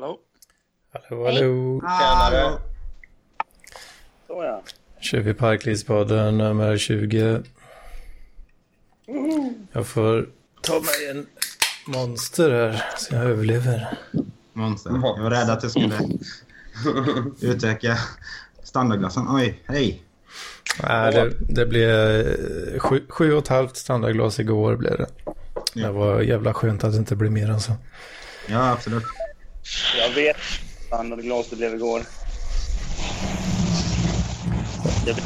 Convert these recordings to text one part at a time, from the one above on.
Hallå? Hallå, hallå. Tjenare. Så ja. Kör vi Parklivspodden nummer 20. Jag får ta mig en monster här så jag överlever. Monster. Jag var rädd att jag skulle utöka standardglassen. Oj, hej. Nej, det, det blev sju, sju och ett halvt standardglas igår blev det. Det var jävla skönt att det inte blev mer än så. Ja, absolut. Jag vet standardglas det blev igår. Jag.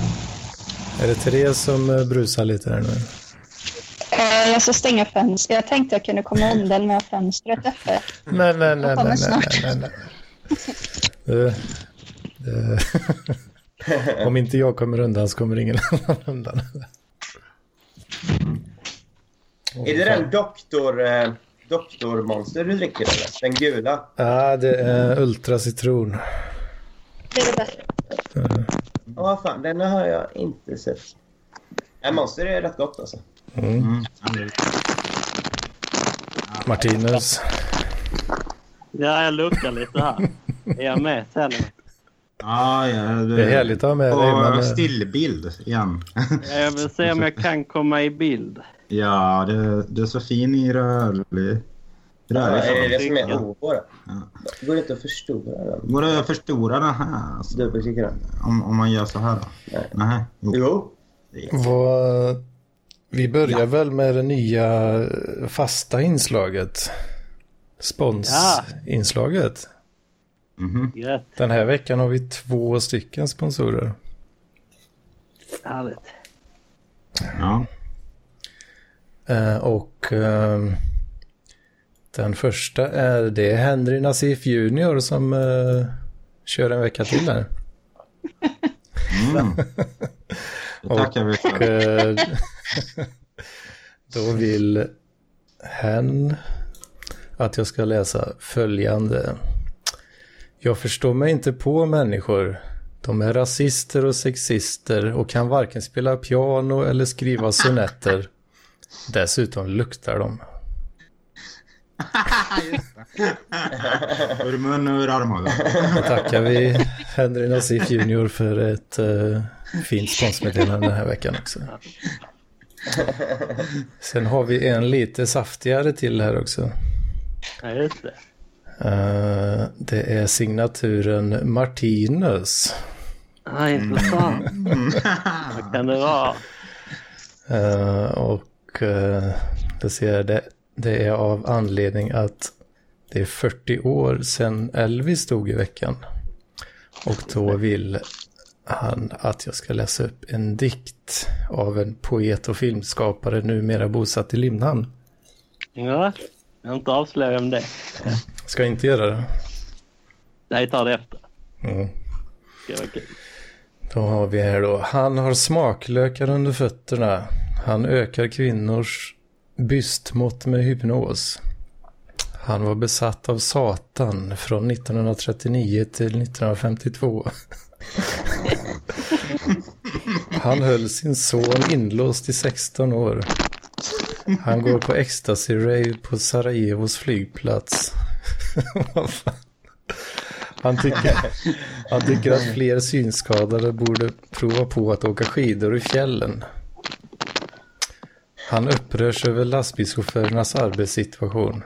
Är det Therese som eh, brusar lite här nu? Eh, Jag ska stänga fönstret. Jag tänkte jag kunde komma undan med fönstret öppet. Nej, nej, nej, nej, nej, snart. nej, nej. Det, det, om inte jag kommer undan så kommer ingen annan undan. Är det den doktor, eh, doktormonster du dricker eller? Den gula? Ja, det är ultracitron. Det är det bästa. Ja, fan. Den har jag inte sett. Nej, monster är rätt gott alltså. Mm. aldrig. Martinus. Ja, jag luckar lite här. Är jag med sen? Ja, ja, du, Det är härligt att ha med dig. Men, eh, stillbild igen. Ja, Jag vill se om jag kan komma i bild. Ja, du, du är så fin i rörlig... Ja, rörlig är det det som är O på det? Ja. Går det inte att förstora den? Går det att förstora den här? Alltså, Dubbelklicka den? om, om man gör så här då? Nej. Nej. Jo. Jo. vad, vi börjar väl med det nya fasta inslaget. Sponsinslaget. Mhm. Gött. Den här veckan har vi två stycken sponsorer. Härligt. Ja. Eh, och eh, den första är det Henry Nassif Junior som eh, kör en vecka till här. Mm. Det tackar vi för. eh, då vill hen att jag ska läsa följande. Jag förstår mig inte på människor. De är rasister och sexister och kan varken spela piano eller skriva sonetter. Dessutom luktar de. Ur mun och ur armhålan. Då tackar vi Henry Nassif Junior för ett eh, fint sponsmeddelande den här veckan också. Sen har vi en lite saftigare till här också. Ja, just det. Eh, det är signaturen Martinus. Ja, intressant. Vad kan det vara? Eh, och uh, det, ser det, det är av anledning att det är 40 år sedan Elvis stod i veckan. Och då vill han att jag ska läsa upp en dikt av en poet och filmskapare numera bosatt i Limhamn. Ja, jag har inte avslöjat vem det är. Ska jag inte göra det? Nej, tar det efter. Mm. Var kul. Då har vi här då. Han har smaklökar under fötterna. Han ökar kvinnors bystmått med hypnos. Han var besatt av Satan från 1939 till 1952. Han höll sin son inlåst i 16 år. Han går på ecstasy-rave på Sarajevos flygplats. Han tycker, han tycker att fler synskadade borde prova på att åka skidor i fjällen. Han upprörs över lastbilschaufförernas arbetssituation.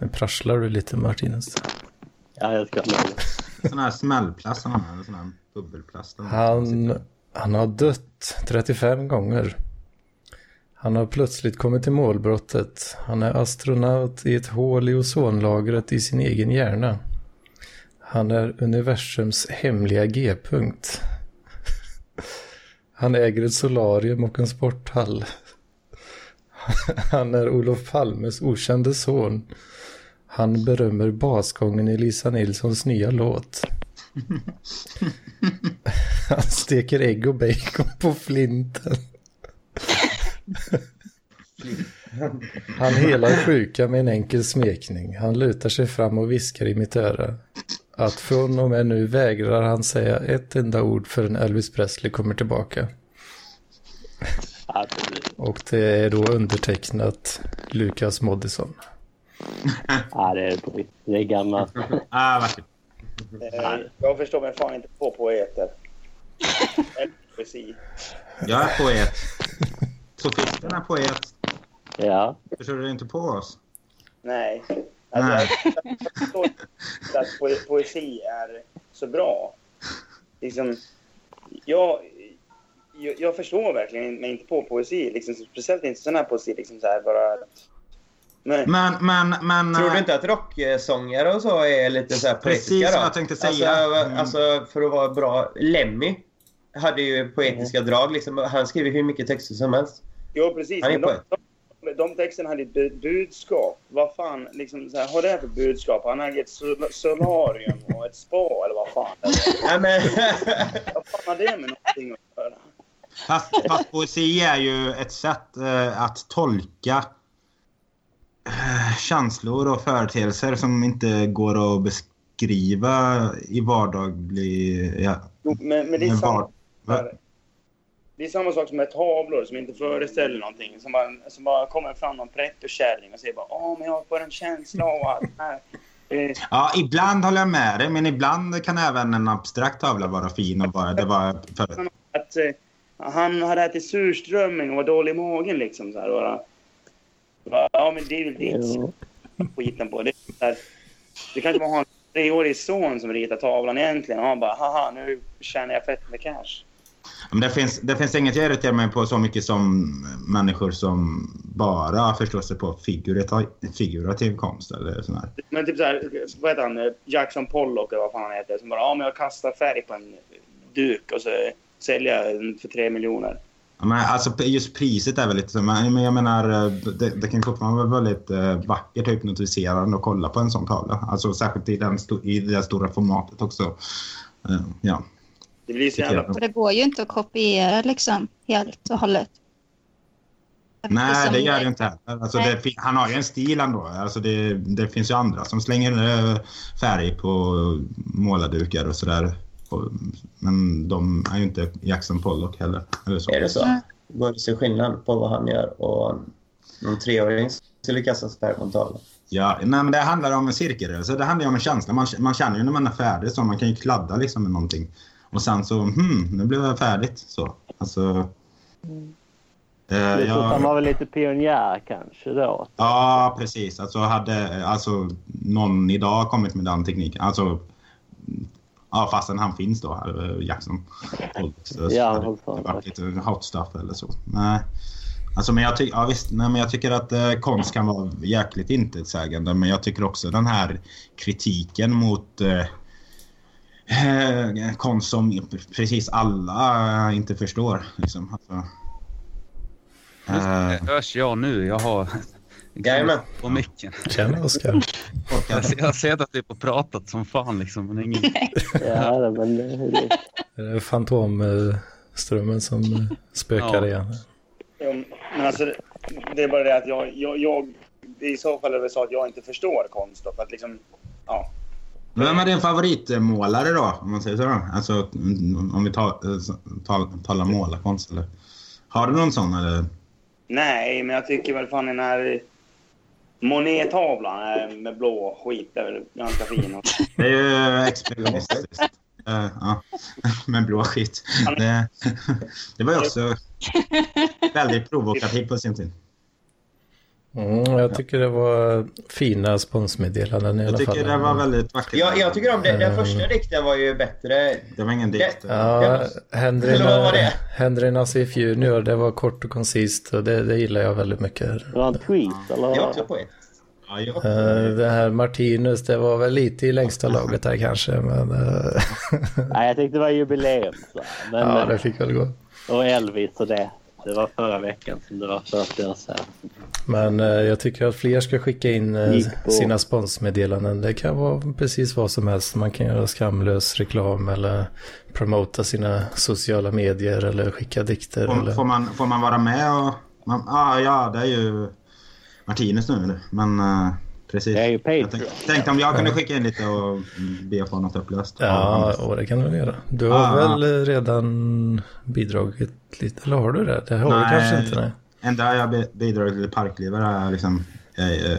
Nu prasslar du lite Martinus. Ja, jag ska. Sån här smällplast han använder. Sån här bubbelplast. Han, han har dött 35 gånger. Han har plötsligt kommit till målbrottet. Han är astronaut i ett hål i ozonlagret i sin egen hjärna. Han är universums hemliga G-punkt. Han äger ett solarium och en sporthall. Han är Olof Palmes okände son. Han berömmer basgången i Lisa Nilssons nya låt. Han steker ägg och bacon på flinten. Han helar sjuka med en enkel smekning. Han lutar sig fram och viskar i mitt öra. Att från och med nu vägrar han säga ett enda ord förrän Elvis Presley kommer tillbaka. Och det är då undertecknat Lukas Moodysson. Ja, det är på. Det är gammalt. Ah, vackert. Eh, Jag förstår mig fan inte på poeter. Eller poesi. Jag är poet. Sofisten är poet. Ja. Förstår du inte på oss? Nej. Alltså, Nej. Jag, förstår inte att poe- poesi är så bra. Liksom, jag, jag, jag förstår verkligen mig inte på poesi. Liksom, speciellt inte sån här poesi. Liksom, så här, bara... Men, Men, men, men... Tror du eh, inte att rocksångare och så är lite så här Precis poetiska som då? jag tänkte säga. Alltså, Mm. alltså för att vara bra. Lemmy hade ju poetiska drag. Liksom. Han skrev ju hur mycket texter som helst. jo, precis. Han är Men de. De, texterna hade ett bu- budskap. Vad fan liksom, så här, har det för budskap? Han har ett sol- solarium och ett spa eller vad fan. Nej, men... Vad fan har det med någonting att göra? Fast, fast poesi är ju ett sätt eh, att tolka eh, känslor och företeelser som inte går att beskriva i vardaglig... Ja, Jo, Men, men det, är samma? Det är samma sak som med tavlor som inte föreställer någonting. Som bara, som bara kommer fram någon pretto-kärring och säger bara Åh, men jag får en känsla av att... här, Ja, ibland håller jag med dig, men ibland kan även en abstrakt tavla vara fin och bara... Det var för, att eh, han hade ätit surströmming och var dålig i magen liksom. Så här, bara, bara, ja, men det är väl det Jo. skiten på. Det, är så här, det kanske var hans treårig son som ritar tavlan egentligen. Och han bara, haha, nu tjänar jag fett med cash. Men det, finns, det finns inget jag irriterar mig på så mycket som människor som bara förstår sig på figurativ, figurativ konst eller sån här. Men typ så här, vad heter han? Jackson Pollock eller vad fan han heter. Som bara, ja men jag kastar färg på en duk och så säljer jag den för tre miljoner. Ja, Men alltså just priset är väl lite så, men jag menar det, det kan fortfarande vara väldigt eh, vackert och hypnotiserande att kolla på en sån tavla. Alltså särskilt i, den i det stora formatet också. Eh, ja. Det blir så jävla... Och det går ju inte att kopiera liksom helt och hållet. Nej, det gör det inte heller. Alltså, det, han har ju en stil ändå. Alltså, det, det finns ju andra som slänger färg på målardukar och sådär. Men de är ju inte Jackson Pollock heller. Eller så. är det så? Mm. Går det se skillnad på vad han gör och någon treåring skulle kasta färg på en tavla? Ja, nej, men det handlar om en cirkelrörelse. Det handlar om en känsla. Man, man känner ju när man är färdig så. Man kan ju kladda liksom med någonting. Och sen så, hmm, nu blev jag färdigt. Så. Alltså... Eh, Jag han var väl lite pionjär kanske då. ja, precis. Alltså hade alltså, någon idag kommit med den tekniken. Alltså, ja, fastän han finns då, här, eh, Jackson. Så, Ja, hade det varit lite hot stuff eller så. Nej. Alltså, men jag, ty- ja, visst, nej, men jag tycker att eh, konst kan vara jäkligt intetsägande. Men jag tycker också den här kritiken mot eh, konst som precis alla eh, inte förstår. Liksom. Alltså, eh, Hörs jag nu? Jag har Jajamän. på micken. Tjena Oskar. Jag har sett att typ och pratat som fan liksom. Men ingen... Ja, men det, är fantomströmmen som eh, spökar Ja. igen. Men alltså, det- det är bara det att jag... jag, jag I så fall är det så att jag inte förstår konst. Då, för att liksom... Ja. Vem är din favoritmålare då? Om man säger så. Alltså om vi eh, tar, talar målarkonst. Eller? Har du någon sån eller? Nej, men jag tycker väl fan den här Monet-tavlan är med blå skit är väl ganska fin. Det är ju expressionistiskt. Eh, ja. Med blå skit. Det, det var ju också väldigt provokativt på sin tid. Mm, jag tycker det var fina sponsmeddelanden i alla Jag fall. tycker det var väldigt vackert. Jag, jag tycker om det. Den Mm. första dikten var ju bättre. Det var ingen dikt. Ja, Henry, var det? Nassif Junior, det var kort och koncist och det, det gillar jag väldigt mycket. det var en tweet eller? Jag är också poet. Ja, jag, Uh, det här Martinus, det var väl lite i längsta laget där kanske, men eh, Nej, jag tänkte det var jubileum. Så. Men, ja, det fick väl gå. Och Elvis och det. Det var förra veckan som det var 40 år sedan. Men eh, jag tycker att fler ska skicka in eh, sina sponsmeddelanden. Det kan vara precis vad som helst. Man kan göra skamlös reklam eller promota sina sociala medier eller skicka dikter. får, Eller... får, man, får man vara med och... Man, ah, ja, det är ju Martinez nu. Men eh, precis. Det är ju Jag Patreon. tänkte, tänkte om jag kunde skicka in lite och be att få något upplöst. Ja, och det kan du väl göra. Du har Ah. väl eh, redan bidragit lite, eller har du det? Det har du Nej. kanske inte. Nej. enda jag bi- bidragit till parklivet är liksom... Jag, eh,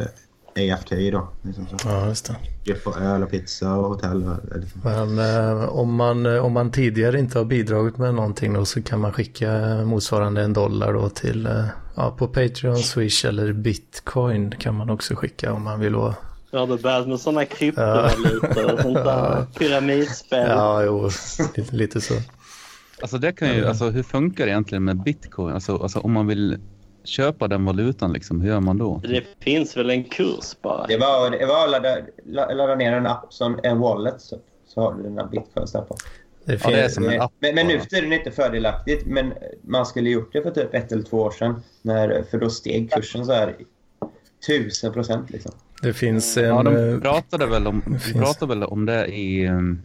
AFT då. Liksom så. Ja, just det. Drift på öl och pizza och hotell. Liksom. Men eh, om, man, eh, om man tidigare inte har bidragit med någonting då så kan man skicka motsvarande en dollar då till eh, ja, på Patreon, Swish eller Bitcoin kan man också skicka om man vill vara. Har du börjat med sådana kryptovalutor och sånt där pyramidspel? Ja, jo, lite, lite så. Alltså det kan ju, alltså hur funkar det egentligen med bitcoin? Alltså, alltså om man vill köpa den valutan liksom, hur gör man då? Det finns väl en kurs bara? Det var, det var att ladda, la- ladda ner en app som en wallet så, så har du dina bitcoins där på. Det Ja, det är som en app. Men, men nu för tiden är det inte fördelaktigt. Men man skulle gjort det för typ ett eller två år sedan. När, för då steg kursen så här tusen procent liksom. det finns en... Ja, de eh, pratade väl om, de finns- pratade väl om det i... um,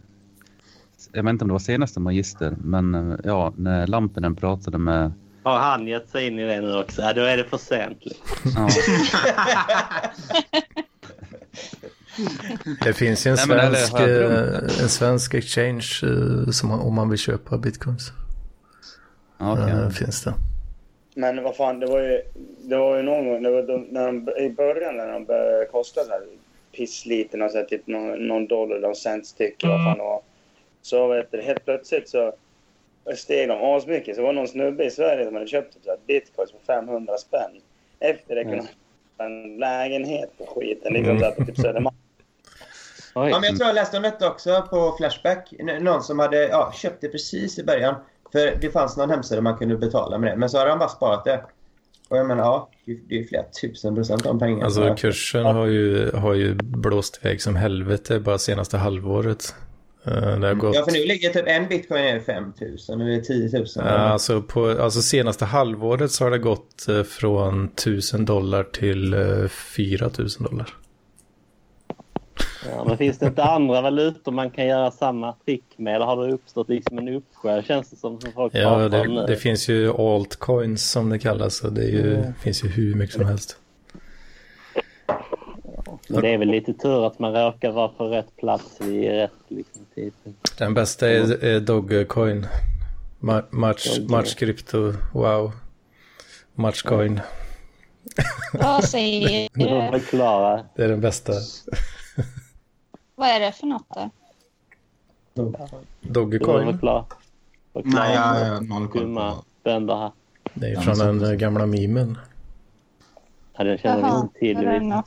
Jag vet inte om det var senaste Magister, men uh, ja, när Lampinen pratade med... Har han gett sig in i det nu också? Ja, då är det för sent. Liksom. Ja, Det finns ju en svensk, eh, en svensk exchange eh, som man, om man vill köpa bitcoins. ja, okej. Eh, finns det. Men vad fan, det var ju, det var ju någon gång det var de, när de, i början när de började kosta så här pissliten och så här, typ någon, någon dollar eller någon cent styck vad fan det var. Så vet du, helt plötsligt så steg de asmycket. Så var det någon snubbe i Sverige som hade köpt så här, bitcoins för 500 spänn. Efter det kunde han köpa en lägenhet på skiten. Liksom så här, på typ Södermalm. Oj. Ja, men jag tror jag läste om detta också på Flashback. N- Någon som hade ja, köpt det precis i början. För det fanns någon hemsida där man kunde betala med det. Men så hade han bara sparat det. Och jag menar, ja, det är- flera tusen procent av pengarna. Alltså kursen har ju, har ju blåst iväg som helvete bara senaste halvåret. Eh, Det har gått... Ja, för nu ligger typ en bitcoin är 5 000 eller 10 000. Ja, alltså, på, alltså senaste halvåret så har det gått eh, från 1000 dollar till eh, 4000 dollar. Ja, men finns det inte andra valutor man kan göra samma trick med? Eller har det uppstått liksom en uppsjö känns det som, som folk Ja, det, nu? det finns ju altcoins som det kallas och det ju, finns ju hur mycket som helst. Men det är väl lite tur att man råkar vara på rätt plats vid rätt liksom, tidpunkt. Den bästa är, är Dogecoin. Ma- Match, match Crypto, wow. Matchcoin, Vad säger Du det är den bästa. Vad är det för något då? Dogecoin, Nej, jag har noll koll på. här. det är från den eh, gamla memen. Ja, den känner vi inte till. det Vi- nå?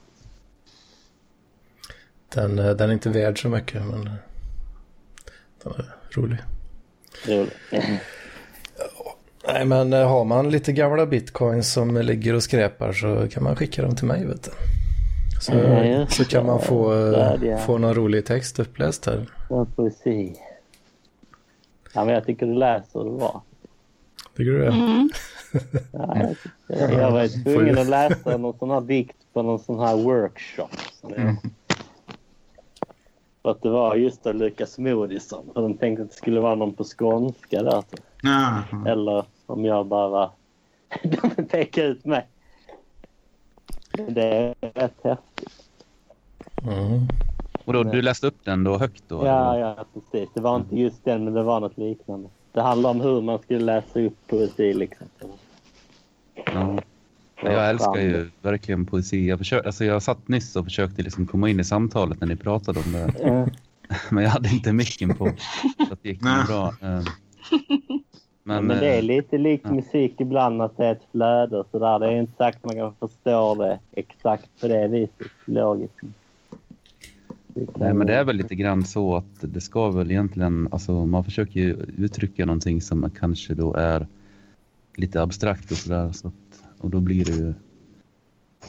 Den, eh, den är inte värd så mycket men eh, den är rolig. roligt. Nej men eh, har man lite gamla bitcoins som ligger och skräpar så kan man skicka dem till mig vet du. Så, Ja, så kan man få, eh, Där, ja. få någon rolig text uppläst här. Ja, poesi. Ja, men jag tycker du läser det bra. Tycker du det? Mm. Ja, jag, tycker- jag var tvungen att läsa någon sån här dikt på någon sån här workshop. Jag, för att det var just det Lukas Moodysson. För de tänkte att det skulle vara någon på skånska där. Ja, Eller om jag bara... de pekade ut mig. Det är rätt häftigt. Mm. Och då, du läste upp den då högt då? Ja, ja, precis. Det var inte just den, men det var något liknande. Det handlar om hur man skulle läsa upp poesi liksom. ja. Ja, Jag älskar ju verkligen poesi. Jag, försökte, alltså jag satt nyss och försökte liksom komma in i samtalet när ni pratade om det. Men jag hade inte micken på. Så det gick Nej. bra. Men, Men det är eh, lite likt ja. musik ibland att det är ett flöde och sådär. Det är inte sagt man kan förstå det exakt på det viset logiskt. Nej, men det är väl lite grann så att det ska väl egentligen, alltså man försöker ju uttrycka någonting som kanske då är lite abstrakt och sådär. Så att, och då blir det ju,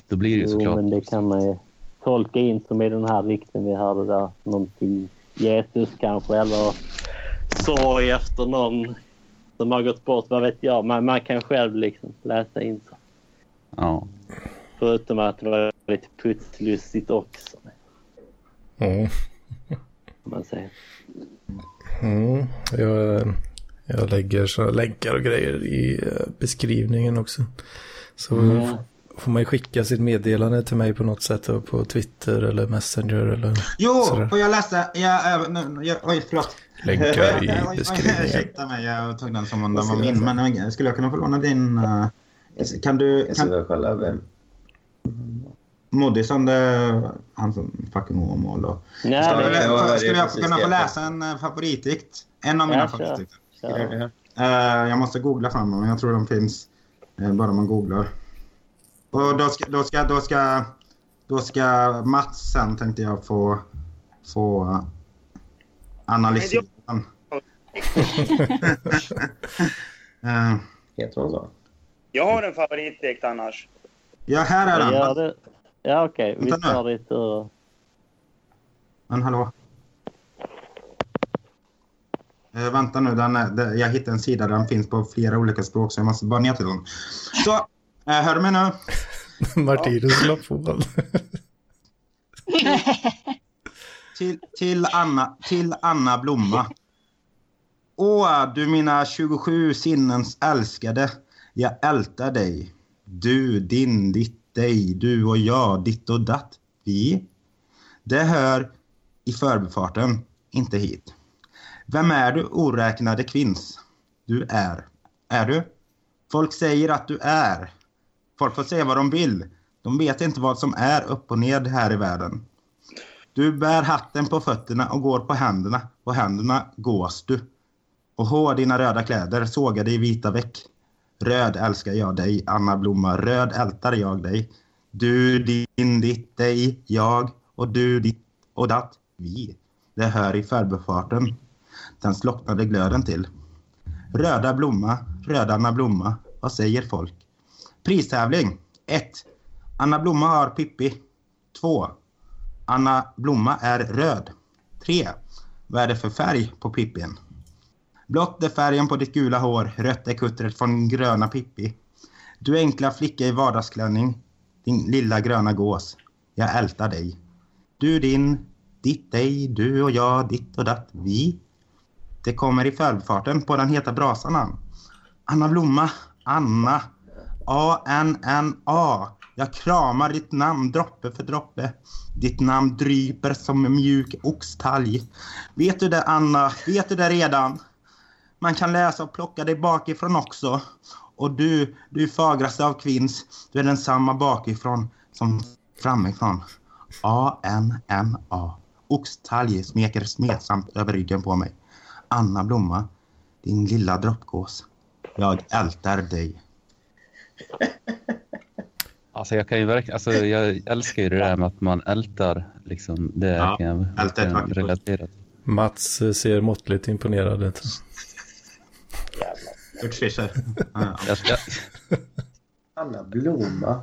då blir det ju Jo, såklart. men det kan man ju tolka in som i den här rikten vi hörde där. Någonting Jesus kanske eller sorg efter någon som har gått bort. Vad vet jag. Man, man kan själv liksom läsa in så. Ja. Förutom att det var lite putslustigt också. Mm. Om man säger. Mm. Jag, jag lägger så länkar och grejer i eh, beskrivningen också. Så Mm. får man ju skicka sitt meddelande till mig på något sätt på Twitter eller Messenger eller Jo, sådär. och jag läste... Jag, äh, nu- jag, oj, förlåt. Länkar i beskrivningen. Ursäkta mig, jag tog den som om den var jag min. Men skulle jag kunna få låna din... äh, kan du... Jag ska Kan, kolla. vem- är han som fucking Åmål då. Nej, Ska- det ja, eller, det är Skulle jag kunna få jag läsa en eh, favoritdikt? En av mina Ja, favoritdikter. Eh, jag måste googla fram dem, men jag tror de finns eh, bara man googlar. Och då ska, då ska, då ska, då ska Mats sen tänkte jag få, få eh, analysera den. Eh, Heter hon så? Jag har en favoritdikt annars. ja, här är den. Ja, det, ja okej. Vi tar ditt ur. Men hallå? Eh, vänta nu, den är, det, jag hittade en sida där den finns på flera olika språk så jag måste bara ner till den. Så, eh, hör du mig nu? Martinus la på. Till, till, Anna, till Anna Blomma. Åh, du mina 27 sinnens älskade. Jag ältar dig. Du, din, ditt, dig, du och jag, ditt och datt. Vi. Det hör i förbifarten, inte hit. Vem är du, oräknade kvinns? Du är. Är du? Folk säger att du är. Folk får säga vad de vill. De vet inte vad som är upp och ned här i världen. Du bär hatten på fötterna och går på händerna. På händerna gås du. Och hår dina röda kläder sågade i vita veck. Röd älskar jag dig, Anna Blomma. Röd ältar jag dig. Du, din, ditt, dig, jag och du, ditt och datt, vi. Det hör i förbifarten. Den slocknade glöden till. Röda blomma, röda Anna Blomma. Vad säger folk? Pristävling 1. Anna Blomma har Pippi. 2. Anna Blomma är röd. 3. Vad är det för färg på Pippin? Blått är färgen på ditt gula hår, rött är kuttret från gröna Pippi. Du enkla flicka i vardagsklänning, din lilla gröna gås. Jag ältar dig. Du din, ditt dig, du och jag, ditt och datt, vi. Det kommer i förbifarten på den heta brasan han. Anna Blomma, Anna. A-N-N-A. Jag kramar ditt namn droppe för droppe. Ditt namn dryper som en mjuk oxtalg. Vet du det Anna? Vet du det redan? Man kan läsa och plocka dig bakifrån också. Och du, du fagraste av kvinns, du är densamma bakifrån som framifrån. A-N-N-A. Oxtalg smeker smetsamt över ryggen på mig. Anna Blomma, din lilla droppgås. Jag ältar dig. Alltså jag kan ju verkligen, alltså jag älskar ju det där med att man ältar liksom. Det Ja, kan jag verkligen relatera till. Mats eh, ser måttligt imponerad ut. Kurt Fischer. Anna Blomma.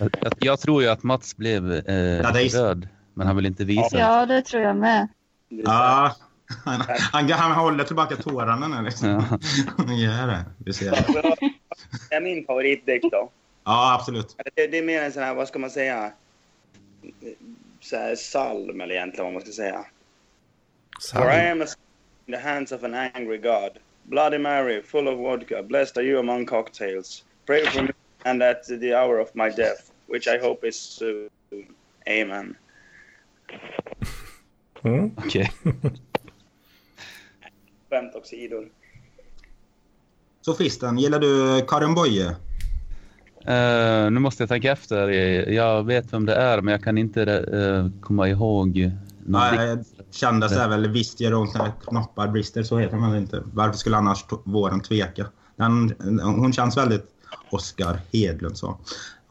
jag, jag tror ju att Mats blev eh, röd, men han vill inte visa det. Ja, det tror jag med. Ja, han, han, han håller tillbaka tårarna nu liksom. Ja. Han gör det. Du ser det. Det är min favoritdikt då. Ja, absolut. Det, det är mer en sån här, vad ska man säga? Så här psalm eller egentligen vad man ska säga. For I am a in the hands of an angry God. Bloody Mary, full of vodka, blessed are you among cocktails. Pray for me and at the hour of my death, which I hope is soon. Amen. Mm. Okej. Skämt åsido. Sofisten, gillar du Karin Boye? Eh, nu måste jag tänka efter. Jag vet vem det är, men jag kan inte eh, komma ihåg. Nej, kändes är väl visst ger hon såna här knoppar brister, så heter man inte. Varför skulle annars våren tveka? Den, hon känns väldigt Oscar Hedlund så.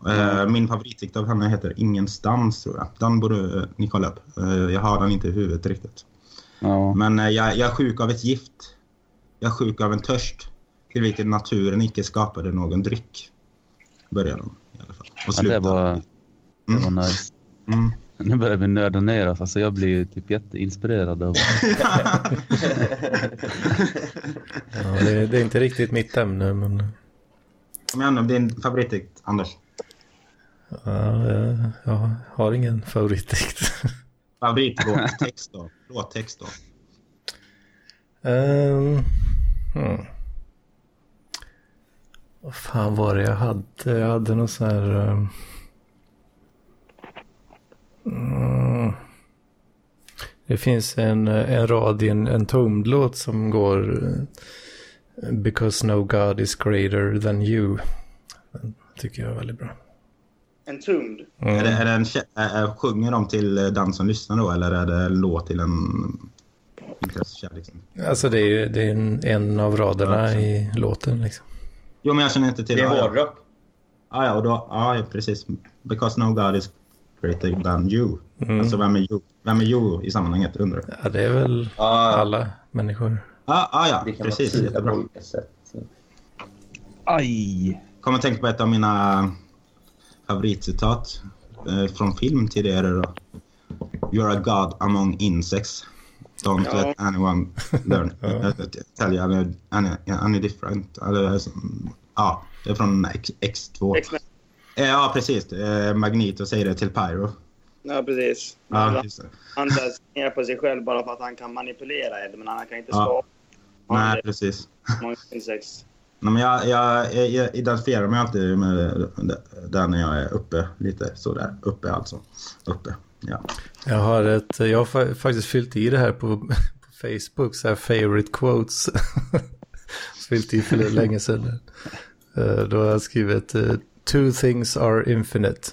Eh, Min favoritdikt av henne heter Ingenstans tror jag. Den borde ni kolla upp. Jag har den inte i huvudet riktigt. Ja. Men jag, jag är sjuk av ett gift. Jag är sjuk av en törst. Till vilken naturen icke skapade någon dryck. Börjar de i alla fall. Och Ja, slutar. det var, det var nice. Mm. Nu börjar vi nörda ner oss. Alltså jag blir ju typ jätteinspirerad av... Ja, det, det är inte riktigt mitt ämne, men Kom igen nu, din favoritdikt, Anders. ja, jag, jag har ingen favoritdikt. Favoritlåttext då? Låttext då? Um, hmm. Vad fan var det jag hade? Jag hade någon sån här... Um, mm, det finns en, en rad i en, en Tomed-låt som går eh, Because no God is greater than you. Den tycker jag är väldigt bra. Entombed. Mm. Är det, är det en, är, sjunger de till eh, den som lyssnar då eller är det en låt till en? Liksom? Alltså det är ju det är en, en av raderna i låten liksom. Jo, men jag känner inte till Det är Ja, ja. hårdrock. Ja, ja, och då, ja, ja, precis. Because no God is greater than you. Mm. Alltså, vem är you? Vem är you i sammanhanget, undrar? Ja, det är väl Ja, alla människor. Ja, ja, ja det precis. tyda på Jättebra. olika sätt. Aj! Kommer att tänka på ett av mina favoritcitat eh, från film tidigare då. You're a God among insects. Don't Ja. let anyone learn. Ja. tell you any, any, any different. Som- ja, det är från X, X2. X-Men. Eh, Ja, precis. Eh, Magneto säger det till Pyro. Ja, precis. Ja, Han, han ner på sig själv bara för att han kan manipulera Ed, men han kan inte Ja. skapa. Han Nej, precis. många. Nej, men jag, jag, jag identifierar mig alltid med där när jag är uppe. Lite sådär. Uppe alltså. Uppe. Ja. Jag har, ett, jag har fa- faktiskt fyllt i det här på, på Facebook, så här favorite quotes. fyllt i för länge sedan. Eh, Då har jag skrivit eh, Two things are infinite.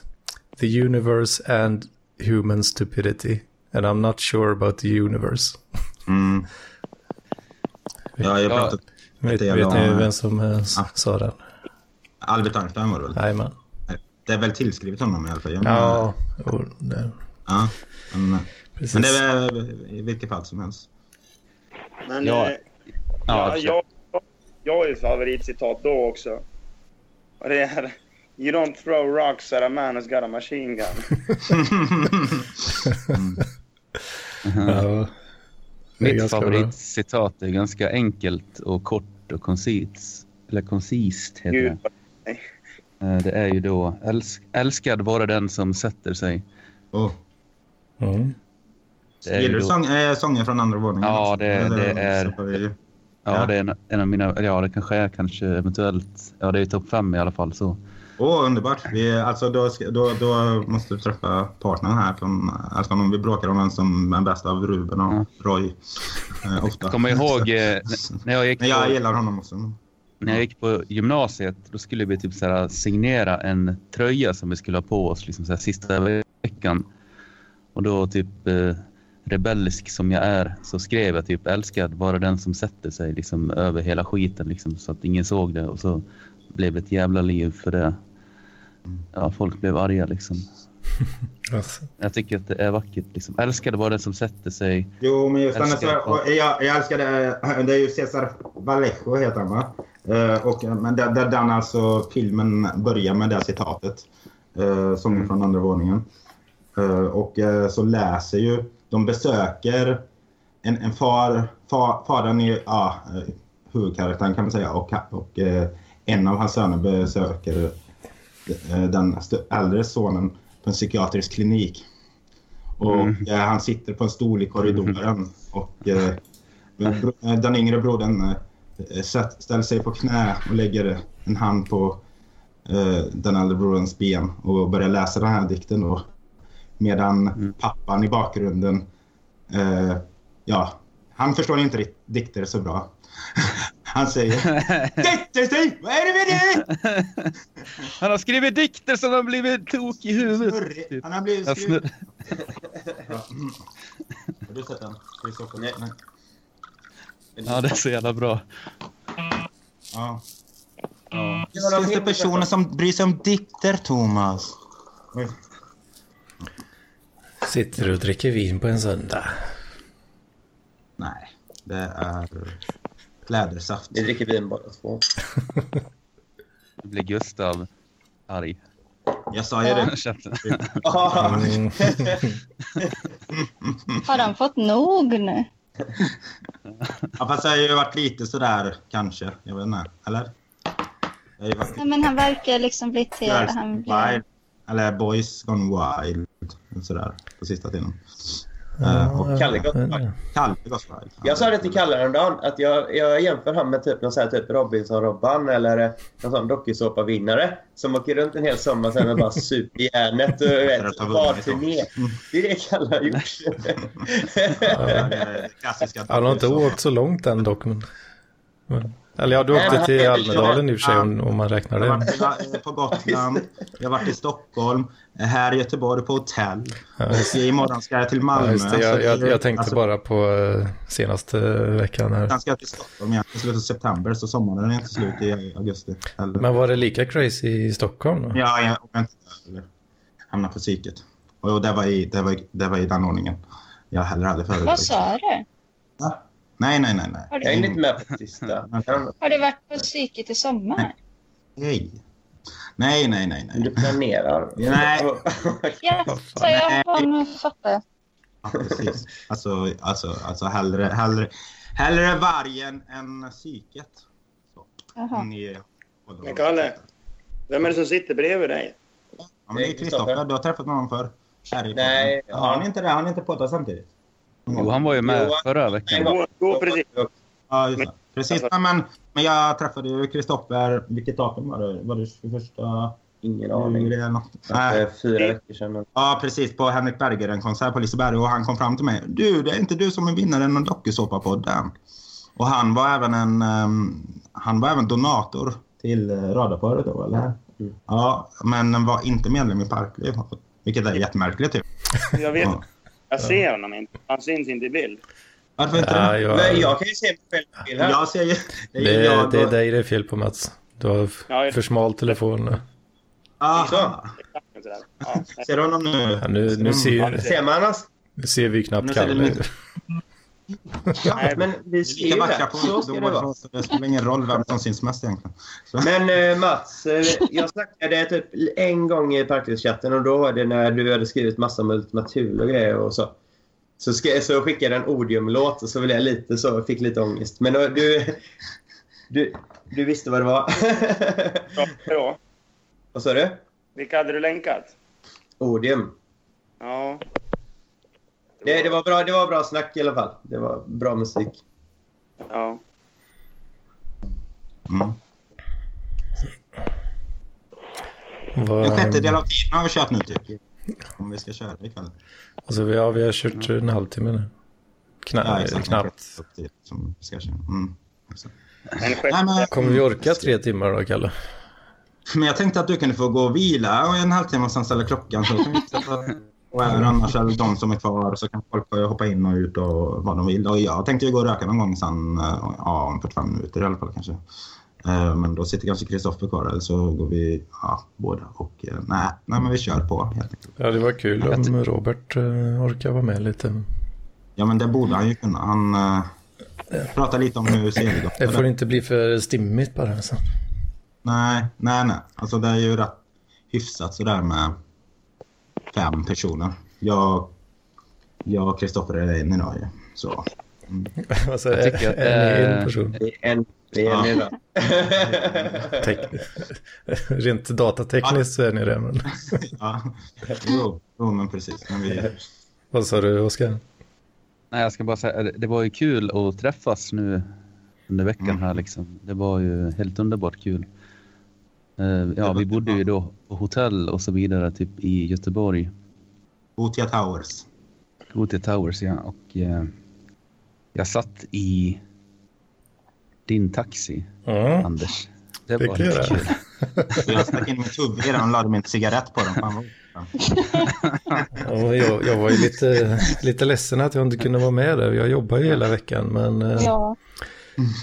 The universe and human stupidity. And I'm not sure about the universe. Mm. Ja, jag Ja. pratat Vet, Det är vet ni vem som Ja. sa den? Albert Einstein var det väl? Jajamän. Det är väl tillskrivet honom i alla fall. Ja, det, ja men, precis. men det är väl i vilket fall som helst. Men Ja. eh, Ja, ja, jag, jag har ju favoritcitat då också. Och det är You don't throw rocks at a man who's got a machine gun. ja, det är Mitt bra. favoritcitat är ganska enkelt och kort och koncist. Eller koncist heter Gud, det. Eh, Det är ju då älsk, älskad vara den som sätter sig. oh. Mm. Det Gillar du sång, äh, sånger från andra våningen? Ja, det- Eller det är- Ja, Ja. det är en, en av mina, ja det kanske är kanske eventuellt, ja det är topp fem i alla fall så. Åh, underbart. Vi, alltså, då, då, då måste du träffa partnern här. Från, alltså, om vi bråkar om vem som är bäst av Ruben och Ja. Roy. Eh, ofta. Kommer ihåg eh, när jag gick Men jag på, gillar honom också. när jag gick på gymnasiet, då skulle vi typ så signera en tröja som vi skulle ha på oss liksom så sista veckan. Och då typ eh, rebellisk som jag är så skrev jag typ älskad vara den som sätter sig liksom över hela skiten liksom så att ingen såg det och så blev det ett jävla liv för det. Ja, folk blev arga liksom. Alltså, Jag tycker att det är vackert liksom. Älskad vara den som sätter sig. Jo, men just så, det. och jag, jag älskar det. Det är ju Cesar Vallejo heter han va? Eh, och, men där, där den alltså filmen börjar med det citatet. Uh, sången från andra våningen. Eh, och eh, så läser ju, de besöker en, en far, far, fadern i, ja, eh, huvudkaraktären kan man säga och, och en av hans söner besöker den äldre sonen på en psykiatrisk klinik. Och Mm. han sitter på en stol i korridoren och den yngre brodern ställer sig på knä och lägger en hand på den äldre broderns ben och börjar läsa den här dikten då. Medan Mm. pappan i bakgrunden, eh, ja, han förstår inte dikter så bra. Han säger Dikter! Vad är det med dig? Han har skrivit dikter som har blivit tok i huvudet. Snurrig. Typ. Han har blivit snur... Ja. Mm. Har du sett den? Nej. Nej. Ja, det är så jävla bra. Ja. Ja. Det Finns det personer som bryr sig om dikter, Thomas? Sitter du och dricker vin på en söndag? Nej, det är lädersaft. Vi dricker vin båda två. Nu blir Gustav arg. Jag sa ju det. Mm. Har de fått nog nu? Ja, fast jag har ju varit lite sådär, kanske. Jag vet inte. Eller? Jag har ju varit Nej, men han verkar liksom bli till... Han blir... Eller Boys Gone Wild. Sådär, på sista tiden. Eh, och Kalle Gott Wild. Kalle. Jag sa det till Kalle häromdagen, att jag, jag jämför han med typ någon här typ Robinson-Robban eller eh, någon sån dokusåpa-vinnare som åker runt en hel sommar sen och bara super järnet och vet, vunnit barturné. Det är det Kalle har gjort. Ja. Han har inte åkt så långt än dock. Men, men Eller ja, du åkte till Almedalen i och för sig om, om man räknar Jag har det. varit på Gotland, jag har varit i Stockholm, här i Göteborg på hotell. Ja, Och imorgon ska jag till Malmö. Ja, just det. Jag, jag, det- jag tänkte alltså, bara på eh, senaste veckan här. Sen ska jag till Stockholm igen i slutet av september, så sommaren är inte slut i augusti. Heller. Men var det lika crazy i Stockholm? Då? Ja, jag jag inte eller hamna på psyket. Och det var, i, det, var, i- det var i den ordningen. Jag heller hade förut. Vad sa du? Nej, nej, nej, nej. Har Jag du, inte med på sista. Har du varit på psyket i sommar? Nej. Nej, nej, nej, Du nej. planerar. Nej. Ja, så jag har nu fattar jag. Ja, precis. Alltså, alltså, alltså hellre, hellre, hellre vargen än psyket. Ni, Men Kalle, vem är det som sitter bredvid dig? Ja, men det är Kristoffer. Du har träffat någon förr. Nej, Ja, Har ni inte det? Har ni inte poddat samtidigt? Jo, han var ju med Jo, förra veckan. Gå, gå precis. Ja, just det. Precis. Nej, men, men jag träffade ju Kristoffer. Vilket datum var det? Var det 21? Ingen aning. Kanske Nej. fyra veckor sedan. Ja, precis. På Henrik Berger, en konsert på Liseberg. Och han kom fram till mig. Du, det är inte du som är vinnaren av dokusåpapodden. Och han var även en... ehm, han var även donator till uh, radarparet då, eller? Mm. Ja, men var inte medlem i Parkliv. Vilket är jättemärkligt. Typ. Jag vet, Ja. Jag ser honom inte. Han syns inte i bild. Varför inte Ja, jag, Men jag kan ju se mig själv på bild här. Jag ser ju... Det är det, ju jag det är dig det är fel på Mats. Du har f- Ja, jag- för smal telefon. Aha. Sådär. Ja, Ser du honom nu? Ja, nu, nu, ser, Ser man hans? nu ser vi knappt Nu Kalle. Ja, men vi Vi är ser lika ju vackra på Så ska det vara. det spelar ingen roll vem som syns mest egentligen. Så. Men eh, Mats, eh, jag snackade typ en gång i Parklivschatten och då var det när du hade skrivit massa med Ultima Thule och grejer och så. Så, ska, så skickade jag en Odium-låt och så blev jag lite så, fick lite ångest. Men då, du, du, du visste vad det var. bra. Bra. vad sa du? Vilka hade du länkat? Odium. Ja. Det, det, var bra, det var bra snack i alla fall. Det var bra musik. Ja. Mm. Vad- En sjättedel av tiden har vi kört nu typ. Om vi ska köra ikväll. Alltså, vi, ja, vi har kört en halvtimme nu. Kna, Ja, exakt. knappt. Som ska köra. Mm. Nej, men, Kommer vi orka tre timmar då, Kalle? men jag tänkte att du kunde få gå och vila och en halvtimme och sen ställa klockan. Så kan vi sätta- och även annars är det de som är kvar så kan folk hoppa in och ut och vad de vill. Och jag tänkte ju gå och röka någon gång sen, eh, ja, om 45 minuter i alla fall kanske. Eh, Men då sitter kanske Kristoffer kvar eller så går vi ja, båda och eh, nej, nej men vi kör på helt enkelt. Ja, det var kul om Robert orkar vara med lite. Ja men det borde han ju kunna. Han uh, pratar lite om hur selig Det får inte bli för stimmigt bara. Alltså. Nej, nej, nej. Alltså det är ju rätt hyfsat sådär med fem personer. Jag, jag och Kristoffer är en idag ju. Så. alltså, Jag tycker att det är en person. En, det är en Ja. Tek- Rent datatekniskt så är ni det, men Ja. Jo, jo, men precis. Men vi, vad sa du, Oskar? Nej, jag ska bara säga, det- det var ju kul att träffas nu under veckan Mm. här liksom. Det var ju helt underbart kul. Eh, Ja, vi bodde ju då på hotell och så vidare, typ i Göteborg. Gotia Towers. Gothia Towers, ja. Och eh, jag satt i din taxi, Ja, Anders. Det Fick var du lite det? kul. Jag stack in min tumme i den och lade min cigarett på den. Fan, ja, jag, jag var ju lite, lite ledsen att jag inte kunde vara med där. Jag jobbar ju hela veckan, men, eh, Ja,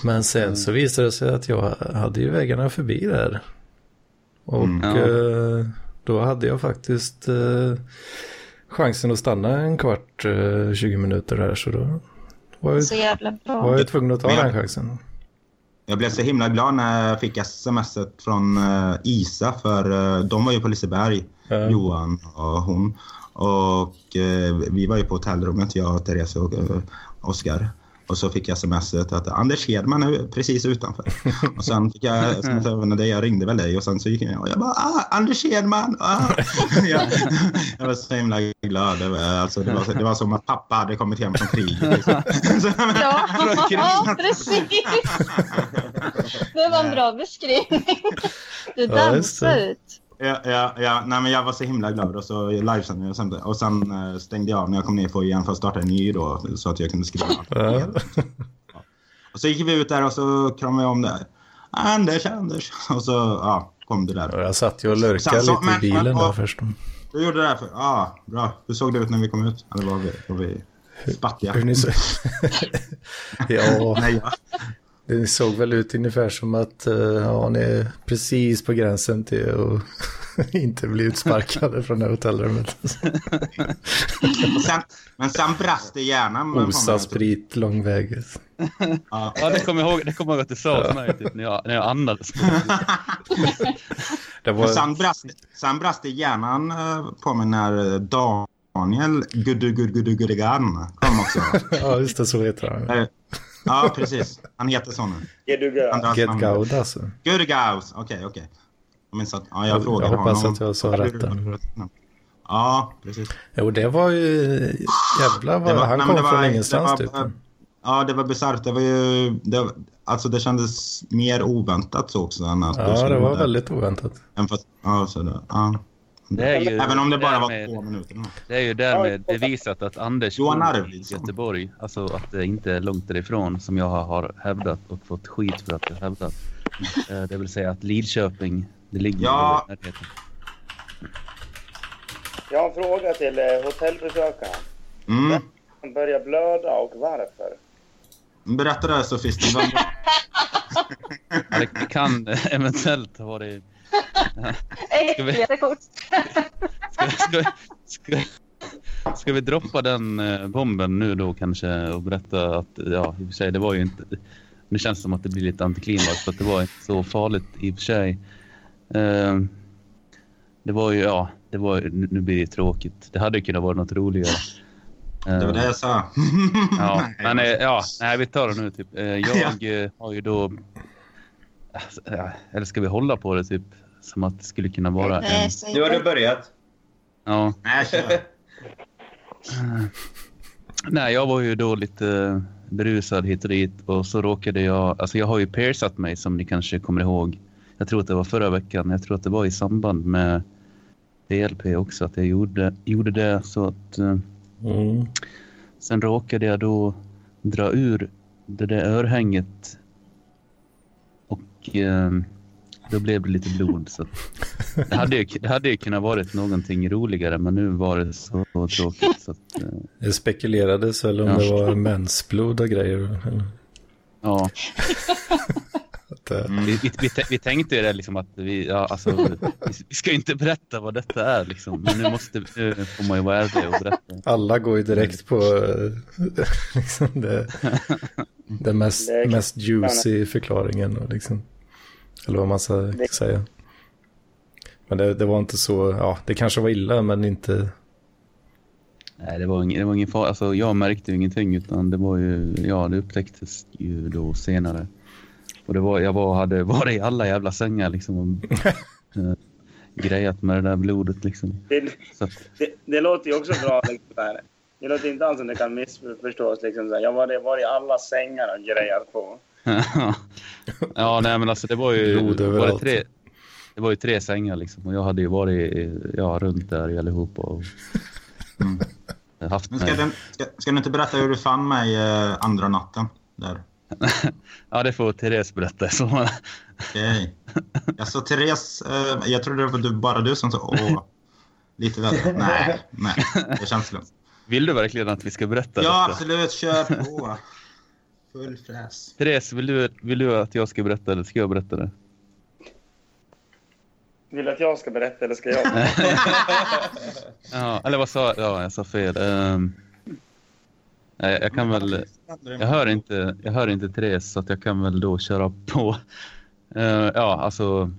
men sen så visade det sig att jag hade ju vägarna förbi där. Och Mm. Eh, då hade jag faktiskt eh, chansen att stanna en kvart, eh, 20 minuter där. Så då var jag, så jävla bra. var jag tvungen att ta jag- den chansen. Jag blev så himla glad när jag fick smset från eh, Isa för eh, de var ju på Liseberg, Ja. Johan och hon. Och eh, vi var ju på hotellrummet, jag, Therese och eh, Oskar. Och så fick jag smset att Anders Hedman är precis utanför. Och sen fick jag sms även dig, jag ringde väl dig och sen så gick jag och jag bara ah, Anders Hedman! Ah. jag, jag var så himla glad. Det var, alltså, det, var, det var som att pappa hade kommit hem från kriget. Liksom. Ja, ja, precis. Det var en bra beskrivning. Du Ja, dansar det. ut. Ja, ja, ja. Nej, men jag var så himla glad och så livesände jag sen, och sen eh, stängde jag av när jag kom ner på igen för att starta en ny då så att jag kunde skriva. Ja. Och så gick vi ut där och så kramade jag om där. Anders, Anders. Och så ja, kom det där. Jag satt ju och lurkade lite men- i bilen men- där och- först. Du gjorde det där för... Ja, bra. Hur såg det ut när vi kom ut? Eller var vi, var vi spattiga? Hur ni så... ja, Nej, ja. Det såg väl ut ungefär som att eh, ja, ni är precis på gränsen till att inte bli utsparkade från det här hotellrummet. Sen, men sen brast det i hjärnan. Osa sprit lång väg. Ja. Det kommer jag ihåg, det kommer jag ihåg att du sa till mig typ, när, jag, när jag andades. Det var... sen brast, sen brast det i hjärnan eh, på mig när eh, Daniel Gudugudugudugan kom också. Ja, just det, så heter han. Ja, precis. Han heter så nu. Get namn. Gaud alltså. Gudugaus. Okej, okej. Jag minns att... Ja, jag frågade jag hoppas honom. att jag sa rätt där. Ja, precis. Jo, det var ju... Jävlar vad... Var- han nej, kom det från var- ingenstans det typ. var- Ja, det var bisarrt. Det var ju... Det, alltså det kändes mer oväntat så också. Än att Ja, det var väldigt oväntat. Än fast, ja, så det, ja. Det är ju Även om det bara var därmed- två minuter. Det är ju därmed bevisat att Anders Johan bor i. Göteborg, alltså att det inte är långt därifrån som jag har hävdat och fått skit för att jag hävdat. Eh, Det vill säga att Lidköping, det ligger Ja. i närheten. Jag har en fråga till eh, hotellbesökaren. Mm. Han börjar blöda och varför? Berätta det var- Ja, Det kan eventuellt ha varit... Ska vi-. Ska, ska, ska, ska vi droppa den eh, bomben nu då kanske och berätta att ja, i och för sig det var ju inte... Nu känns det som att det blir lite antiklimax för att det var inte så farligt i och för sig. Eh, det var ju, ja, det var nu blir det tråkigt. Det hade ju kunnat vara något roligare. Eh, Det var det jag sa. Ja, Nej, men eh, ja, nej, vi tar det nu typ. Eh, Jag eh, har ju då... Alltså, ja, Eller ska vi hålla på det typ som att det skulle kunna vara en... Nej, säg Nu har du det. börjat. Ja, Nej, kör. nej, jag var ju då lite berusad hit och dit och så råkade jag... Alltså jag har ju piercat mig som ni kanske kommer ihåg. Jag tror att det var förra veckan. Jag tror att det var i samband med DLP också att jag gjorde, gjorde det. Så att... eh, Mm. Sen råkade jag då dra ur det där örhänget och eh, då blev det lite blod. Så det, hade ju, det hade ju kunnat varit någonting roligare men nu var det så tråkigt. Så att, eh, Det spekulerades väl om Ja. det var mensblod och grejer. ja, Mm. vi, vi, vi, tä- vi tänkte ju det liksom att vi, ja, alltså, vi, ska ju inte berätta vad detta är liksom. Men nu, måste, nu får man ju vara ärlig och berätta. Alla går ju direkt på eh, liksom det, det mest, mest juicy förklaringen. Och liksom, eller vad man ska säga. Men det, det var inte så, ja det kanske var illa men inte, Nej, det var ingen, det var ingen fara. Alltså, jag märkte ingenting utan det var ju, ja det upptäcktes ju då senare. Och det var, jag var, hade varit i alla jävla sängar liksom och eh, grejat med det där blodet liksom. Det, det, det låter ju också bra. Liksom, här. Det låter inte alls som det kan missförstås. Liksom, så här. Jag var, var i alla sängar och grejat på. Ja, nej men alltså det var ju, Blod var det, tre, det var ju tre sängar liksom och jag hade ju varit i- ja, runt där i allihopa och Mm. haft Men ska, den, ska, ska du inte berätta hur du fann mig eh, andra natten? Där. Ja, det får Therese berätta. Så, Okej. Jag sa Therese, eh, jag trodde det var du, bara du som sa åh. Lite väl. Nej, nej. Det känns lugnt. vill du verkligen att vi ska berätta Ja, detta? absolut. Kör på. Full fräs. Therese, vill du, vill du att jag ska berätta eller ska jag berätta det? Vill du att jag ska berätta eller ska jag? Ja, eller vad sa jag? Ja, jag sa fel. Um, nej, jag kan väl... Jag hör inte, jag hör inte Therese så att jag kan väl då köra på. Eh, ja, alltså.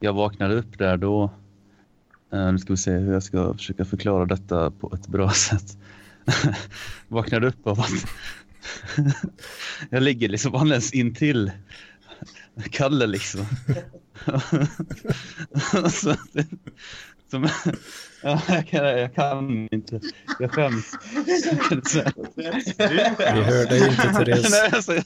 Jag vaknade upp där då. Eh, nu ska vi se hur jag ska försöka förklara detta på ett bra sätt. vaknade upp av att jag ligger liksom alldeles intill Kalle liksom. så, det- som, ja, jag, kan, jag kan inte. Jag skäms. vi hörde inte Therese. Nej, alltså,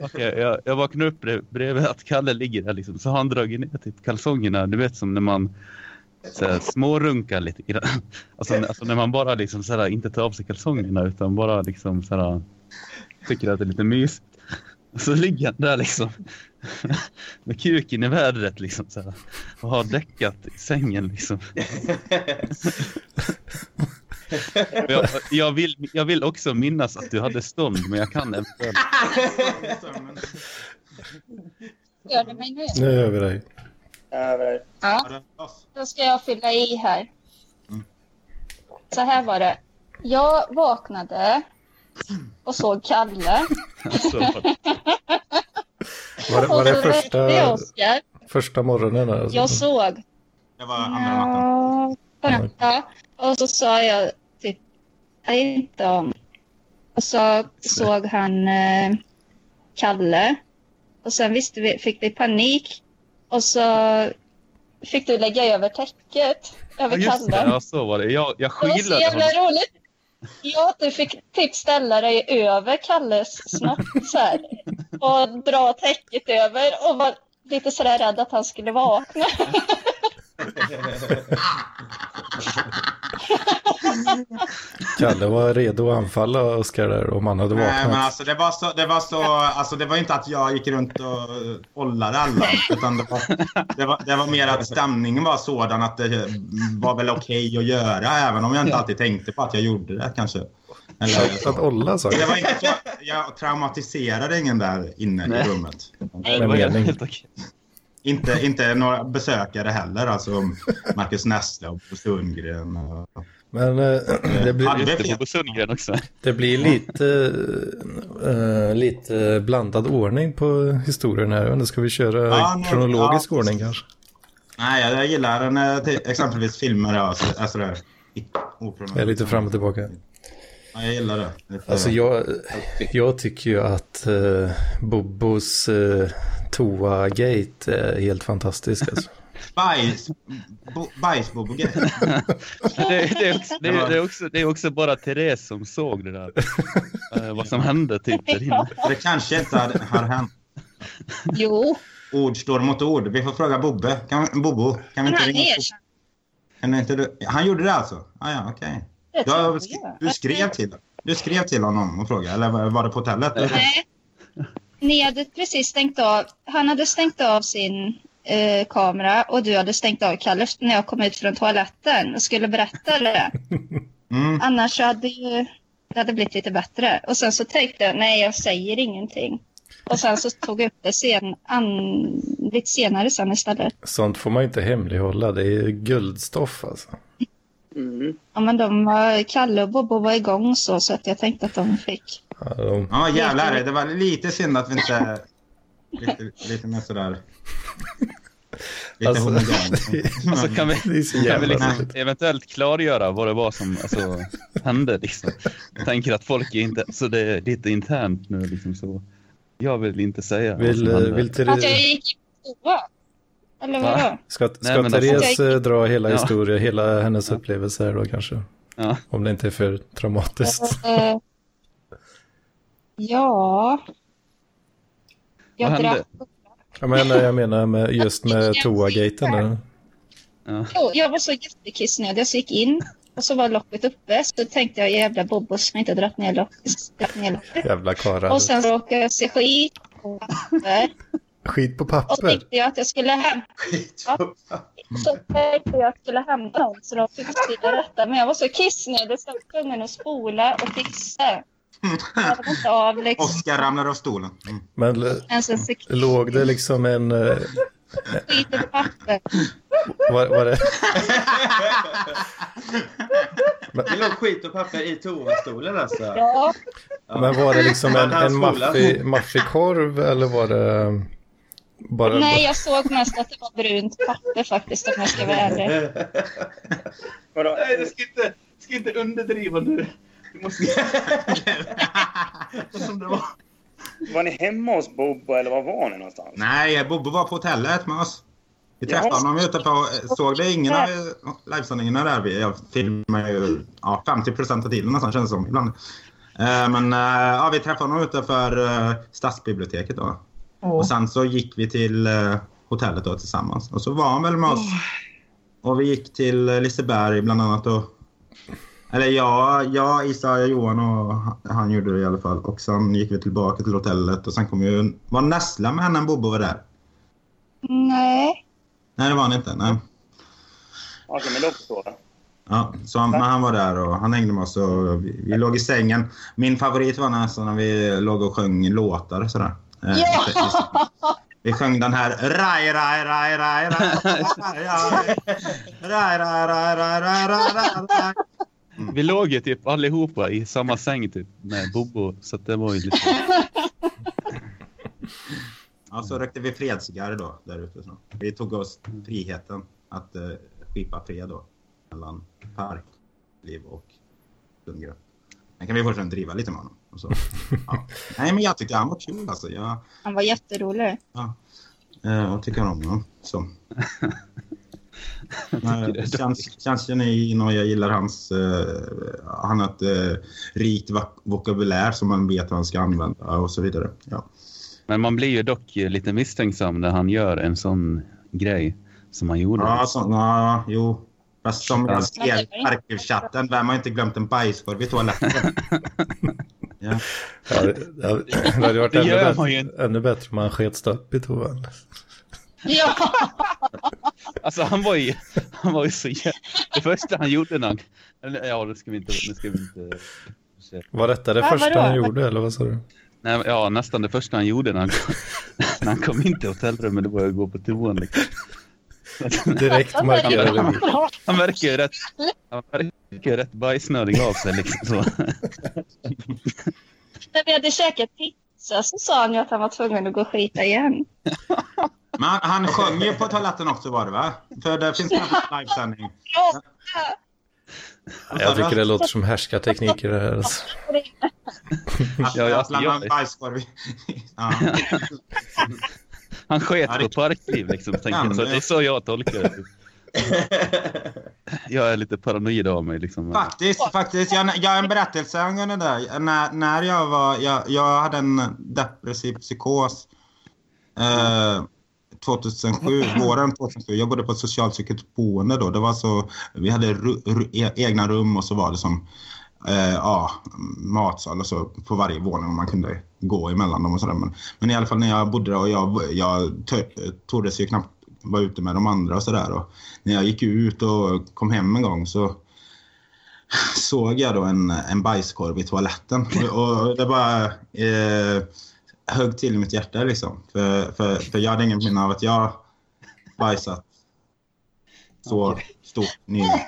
okej, jag, jag vaknade upp bredvid att Kalle ligger där liksom. Så har han dragit ner typ kalsongerna. Du vet som när man så här, smårunkar lite grann. Alltså, alltså när man bara liksom så här, inte tar av sig kalsongerna utan bara liksom så här, tycker att det är lite mysigt. Och så ligger han där liksom med kuken i vädret liksom så här, och har däckat i sängen liksom. Jag, jag, vill, jag vill också minnas att du hade stånd, men jag kan eventuellt. Nu? Gör vi det. Över. Ja, då ska jag fylla i här. Så här var det. Jag vaknade och såg Kalle. Alltså, Var det, var det första, första morgonen? Alltså? Jag såg. Det var andra natten. Ja, ja. Och så sa jag typ, jag inte om. Och så såg han eh, Kalle. Och sen visste vi, fick vi panik. Och så fick du lägga över täcket över Ja, just det. Kalle. Ja, så var det. Jag, jag Det var så skilade jävla honom. roligt. Ja, du fick typ ställa dig över Kalles snopp så här. Och dra täcket över och var lite sådär rädd att han skulle vakna. Kalle var redo att anfalla Oskar där om han hade Nej, vaknat. men alltså det var så, det var så, alltså det var inte att jag gick runt och ollade alla. Utan det var, det var, det var mer att stämningen var sådan att det var väl okej att göra. Även om jag inte alltid tänkte på att jag gjorde det kanske. Eller, Att olla sa det jag. var inte så, jag traumatiserade ingen där inne Nej. i rummet. Det Med var helt okej. Inte, inte några besökare heller. Alltså Marcus Nessle och Bo Sundgren. Och, Men eh, det, blir, Just det, fel. Bobo Sundgren också. det blir lite, eh, lite blandad ordning på historien här. Nu ska vi köra Ja, kronologisk ja. ordning kanske? Nej, jag gillar när exempelvis filmer är så- är sådär. Jag är lite fram och tillbaka. Ja, jag gillar det. Lite, Alltså jag, jag tycker ju att eh, Bobos eh, toa-gate är helt fantastisk. Alltså. Bajs... Bo, bajsbobogrej. Det, det, är också, det, är, det, är också, det är också bara Therese som såg det där. Eh, vad som hände typ där inne. Det kanske inte har, har hänt. Jo, Ord står mot ord. Vi får fråga Bobbe. Kan, Bobo, kan vi inte ringa? Kan inte du, han gjorde det alltså? Ah, ja, okej. det. Du, skrev till Du skrev till honom och frågade? Eller var var det på hotellet? Nej. Ni hade precis stängt av. Han hade stängt av sin eh, kamera och du hade stängt av Kalle när jag kom ut från toaletten och skulle berätta det. Mm. Annars hade ju det hade blivit lite bättre. Och sen så tänkte jag, nej jag säger ingenting. Och sen så tog jag upp det sen, an, lite senare sen istället. Sånt får man inte hemlighålla. Det är guldstoff alltså. Mm. Ja men de Kalle och Bobo var igång så, så att jag tänkte att de fick. Ja, de, Ja, jävlar. Det var lite synd att vi inte... Lite, lite mer sådär... Lite Alltså, homogent. Alltså kan vi, det kan vi liksom eventuellt klargöra vad det var som alltså, hände liksom. Jag tänker att folk är inte, så det är lite internt nu liksom så. Jag vill inte säga vad Vill, som eh, hände. vill Att jag gick toa? Eller Va? vadå? ska, Nej, ska men alltså- Therese eh, dra hela Ja. historien, hela hennes upplevelse här då kanske? Ja. Om det inte är för traumatiskt. Eh, ja. Jag Vad hände? drack. Jag menar, jag menar med, just med toa-gaten där. Ja. Jo, jag var så jättekissnödig så jag gick in och så var locket uppe. Så tänkte jag jävla Bobo som inte dragit ner locket. dragit ner locket. Jävla karlar. Och sen råkade jag se skit på papper. Skit på Och papper. tänkte jag att jag skulle hem. Så tänkte jag att jag skulle hämta någon så de fick skriva detta. Men jag var så kissnödig så jag var tvungen att spola och fixa. Av liksom. Oskar ramlar av stolen. Mm. Men eh, låg det liksom en... eh, skit på papper. Var, var det... Det låg skit och papper i toastolen alltså. Ja, Men var det liksom en, en spolar. maffig, maffig korv eller var det bara... nej jag såg mest att det var brunt papper faktiskt om jag ska vara ärlig. Vadå? du ska inte, ska inte underdriva nu. Du måste... som det var. Var ni hemma hos Bobo eller var var ni någonstans? Nej, Bobo var på hotellet med oss. Vi träffade Ja. honom ute på... Såg det ingen av eh, livesändningarna där? Vi- Jag filmar ju ja, 50 procent av tiden nästan, känns det som ibland. Eh, Men eh, ja, vi träffade honom utanför uh, stadsbiblioteket då. Och sen så gick vi till eh, hotellet då tillsammans. Och så var han väl med oss. Och vi gick till eh, Liseberg bland annat och Eller ja, ja, Isa, Johan och han, gjorde det i alla fall. Och sen gick vi tillbaka till hotellet och sen kom ju... Var Nessla med när Bobo var där? Nej. Nej, det var han inte. Nej. Okej, men då förstår jag. Ja, så han, men han var där och han hängde med oss och vi, vi låg i sängen. Min favorit var nästan när vi låg och sjöng låtar sådär. Eh, Ja! Vi sjöng den här Raj, raj, raj, raj, raj, raj, raj, raj, raj, raj, raj, raj, raj. Vi låg ju typ allihopa i samma säng typ med Bobo. Så att det var ju lite... Ja, så rökte vi fredscigarr då där ute. Så. Vi tog oss friheten att uh, skipa fred då mellan parkliv och Lundgren. Sen kan vi fortsätta driva lite med honom. Och så. Ja. Nej, men jag tyckte han var kul alltså. Jag, Han var jätterolig. ja, eh, jag tycker om honom. Så. Nej, känns, känns och jag gillar hans... eh, han har ett uh, rikt vok- vokabulär som man vet vad han ska använda och så vidare. Ja. Men man blir ju dock lite misstänksam när han gör en sån grej som han gjorde. Ja, så, ja, jo. Fast som Ja. jag skrev i arkivchatten, vem har inte glömt en bajskorv i toaletten? ja. Ja, det, det det hade varit Det ännu, bättre, ännu bättre om han sket upp i toan. Ja! Alltså han var ju, han var ju så jä... Det första han gjorde när han... Ja, det ska vi inte... Nu ska vi inte... Var detta det Ja, första vadå? han gjorde eller vad sa du? Nej, ja, nästan det första han gjorde när han kom, när han kom in till hotellrummet, det var att gå på toan. Liksom. Direkt markerade vi. Han verkar ju rätt, han verkar ju rätt bajsnödig av sig. Liksom, så. När vi hade käkat pizza så sa han ju att han var tvungen att gå och skita igen. Men han, han sjöng ju på toaletten också var det va? För det finns en livesändning. Ja! Jag tycker det låter som härskartekniker det här. Alltså. Ja, jag-. Ja. Han sket på det- parkliv liksom, tänker. Så det är så jag tolkar det. Jag är lite paranoid av mig. Liksom. Faktiskt, faktiskt. Jag, jag har en berättelse angående det där. När, när jag var... Jag, jag hade en depressiv psykos. Eh, 2007, våren 2007. Jag bodde på ett socialpsykiatriskt boende då. Det var så... Vi hade ru, ru, e, egna rum och så var det som... Eh, ja, matsal och så på varje våning och man kunde gå emellan dem och sådär. Men, men i alla fall när jag bodde där och jag, jag tordes ju knappt vara ute med de andra och sådär. När jag gick ut och kom hem en gång så såg jag då en, en bajskorv i toaletten. Och, och det bara eh, högg till i mitt hjärta liksom. För, för, för jag hade ingen minne av att jag bajsat så stort nyligen.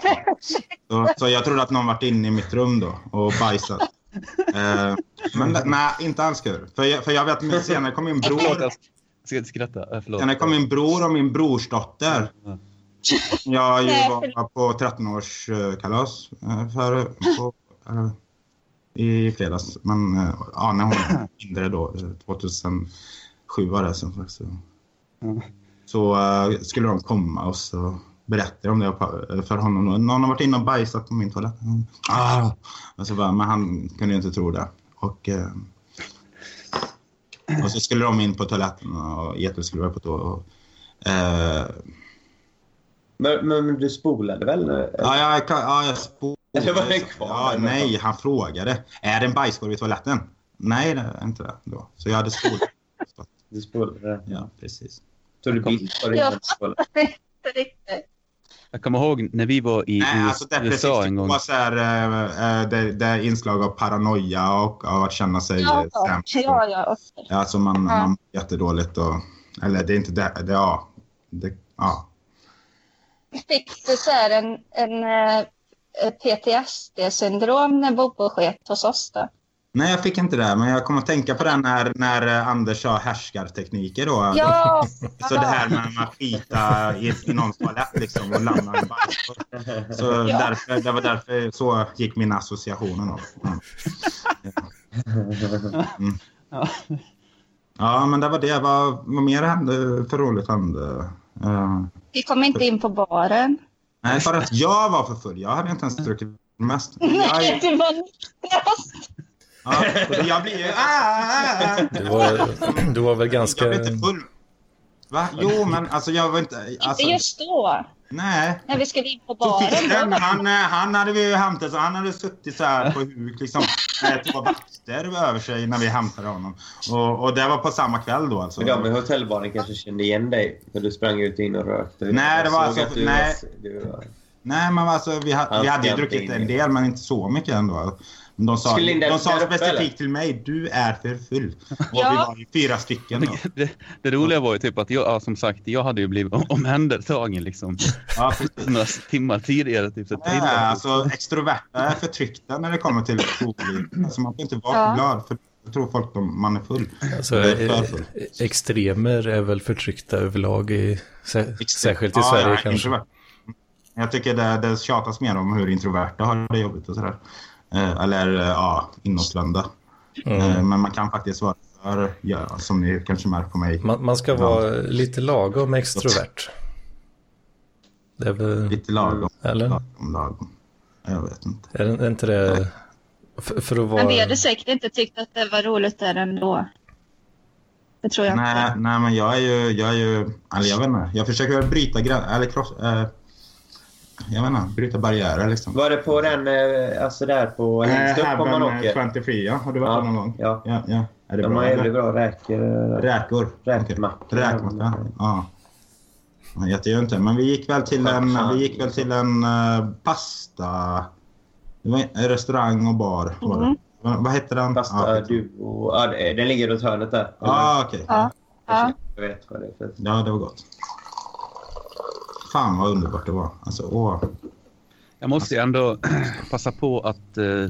Så, så jag trodde att någon varit inne i mitt rum då och bajsat. Eh, men nej, inte alls kul. För jag, för jag vet att senare kom min bror, ska inte skratta. Äh, förlåt. senare kom min bror och min brorsdotter. Jag ju Nej, var på 13-årskalas för, på, eh, i fredags. Men eh, ja, när hon var mindre då, eh, 2007 var det. Så, så, Ja. så eh, skulle de komma och så berättade jag om det för honom. Någon har varit inne och bajsat på min toalett. Mm. Ah! Och så bara, men han kunde ju inte tro det. Och, eh, och så skulle de in på toaletten och Getel skulle vara på toa. Och, eh, Men, men, du spolade väl? Ja, jag, ja, jag spolade. Eller var den kvar? Ja, nej, han frågade. Är det en bajskorv i toaletten? Nej, det är inte det. Då. Så jag hade spolat. Du spolade. Ja, precis. Tog du bild på det Ja. innan du spolade? Inte riktigt. Jag kommer ihåg när vi var i Nej, alltså USA en gång. var så här, äh, det, det är inslag av paranoia och av att känna sig Ja, ja. sämst. ja, ja. Ja, Alltså man, Ja. man mår jättedåligt och... Eller det är inte det. det ja. Det, ja. Fick du så här en, en eh, PTSD-syndrom när Bobo sket hos oss då? Nej, jag fick inte det. Men jag kommer att tänka på det när, när eh, Anders sa härskartekniker då. Ja! Så det här med att skita i, i någons toalett liksom och lämna en bajskorv. Så Ja. därför, det var därför så gick mina associationer då. Mm. Mm. Ja. Men det var det. Vad, vad mer hände för roligt hände? Eh, Vi kom inte in på baren. nej, för att jag var för full. Jag hade inte ens druckit mest. Nej, Jag, det var ja, jag blir ju... Ah, ah, ah. Du var, du var väl ganska... Jag blev inte full. Va? Jo, men alltså jag var inte... Alltså, inte just då. Nej. När vi skulle in på baren han, eh, han hade vi ju hämtat, så han hade suttit så här på huk liksom med två vakter över sig när vi hämtade honom. Och, och det var på samma kväll då alltså. Men de i hotellbaren kanske kände igen dig för du sprang ut in och rökte. Nej, det var alltså- du nej. Var, du var, Nej, men alltså vi, ha, vi hade ju druckit en del, men inte så mycket ändå. De sa, de sa specifikt till mig, du är för full. Och Ja. vi var ju fyra stycken då. Det, det roliga var ju typ att jag, ja, som sagt, jag hade ju blivit om- omhändertagen liksom Ja, några timmar tidigare. Typ, så Nej, alltså extroverta är förtryckta när det kommer till alkohol. Alltså man får inte vara Ja. för glad, för jag tror folk de, man är full. Alltså, är eh, för full. extremer är väl förtryckta överlag, i, sä- särskilt i Ja, Sverige ja, kanske. introvert. Jag tycker det, det tjatas mer om hur introverta har det jobbigt och sådär. Eh, eller eh, ja, inåtvända. Mm. Eh, men man kan faktiskt vara för, ja, som ni kanske märker på mig, Man, man ska vara lite lagom extrovert. Det är väl, lite lagom. eller? Lagom, lagom. Jag vet inte. Är det är inte det... För, för att vara... Men vi hade säkert inte tyckt att det var roligt där ändå. Det tror jag Nej, inte. nej, men jag är ju, jag är ju, eller jag vet inte. Jag försöker bryta grän, eller kross, eh, jag vet inte, bryta barriärer liksom. var det på den, eh, alltså där på längst upp om man åker? 24, har du varit Ja, där någon gång? ja. ja, ja. Är det De bra? har jävligt bra räkor. Räkor? Räkmackor. Räkmacka? Ja. Ja, Jättegör inte. Men vi gick väl till en, vi gick väl till en eh, pasta... Det var en restaurang och bar. Var det. Vad, vad hette den? Pasta ja, Duo. Ja, den ligger runt hörnet där. ah, okej. Ja. Ja. Jag vet vad det är för... Ja, det var gott. Fan vad underbart det var. Alltså, åh. Jag måste ju ändå passa på att eh,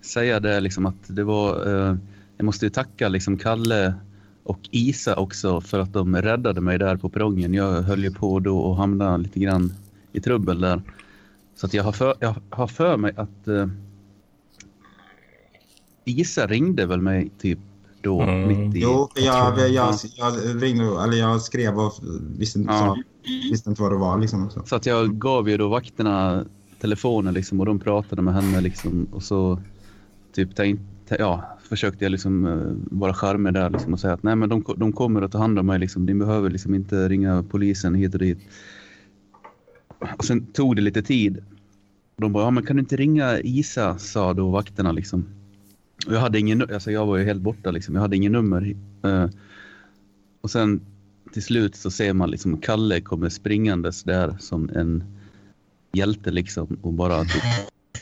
säga det liksom att det var... Eh, jag måste ju tacka liksom Kalle och Isa också för att de räddade mig där på perrongen. Jag höll ju på då att hamna lite grann i trubbel där. Så att jag har för, jag har för mig att eh, Isa ringde väl mig typ då Mm. mitt i... Jo, jag, jag, jag, jag ringde, eller jag skrev och visste inte, Ja. Sa, visste inte vad det var. Liksom. Så. Så att jag gav ju då vakterna telefonen liksom och de pratade med henne liksom och så typ tänkte, ja, försökte jag liksom eh, vara charmig där liksom och säga att nej men de, de kommer att ta hand om mig liksom. Ni behöver liksom inte ringa polisen hit och dit. Och sen tog det lite tid. De bara, ja men kan du inte ringa Isa, sa då vakterna liksom. Och jag hade ingen, alltså jag var ju helt borta liksom. Jag hade ingen nummer. Eh, och sen till slut så ser man liksom Kalle kommer springandes där som en hjälte liksom och bara typ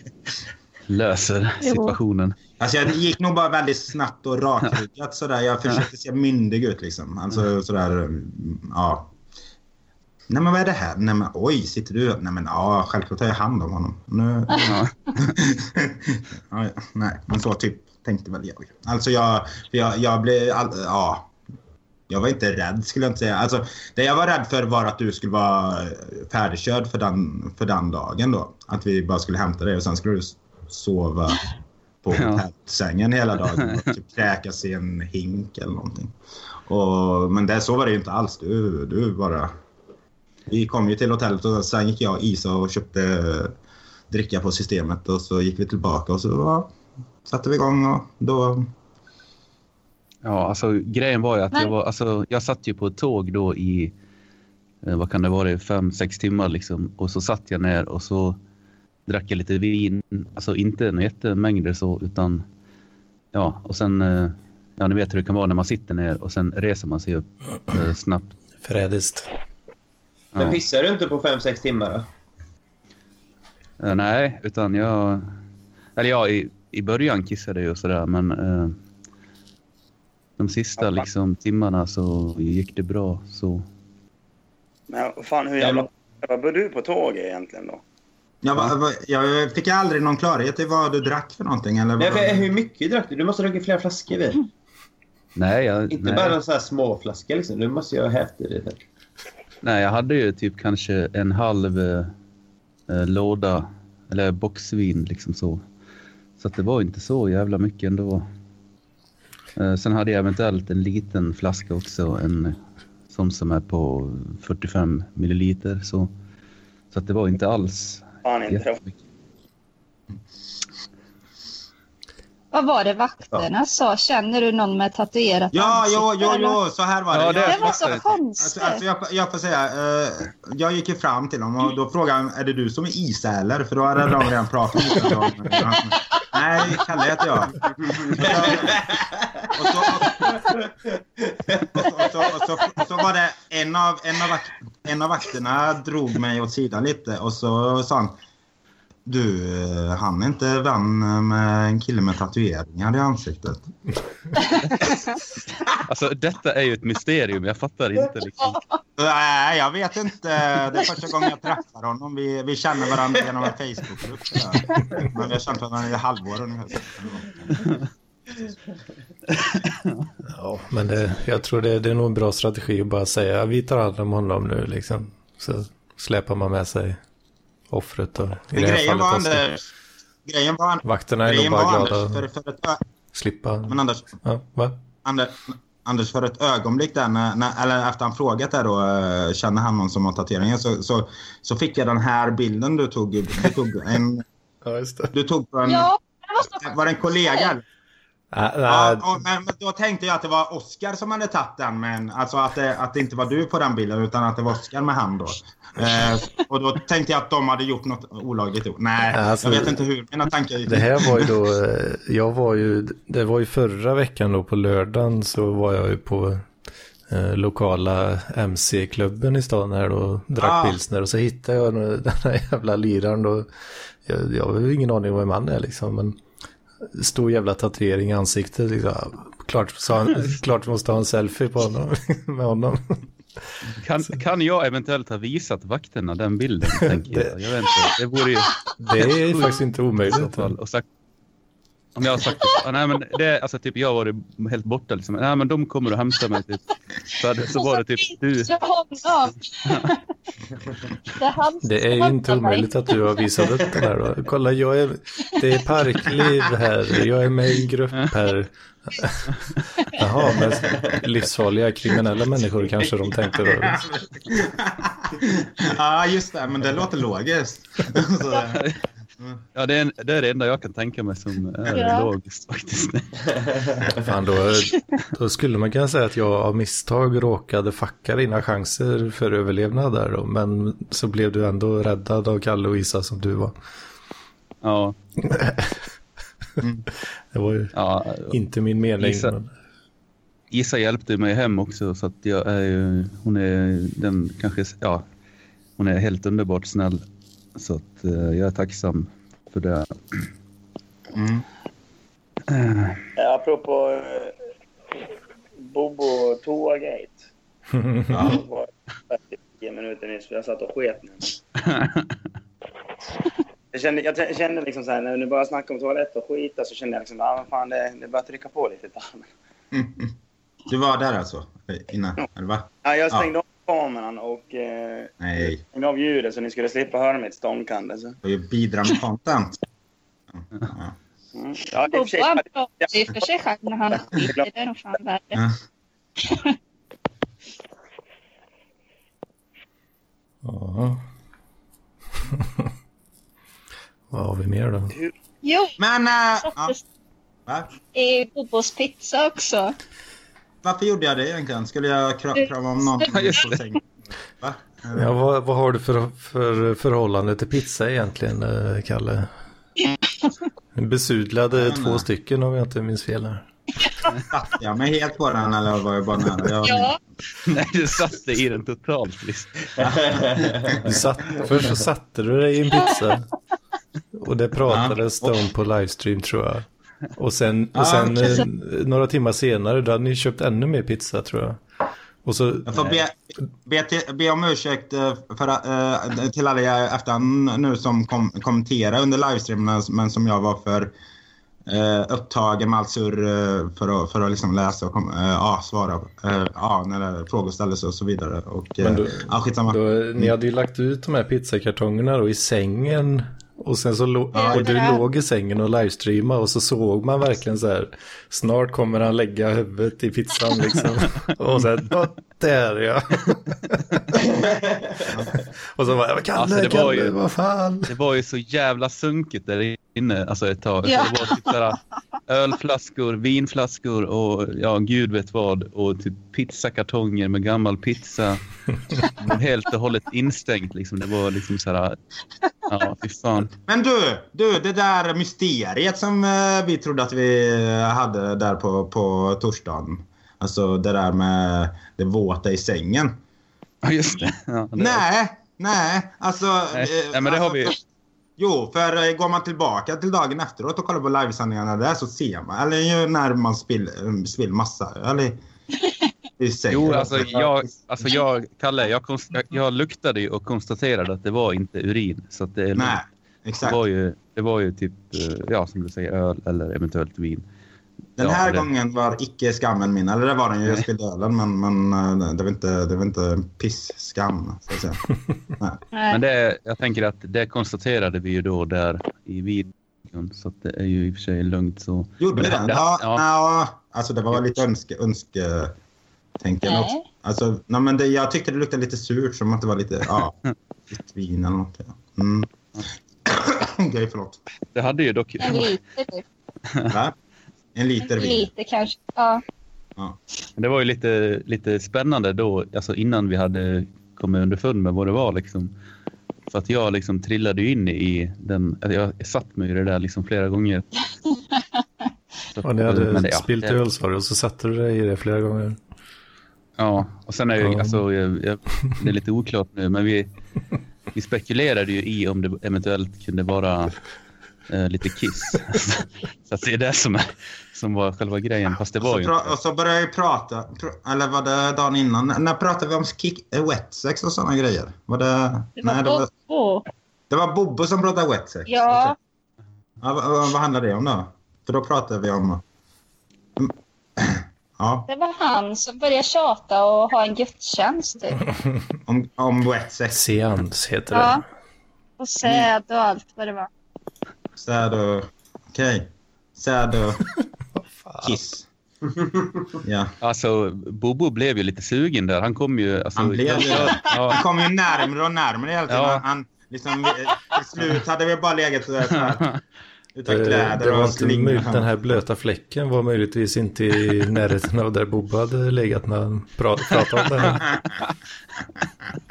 löser situationen. Alltså jag gick nog bara väldigt snabbt och rakryggat sådär. Jag försökte se myndig ut liksom. Alltså sådär, ja. Nej men vad är det här? Nej men oj, sitter du? Nej men ja, självklart tar jag hand om honom. Nu... Ja. ja, nej, men så typ tänkte väl jag. Alltså jag, jag, jag blev, all, ja. Jag var inte rädd skulle jag inte säga. Alltså, det jag var rädd för var att du skulle vara färdigkörd för den, för den dagen då. Att vi bara skulle hämta dig och sen skulle du sova på Ja. hotellsängen hela dagen och typ kräkas i en hink eller någonting. Och, men det, så var det ju inte alls. Du, du bara... Vi kom ju till hotellet och sen gick jag och Isa och köpte dricka på systemet och så gick vi tillbaka och så ja, satte vi igång och då... Ja, alltså grejen var ju att jag Men- var, alltså jag satt ju på ett tåg då i, eh, vad kan det vara, fem, sex timmar liksom. Och så satt jag ner och så drack jag lite vin. Alltså inte några jättemängder så, utan ja, och sen, eh, ja ni vet hur det kan vara när man sitter ner och sen reser man sig upp eh, snabbt. Förrädiskt. Men Ja. pissar du inte på 5-6 timmar då? Eh, nej, utan jag, eller ja, i, i början kissade jag och sådär, men eh, de sista liksom timmarna så gick det bra så. Men vad fan, hur jävla... Vad bor du på tåget egentligen då? Jag, var, var- jag fick aldrig någon klarhet i vad du drack för någonting. Eller Nej, vad, för hur mycket drack du? Du måste ha druckit flera flaskor vin. Nej, jag, Inte nej. bara en sån här små flaska liksom. Du måste ju ha hävt i det. Nej, jag hade ju typ kanske en halv eh, eh, låda eller boxvin liksom så. Så att det var inte så jävla mycket ändå. Eh, sen hade jag eventuellt en liten flaska också, en som som är på 45 milliliter så. Så att det var inte alls Fan inte. Vad var det vakterna sa? Känner du någon med tatuerat Ja, jo, ansikte, jo, jo, så här var det. Ja, det- Jag- Det var så konstigt. Alltså, alltså jag, jag får säga, eh, jag gick ju fram till dem och då frågade han, är det du som är Isäler? För då hade de redan pratat lite om Nej, Kalle heter jag. Och så, och så, och så, och så, och så var det en av, en, av en av vakterna drog mig åt sidan lite och så sa han du, eh, han är inte vän med en kille med tatueringar i ansiktet. Alltså detta är ju ett mysterium. Jag fattar inte liksom. Nej, jag vet inte. Det är första gången jag träffar honom. Vi, vi känner varandra genom en Facebookgrupp. Men vi har känt varandra i halvår ungefär. Ja, men det, jag tror det, det är nog en bra strategi att bara säga vi tar hand om honom nu liksom. Så släpar man med sig offret och i det grejen var Oskar. Anders... Grejen var, Vakterna är nog bara glada Anders, för, att för ett, ö- slippa. men Anders, Ja, va? Anders, Anders, för ett ögonblick där, när, när, eller efter han frågat där då, eh, känner han någon som har tatueringar, så, så, så fick jag den här bilden du tog. Du tog, en, Ja, just det. du tog en... Ja, det var så Var det en kollega? Äh, Ja, äh, och, men, men då tänkte jag att det var Oscar som hade tagit den. Men, alltså att det, att det inte var du på den bilden utan att det var Oscar med han då. Eh, och då tänkte jag att de hade gjort något olagligt. Nej, Alltså, jag vet inte hur mina tankar gick. Det här var ju då, eh, jag var ju, det var ju förra veckan då på lördagen så var jag ju på eh, lokala MC-klubben i stan här då och drack Ah. pilsner och så hittade jag den här jävla liraren då. Jag, jag har ju ingen aning om vem han är liksom men stor jävla tatuering i ansiktet liksom. Klart, så han, klart måste ha en selfie på honom, med honom. Kan, kan jag eventuellt ha visat vakterna den bilden? Tänker jag. jag vet inte. Det vore ju Det är faktiskt inte omöjligt. Och sagt, om jag har sagt att nej, men det är, alltså, typ, jag var helt borta. Liksom. Nej, men de kommer och hämtar mig. Typ. Så, hade, så var det typ du. Det. Det är Det ju inte omöjligt att du har visat upp den här då. Kolla, jag är, det är parkliv här. Jag är med i en grupp här. Jaha, men livsfarliga kriminella människor kanske de tänkte då. Ja, just det. Men det låter logiskt. Ja, det, är, det är det enda jag kan tänka mig som är Ja. logiskt faktiskt. Fan, då, då skulle man kunna säga att jag av misstag råkade fucka dina chanser för överlevnad där då. Men så blev du ändå räddad av Kalle och Isa som du var. Ja, Det var ju ja, inte min mening. Isa- Men... Isa hjälpte mig hem också så att jag är ju, hon är den kanske, ja, hon är helt underbart snäll. Så att eh, jag är tacksam för det. mm. Eh, Apropå eh, Bobo Toagate. ja. Det var 10 minuter nyss för jag satt och sket nu. Jag kände, jag kände liksom så här, när du började snacka om toalett och skita så kände jag liksom, ja men fan det, det börjar trycka på lite. Du var där alltså? Innan? Eller va? Ja, jag stängde av kameran och eh, Nej, stängde av ljudet så ni skulle slippa höra mitt ståndkande. Så. det var ju bidra content. Ja. Mm. Ja, i och för sig, när han. Det är nog fan värre. Ja. Ja. Vad har vi mer då? Jo, Men, äh, ja. Va? i Bobos pizza också. Varför gjorde jag det egentligen? Skulle jag kra- krama om någon? Ja, just det. Säng? Va? Ja, vad, vad har du för, för förhållande till pizza egentligen, eh, Kalle? Besudlade vet två stycken om jag inte minns fel här. Satte jag mig helt på den eller var jag bara nära? Jag, Ja, Nej, du satte i den totalt visst. Du satt, först så satte du dig i en pizza. Och det pratades det om på livestream tror jag. Och sen, Ah, och sen okej. eh, några timmar senare då hade ni köpt ännu mer pizza tror jag. Och så, Jag får be, be, till, be om ursäkt eh, för, eh, till alla er efterhand nu som kom, kommenterade under livestreamen men som jag var för eh, upptagen med allt surr för att, för att liksom läsa och kom, ja, svara ja, när frågor ställdes och så vidare. Och, Men då- ja, skitsamma. då, ni hade ju lagt ut de här pizzakartongerna då i sängen Och sen så lo- Ja. och du låg i sängen och livestreamade och så såg man verkligen så här. Snart kommer han lägga huvudet i pizzan liksom. och sen, "Åh, där ja. och så bara, Kalle, Alltså, det var Kalle, ju- vad fan. Det var ju så jävla sunkigt där inne alltså ett tag. Ja. Det var typ sådär, ölflaskor, vinflaskor och ja, gud vet vad. Och typ pizzakartonger med gammal pizza. Var helt och hållet instängt liksom. Det var liksom sådär, ja fy fan. Men du, du, det där mysteriet som eh, vi trodde att vi hade där på, på torsdagen. Alltså det där med det våta i sängen. Ja just det. Ja, det Nej, nej, alltså... Nej, eh, nej, men det har alltså, vi- för- Jo, för eh, går man tillbaka till dagen efteråt och kollar på livesändningarna där så ser man, eller ju när man spill, eh, spill massa öl i, sängen. Jo, alltså jag, alltså jag, Kalle, jag, konst, jag, jag luktade ju och konstaterade att det var inte urin. Så att det, är lugnt. Nej, det, exakt. var ju, det var ju typ, eh, ja som du säger, öl eller eventuellt vin. Den Ja, här gången var icke skammen min. Eller det var den ju, jag spillde ölen men, men eh, det var inte, det var inte piss-skam. Men det, jag tänker att det konstaterade vi ju då där i videon. Så att det är ju i och för sig lugnt så. Gjorde vi den? det- Ja, ja. ja. alltså det var lite önske, önske tänken också. Nej. Alltså, nej, men det, jag tyckte det luktade lite surt som att det var lite, ja, vitt vin eller något. Ja. Mm. Okej, förlåt. Det hade ju dock... En liter typ. Va? En liter vin. liter kanske. Ja. Det var ju lite, lite spännande då, alltså innan vi hade kommit underfund med vad det var liksom. För att jag liksom trillade in i den, eller jag satt mig i det där liksom flera gånger. Så, Och ni hade men det- ja, spilt öl sa du och så satte du dig i det flera gånger. Ja, och sen är ju, Ja. alltså, jag, jag, det är lite oklart nu, men vi, vi spekulerade ju i om det eventuellt kunde vara eh, lite kiss. så att det är det som, är, som var själva grejen, fast det Och var så, ju pra- och så började jag prata, pr- eller var det dagen innan? När- När pratade vi om kick, eh, wet sex och sådana grejer? Var det, Det var nej, det, var, Bobo. det var Bobbo som pratade wet sex? Ja. ja vad, handlar det om då? För då pratade vi om... Ja, Det var han som började tjata och ha en gudstjänst typ. om, om wet sex. Seans heter det. Ja. Och säd och allt vad det var. Säd och... Okej. Säd och kiss. ja. Alltså, Bobo blev ju lite sugen där. Han kom ju... Alltså, Han blev. Ja, Han kom ju närmare och närmare hela tiden. Ja. Han, han, liksom, eh, till slut hade vi bara legat så så här, utan Det, kläder och möjligt, den här blöta fläcken var möjligtvis inte i närheten av där Bobo hade legat när han pra- pratade om det här.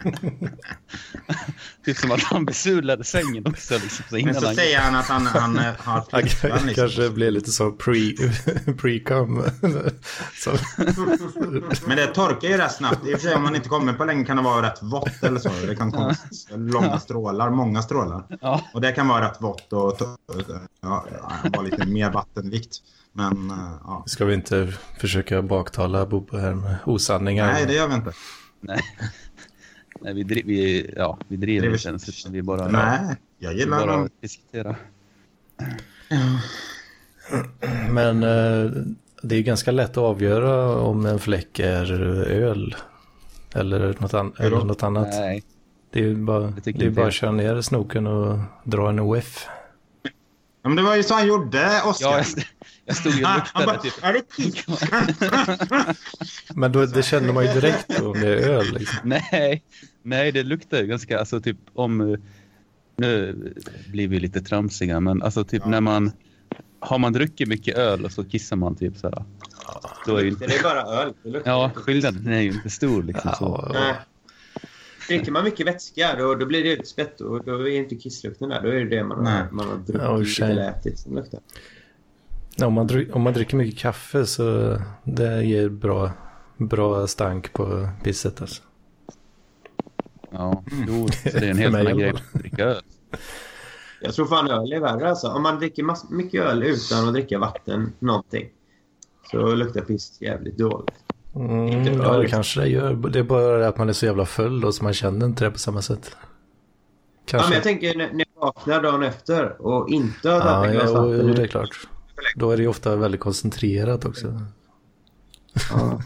typ som att han besudlade sängen också. Liksom, så innan Men så han... säger han att han, han eh, har flickvän. Liksom. kanske blev lite så pre- pre-cum. så, Men det torkar ju rätt snabbt. I och för sig om man inte kommer på länge kan det vara rätt vått eller så. Det kan komma långa strålar, många strålar. Ja. Och det kan vara rätt vått och ja, vara lite mer vattenvikt. Men eh, ja. ska vi inte försöka baktala Bobo här med osanningar? Nej, det gör vi inte. Nej. Nej, vi, dri- vi, ja, vi driver Driver- inte ens. utan Vi bara, Nej, jag vi gillar bara dem. diskuterar. Men eh, det är ganska lätt att avgöra om en fläck är öl. Eller något, an- eller något annat. Nej. Det är ju bara, det är bara det. att köra ner snoken och dra en OF. Ja, men det var ju så han gjorde, Oskar. Ja, jag, stod ju och luktade bara, typ. är det kiss? Men då, det känner man ju direkt om det är öl. Liksom. Nej, nej, det luktar ju ganska, alltså typ om, eh, nu blir vi lite tramsiga, men alltså typ när man, har man druckit mycket öl och så kissar man typ så här. Då är ju Det är bara öl. Det ja, skillnaden är ju inte stor liksom så. Ja, Nej. Dricker man mycket vätska då, då blir det utspätt och då är inte kisslukten där. Då är det det man, har, man har druckit Ja, eller ätit som luktar. Om, man om man dricker mycket kaffe så det ger bra, bra stank på pisset. Alltså. Ja, jo, så det är en helt annan grej att dricka öl. Jag tror fan öl är värre alltså. Om man dricker mycket öl utan att dricka vatten, någonting. Så luktar piss jävligt dåligt. Mm, Inte ja, det kanske det gör. Det är bara det att man är så jävla full då så man känner inte det på samma sätt. Ja, Kanske. men jag tänker när jag vaknar dagen efter och inte har Ja, tagit ett ja, glas jo, vatten. jo, det är klart. Då är det ju ofta väldigt koncentrerat också. Ja.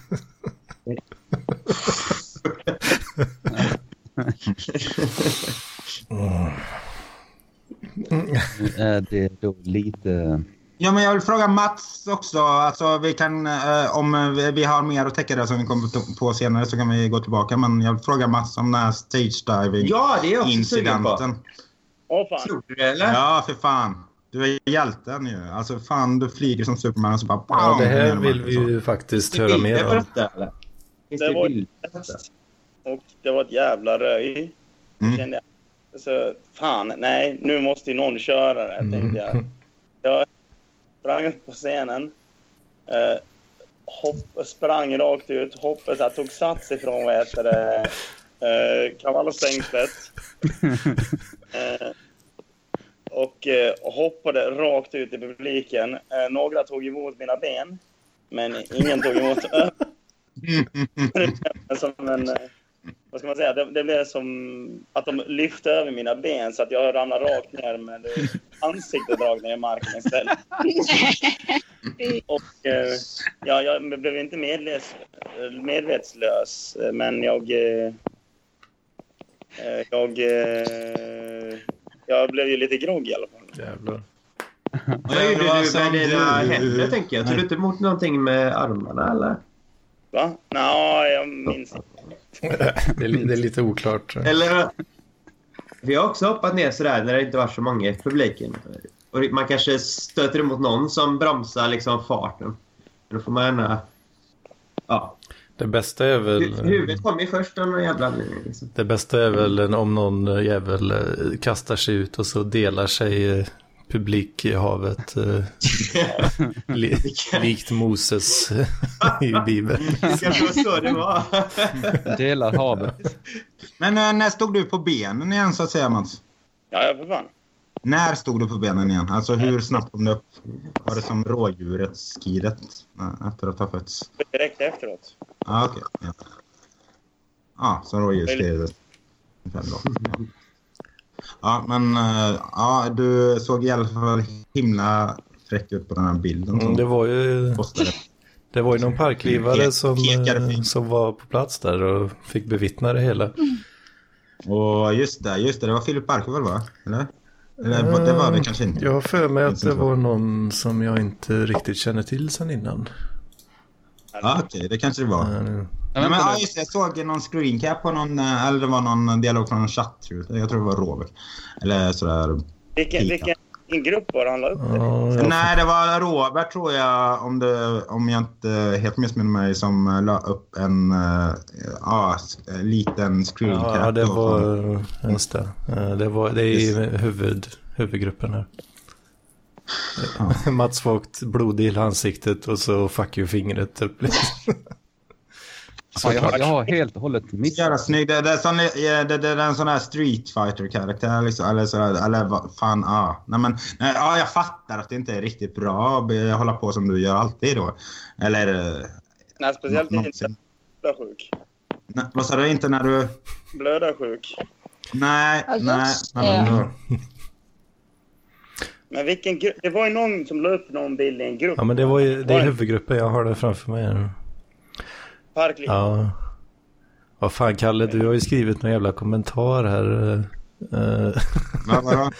Nu är det då lite... Ja, men jag vill fråga Mats också. Alltså, vi kan, eh, om vi, har mer att täcka där som vi kommer på senare så kan vi gå tillbaka. Men jag vill fråga Mats om den här stage diving Ja, det är jag också sugen på. incidenten. Åh fan. Tror du det eller? Ja, för fan. Du är hjälten ju. Alltså fan, du flyger som Superman och så bara... Ja, det här vill vi ju faktiskt höra mer om. Det det var-? Och det var ett jävla röj. Mm. Kände jag. Så, fan, nej, nu måste ju någon köra det, Mm. tänkte jag. Jag sprang upp på scenen. Eh, hopp, sprang rakt ut. Hoppet jag tog sats ifrån vad heter det, eh, kavallstängslet. eh, och eh, hoppade rakt ut i publiken. Eh, några tog emot mina ben, men ingen tog emot som en... eh, Vad ska man säga? Det, det blev som att de lyfte över mina ben så att jag ramlade rakt ner med ansiktet rakt ner i marken istället. Och eh, ja, jag blev inte medles, medvetslös, men jag... Jag... Eh, jag blev ju lite grogg i alla fall. Jävlar. Vad gjorde du med dina händer tänker jag? Tog du inte emot någonting med armarna eller? Va? Nå, jag minns inte. Det är, det är lite oklart. Eller? Vi har också hoppat ner sådär när det inte var så många i publiken. Och man kanske stöter emot någon som bromsar liksom farten. Då får man gärna... Ja. Det bästa är väl... Hu- Huvudet kommer ju först någon jävla... Liksom. Det bästa är väl om någon jävel eh, kastar sig ut och så delar sig eh, publikhavet eh, li, likt Moses i Bibeln. Det kanske var så det var. Delar havet. Men eh, när stod du på benen igen så att säga Mats? Ja, ja, för fan. När stod du på benen igen? Alltså hur snabbt kom du upp? Var det som rådjuret skidet eh, efter att ha fötts? Direkt efteråt. Ah, okej. Ja. Ja, som rådjursskridet. Ungefär då. Ja. ja, men eh, ja, du såg i alla fall himla fräck ut på den här bilden. Som Mm, Det var ju, postade. det var ju någon parklivare Pe- som, eh, som var på plats där och fick bevittna det hela. Och just det, just det, det var Filip Barkov va? Eller? Eller det var det kanske inte. Jag har för mig att det var någon som jag inte riktigt känner till sen innan. Ja, okej, det kanske det var. Eh, Nej, men, ja, just jag såg någon screencap på någon, eh, eller det var någon dialog från en chatt. Jag tror det var Robert. Eller sådär. Vilken, vilken grupp var det han la upp det? Ja, Nej, det var Robert tror jag, om, det, om jag inte helt missminner mig, som la upp en uh, ja, s- eh, liten screencap. ja, det var från- just det. Eh, Det, var, det är i huvud, huvudgruppen här. Mats Vogt, blodig i ansiktet och så fuck you fingret upp. Ja, jag, har- jag har helt och hållet missat. Jävla snygg. Det, det, är sån, det, det är en sån här Street fighter karaktär liksom. Eller, så, eller vad fan, ja. Nej, men, nej, ja. Jag fattar att det inte är riktigt bra att hålla på som du gör alltid då. Eller... eh, Nej, speciellt inte någonsin. blödarsjuk. Nej, vad sa du? Inte när du... Blödarsjuk. Nej, Ja, nej. det. Men vilken grupp? Det var ju någon som la upp någon bild i en grupp. Ja men det var ju, det är huvudgruppen, jag har det framför mig här. Parkliv. Ja. Vad fan Kalle, du har ju skrivit någon jävla kommentar här. eh, vadå?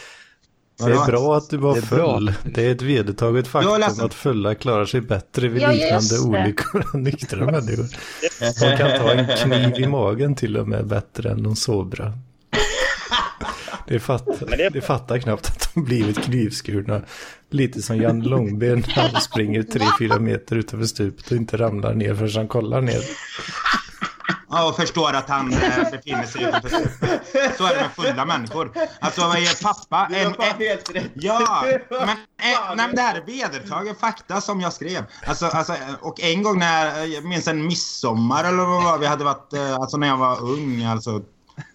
Det är bra att du var Det full. Det är ett vedertaget faktum att fulla klarar sig bättre vid Ja, liknande olyckor än nyktra människor. De kan ta en kniv i magen till och med bättre än de sobra. Det fattar, Men det- det fattar knappt att de blivit knivskurna. Lite som Jan Långben när han springer 3-4 meter utanför stupet och inte ramlar ner förrän han kollar ner. Ja, och förstår att han eh, befinner sig utanför stupet. Så är det med fulla människor. Alltså, vad är pappa? En, en. Ja, men, Fan, eh, nej, men det här är vedertagen fakta som jag skrev. Alltså, alltså, eh, och en gång när, jag minns en midsommar eller vad var, vi hade varit, alltså när jag var ung, alltså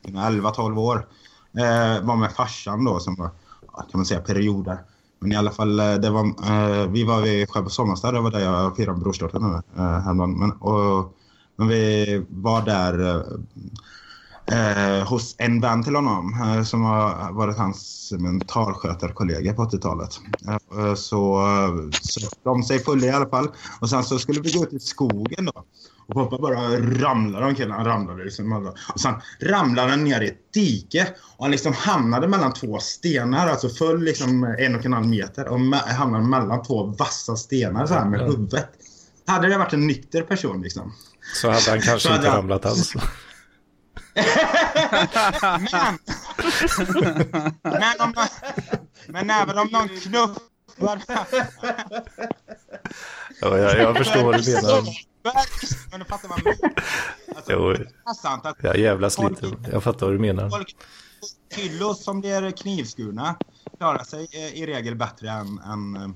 11-12 år, eh, var med farsan då som var, kan man säga, perioder. Men i alla fall, eh, det var, eh, vi var vid Sjöbo sommarstad, det var där jag firade brorsdottern nu, eh, häromdagen. Men, och, men vi var där eh, eh, hos en vän till honom eh, som har varit hans mentalskötarkollega på 80-talet. Eh, eh, så eh, de sig fulla i alla fall. Och sen så skulle vi gå ut i skogen då. Och pappa bara ramlade omkring. Han ramlade liksom. Och sen ramlade han ner i ett dike. Och han liksom hamnade mellan två stenar. Alltså föll liksom en och en halv meter. Och hamnade mellan två vassa stenar så här med huvudet. Hade det varit en nykter person liksom. Så hade han kanske hade inte han- ramlat alls. Men... men, om, men även om någon knuffar... Ja, jag, jag förstår vad du menar. Men du fattar vad jag menar. Alltså, Jo, det är sant att jag är jävla sliten. Jag fattar vad du menar. folk fyllos som blir knivskurna klarar sig eh, i regel bättre än, än eh,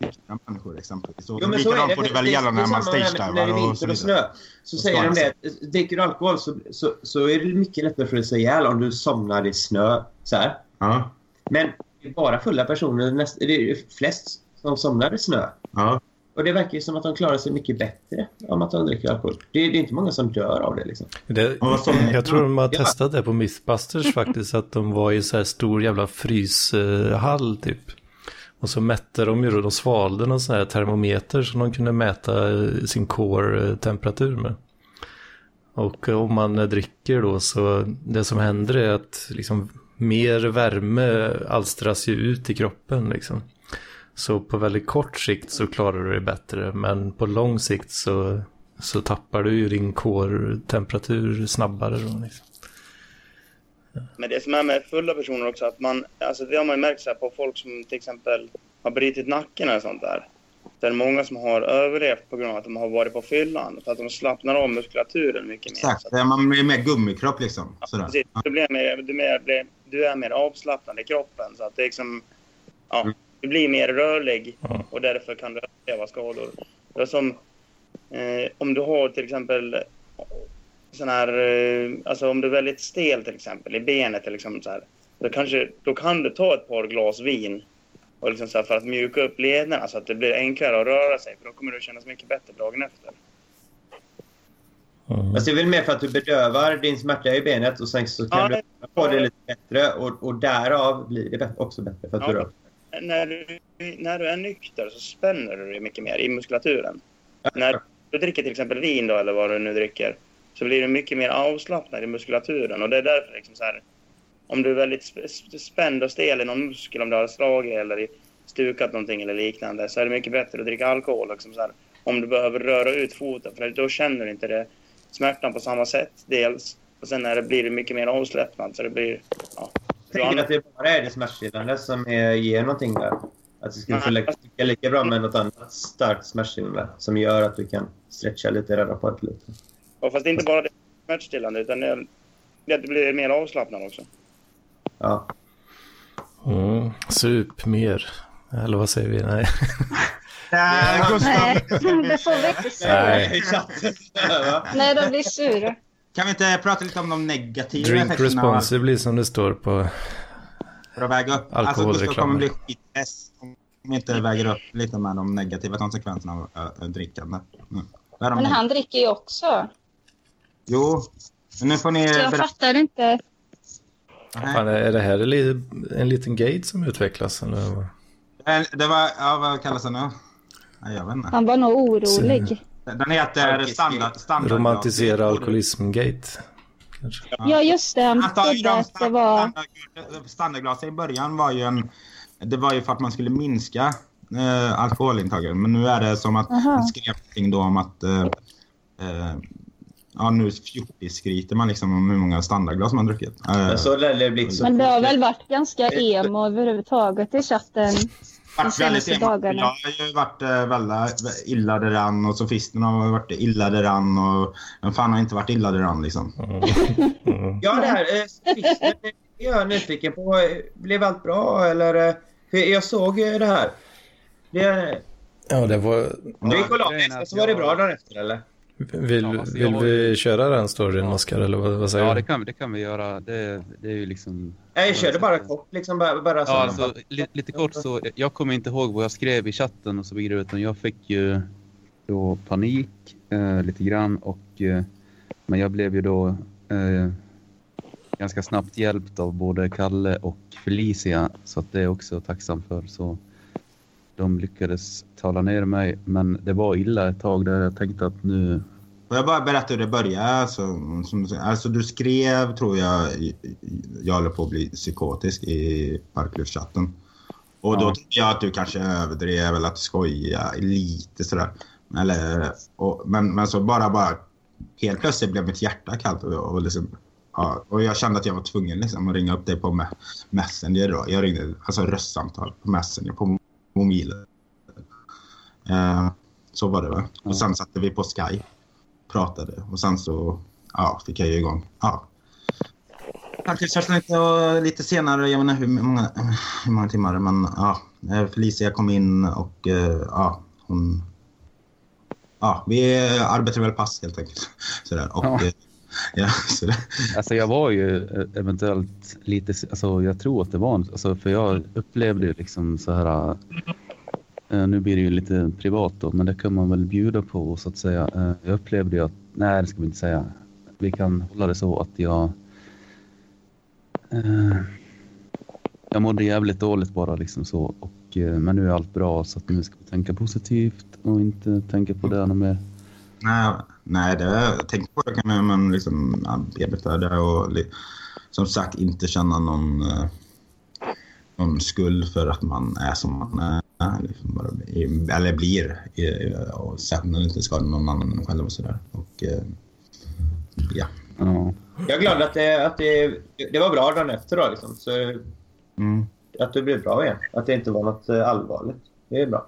nyktra människor exempelvis. Och Jo, men likadant får det väl gälla när man stagedivar När det är och så vinter och vidare. snö. Så Och säger de det. Dricker du alkohol så, så, så är det mycket lättare för dig att säga ihjäl om du somnar i snö. Så här. Ja, Men det är bara fulla personer. Näst, det är flest som somnar i snö. ja. Och det verkar ju som att de klarar sig mycket bättre om att de dricker alkohol. Det är, det är inte många som dör av det liksom. Det, jag tror de har testat det på Mythbusters faktiskt. Att de var i så här stor jävla fryshall typ. Och så mätte de ju då, de svalde någon sån här termometer som de kunde mäta eh, sin core-temperatur med. Och om man eh, dricker då så det som händer är att liksom mer värme alstras ju ut i kroppen liksom. Så på väldigt kort sikt så klarar du det bättre men på lång sikt så, så tappar du ju din core-temperatur snabbare då liksom. Men det som är med fulla personer också, att man, alltså det har man ju märkt så här på folk som till exempel har brutit nacken eller sånt där. Det är många som har överlevt på grund av att de har varit på fyllan. För att de slappnar av muskulaturen mycket mer. Exakt, Så att, man blir mer gummikropp liksom. Sådär. precis, du, blir mer, du, mer, du är mer avslappnad i kroppen. Så att det är liksom, ja, Mm. Du blir mer rörlig och därför kan du överleva skador. Det är som eh, om du har till exempel sån här, eh, alltså om du är väldigt stel till exempel i benet eller liksom så här, då, kanske, då kan du ta ett par glas vin och liksom så här, för att mjuka upp lederna så att det blir enklare att röra sig. För då kommer det kännas mycket bättre dagen efter. Mm. Fast det är väl mer för att du bedövar din smärta i benet och sen så kan Ja, du få det lite bättre och, och därav blir det också bättre för att Ja. du rör När du, när du är nykter så spänner du dig mycket mer i muskulaturen. När du dricker till exempel vin då, eller vad du nu dricker, så blir du mycket mer avslappnad i muskulaturen. Och det är därför liksom så här, om du är väldigt sp- sp- spänd och stel i någon muskel, om du har slagit eller stukat någonting eller liknande, så är det mycket bättre att dricka alkohol. Liksom så här, om du behöver röra ut foten, för då känner du inte det, smärtan på samma sätt, dels. Och sen när det blir det mycket mer avslappnad, så det blir... Ja, tänker att det bara är det smärtstillande som är, ger någonting där. Att det skulle Nej. funka lika bra med något annat starkt smärtstillande som gör att du kan stretcha lite, röra på det lite. Och fast det är inte bara det smärtstillande, utan det är det blir mer avslappnad också. Ja. Mm. Sup mer. Eller vad säger vi? Nej. Äh, Gustav, Nej, det får vi inte säga. Nej. Nej, de blir sura. Kan vi inte prata lite om de negativa Drink effekterna responsibly som det står på. för att väga upp? Alltså Gustav kommer bli skitless om vi inte väger upp lite med de negativa konsekvenserna av äh, drickande. Mm. Men neg- han dricker ju också. Jo, men nu får ni... Så jag fattar inte. Fan, är det här en li- en liten gate som utvecklas? Eller? Det var, ja vad kallas den nu? Jag vet inte. Han var nog orolig. Den heter standard... standard Romantisera alkoholism-gate. Kanske. Ja, just det. Han Han trodde de att det var... standard- standardglasen i början var ju en... Det var ju för att man skulle minska eh, alkoholintaget. Men nu är det som att Aha. man skrev någonting då om att... Eh, eh, ja, nu fjortisskryter man liksom om hur många standardglas man druckit. Eh, Men så Men det har väl varit ganska emo överhuvudtaget i chatten. Varit väldigt senaste emo. dagarna. Jag har ju varit eh, väldigt illa däran och sofisterna har varit illa däran och vem fan har inte varit illa däran liksom. Mm. Ja, det här eh, sofisten, det är jag nyfiken på. Blev allt bra eller? eh, jag såg ju det här. Det, Ja, det var... det gick och la så var det bra dagen efter eller? Vill, Ja, alltså, vill vi köra den storyn, Oskar? Eller vad, vad säger Ja, du? det kan, det kan vi göra. Det, det är ju liksom... Nej, jag körde bara kort liksom. Bara, bara så. Ja, alltså, li, lite kort så, jag kommer inte ihåg vad jag skrev i chatten och så vidare utan jag fick ju då panik eh, lite grann och eh, men jag blev ju då eh, ganska snabbt hjälpt av både Kalle och Felicia så att det är jag också tacksam för så de lyckades tala ner mig men det var illa ett tag där jag tänkte att nu Får jag bara berätta hur det började? Alltså, som alltså du skrev, tror jag, jag håller på att bli psykotisk i Parklivschatten. Och då Ja. tyckte jag att du kanske överdrev eller att du skojade lite sådär. Eller, och, men, men så bara, bara helt plötsligt blev mitt hjärta kallt och, och, liksom, ja, och jag kände att jag var tvungen liksom, att ringa upp dig på me- Messenger då. Jag ringde alltså röstsamtal på Messenger på mobilen. Eh, så var det va? Och sen satte vi på Skype pratade och sen så ja, fick jag ju igång. Ja. Parklivschatten och lite senare, jag inte hur många, hur många timmar, men ja, eh, Felicia kom in och eh, ja, hon... Ja, vi arbetar väl pass helt enkelt. Sådär. Och, Ja. Ja. ja, sådär. Alltså jag var ju eh, eventuellt lite, alltså jag tror att det var, alltså för jag upplevde liksom så här, eh, nu blir det ju lite privat då, men det kan man väl bjuda på så att säga. Eh, Jag upplevde ju att, nej det ska vi inte säga, vi kan hålla det så att jag, eh, jag mådde jävligt dåligt bara liksom så, och, eh, men nu är allt bra så att nu ska vi tänka positivt och inte tänka på det något mer. Nej, nej det, jag tänkte på det kan jag, men liksom det och som sagt inte känna någon, eh, någon skuld för att man är som man är. Liksom bara, eller blir. Och sen när det inte skadar någon annan än själv och sådär. Och eh, ja. Ja. Jag är glad att det, att det, det var bra dagen efter då liksom. Så Mm. att det blev bra igen. Att det inte var något eh, allvarligt. Det är bra.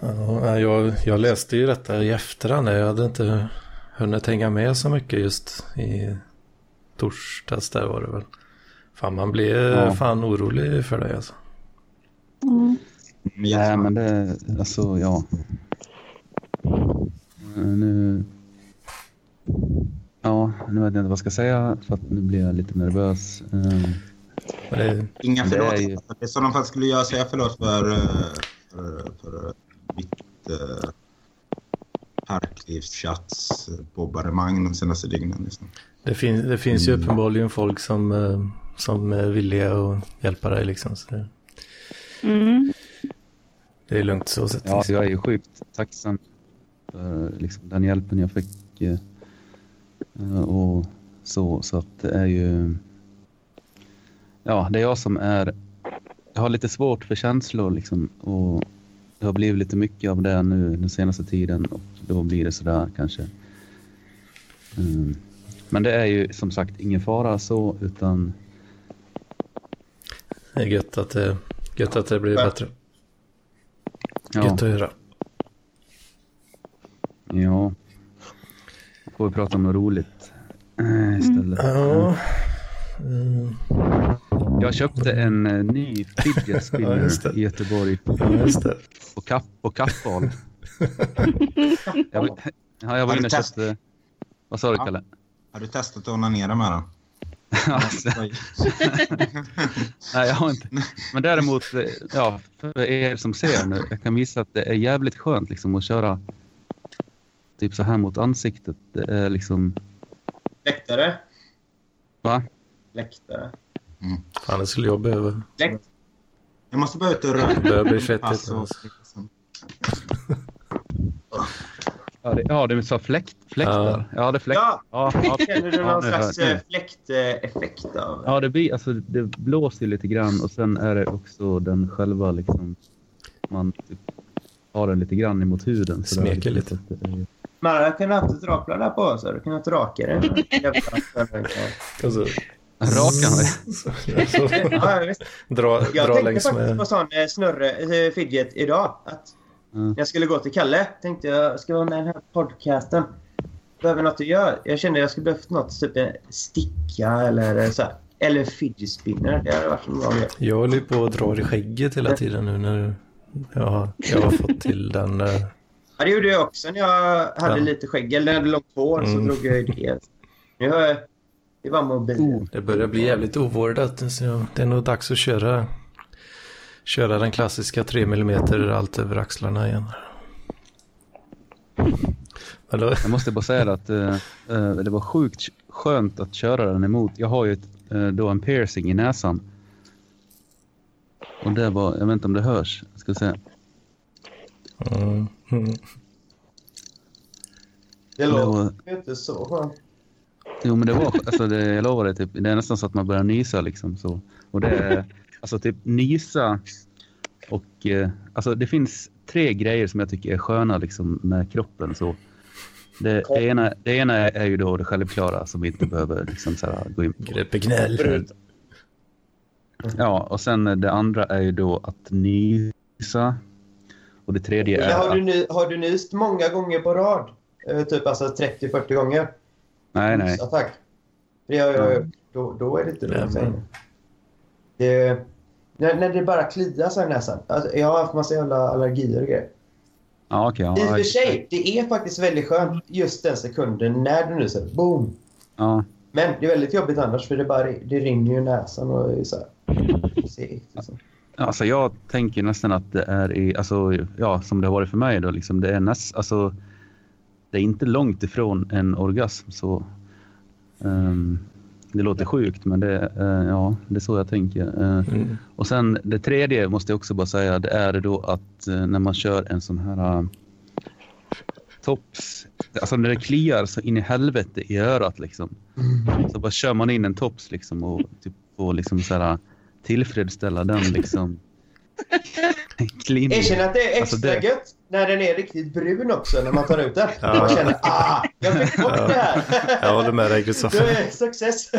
Ja, jag, jag läste ju detta i efterhand. Jag hade inte hunnit hänga med så mycket just i torsdags där var det väl. Fan man blir Ja. fan orolig för dig alltså. Mm. Nej, men det, alltså ja. Eh, Nu, ja, nu vet jag inte vad jag ska säga för att nu blir jag lite nervös. Eh, Men det, Inga Det förlåt. är Det ju- I sådana fall skulle jag säga förlåt för, eh, för, för mitt uh, parklivschatts bombardemang de senaste dygnen. Liksom. det, fin, det finns ju uppenbarligen folk som, eh, som är villiga att hjälpa dig liksom. Så det, Mm. det är lugnt så sett. ja, liksom. jag är ju sjukt tacksam för liksom, den hjälpen jag fick. eh, eh, och så, så att det är ju... Ja, det är jag som är... Jag har lite svårt för känslor liksom. Och det har blivit lite mycket av det nu den senaste tiden och då blir det sådär kanske. Mm. Men det är ju som sagt ingen fara så utan Det är gött att det, gött att det blir Ja. bättre. ja, Gött att höra. ja. Får vi prata om något roligt eh, istället. Ja. Mm. Jag köpte en eh, ny fidget Ja, spinner just det. i Göteborg Ja, just det. på, kapp, på Kappahl. jag, ja, jag var Har inne du och köpte... Vad sa du Ja. Kalle? Har du testat att onanera med den? Nej, jag har inte. Men däremot, eh, ja, för er som ser nu, jag kan visa att det är jävligt skönt liksom att köra typ så här mot ansiktet. Det är liksom, Läktare. va? Läktare. Fan det skulle jag behöva. Läkt Jag måste bara ut och röra Det börjar bli fettigt. och- Alltså. Ja, det, ja, det sa fläkt, fläktar. Ja, det är fläkt. Ja! Ja, ja, Känner du ja, någon slags eh, fläkteffekt av Ja, det blir, alltså det blåser lite grann och sen är det också den själva liksom, man typ har den lite grann emot huden. så Smeker liksom, lite. det är- Man hade kunnat haft ett rakblad där på så hade du kunnat raka det. Raka mig. så, så, ja, visst. dra, Jag dra tänkte faktiskt med... på sån eh, snurre, eh, fidget idag. Att Mm. när jag skulle gå till Kalle tänkte jag, ska vara med i den här podcasten. Behöver något att göra. Jag kände jag skulle behövt något, typ en sticka eller så här. Eller fidget spinner. Det hade varit en bra grej. Jag håller ju på och drar i skägget hela tiden nu när jag, har- jag har fått till den. eh, Ja, det gjorde jag också när jag hade Ja. lite skägg. Eller när jag hade långt hår så Mm. drog jag ju det. Nu har jag... Det var mobilen. Oh, Det börjar bli jävligt ovårdat. Så det är nog dags att köra, köra den klassiska 3 mm allt över axlarna igen. Då, Jag måste bara säga att eh, eh, det var sjukt skönt att köra den emot. Jag har ju ett, eh, då en piercing i näsan. Och det var, jag vet inte om det hörs. Jag ska säga. mm, mm. Det låter inte så skönt. Jo, men det var, alltså det, jag lovar dig, typ, det är nästan så att man börjar nysa liksom. Så. Och det är, alltså typ nysa och, eh, alltså det finns tre grejer som jag tycker är sköna liksom med kroppen så. Det, det, ena, det ena är ju då det självklara som vi inte behöver liksom så här, gå in på. Grepp i knäll. Brut. Ja, och sen det andra är ju då att nysa. Och det tredje Men är har, du ny, har du nyst många gånger på rad? Eh, typ alltså 30-40 gånger? Nej, nej. Attack. Det gör jag, Mm. då, då är det inte men- längre. Det, när, när det bara kliar så här i näsan. Alltså, jag har haft massa jävla allergier och grejer. Ja, okej. I och ja, för sig, det är faktiskt väldigt skönt just den sekunden när du nyser. Boom! ja. Men det är väldigt jobbigt annars för det, bara, det rinner ju i näsan och är så här. Liksom. Alltså jag tänker nästan att det är i, alltså, ja, som det har varit för mig då, liksom, det är näst, alltså, det är inte långt ifrån en orgasm så ehm, det låter sjukt men det, eh, ja, det är så jag tänker. Eh, Mm. Och sen det tredje måste jag också bara säga, det är då att eh, när man kör en sån här uh, tops, alltså när det kliar så in i helvete i örat liksom. Så bara kör man in en tops liksom och typ får liksom så här tillfredsställa den liksom. Erkänn att det är Alltså, extra det- gött när den är riktigt brun också när man tar ut den. Ja. Man känner ah, jag fick bort Ja. det här. Jag håller med dig Det Kristoffer. är success.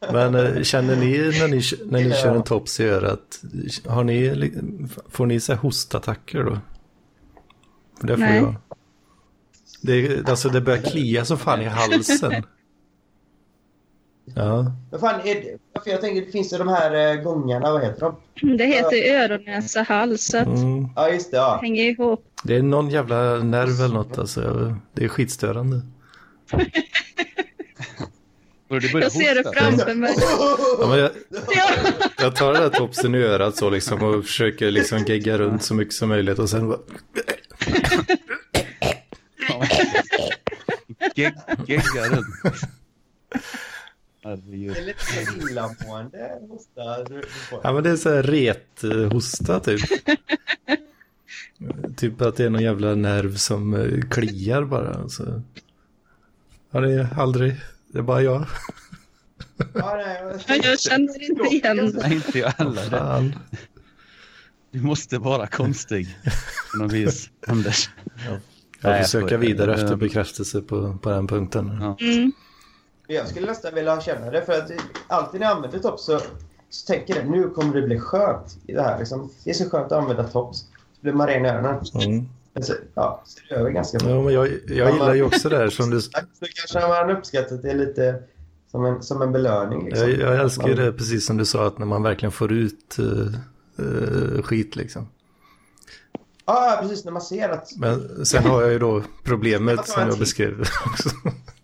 Men eh, känner ni när ni, när ni kör en tops i örat, har ni, får ni så här hostattacker då? För det får Nej. jag. Det, alltså det börjar klia så fan i halsen. Ja, Men fan, är det, för jag tänker, det finns ju de här eh, gångarna, vad heter de? Det heter öron, näsa, hals. Så att det mm. Ja, just det. Ja. hänger ihop. det är någon jävla nerv eller något alltså. Det är skitstörande. Det Jag ser det framför mig. Ja, men jag, Ja. jag tar den där topsen i örat så liksom och försöker liksom gegga runt så mycket som möjligt och sen bara... Gegg, gegga runt. Herregud. Det är lite illamående hosta. Ja men det är så här ret-hosta typ. typ att det är någon jävla nerv som eh, kliar bara. Så. Ja det är aldrig, det är bara jag. Ja, nej, Ja, Jag känner inte igen det. Nej, inte jag heller. Fan. Du måste vara konstig. På något vis, Anders. Jag Nej, får jag söka vidare efter bekräftelse på, på den punkten. Ja. Mm. Jag skulle nästan vilja känna det för att alltid när jag använder tops så, så tänker jag nu kommer det bli skönt i det här. Liksom. Det är så skönt att använda tops. Så blir man ren i öronen. Mm. Så, ja, så det gör vi ganska bra. Ja, men jag, jag gillar ju också det här som du... Så kanske man uppskattat det lite som en, som en belöning. Liksom. Jag, jag älskar ju det precis som du sa att när man verkligen får ut uh, uh, skit liksom. Ja, precis. När man ser att... Men sen har jag ju då problemet som jag beskrev också.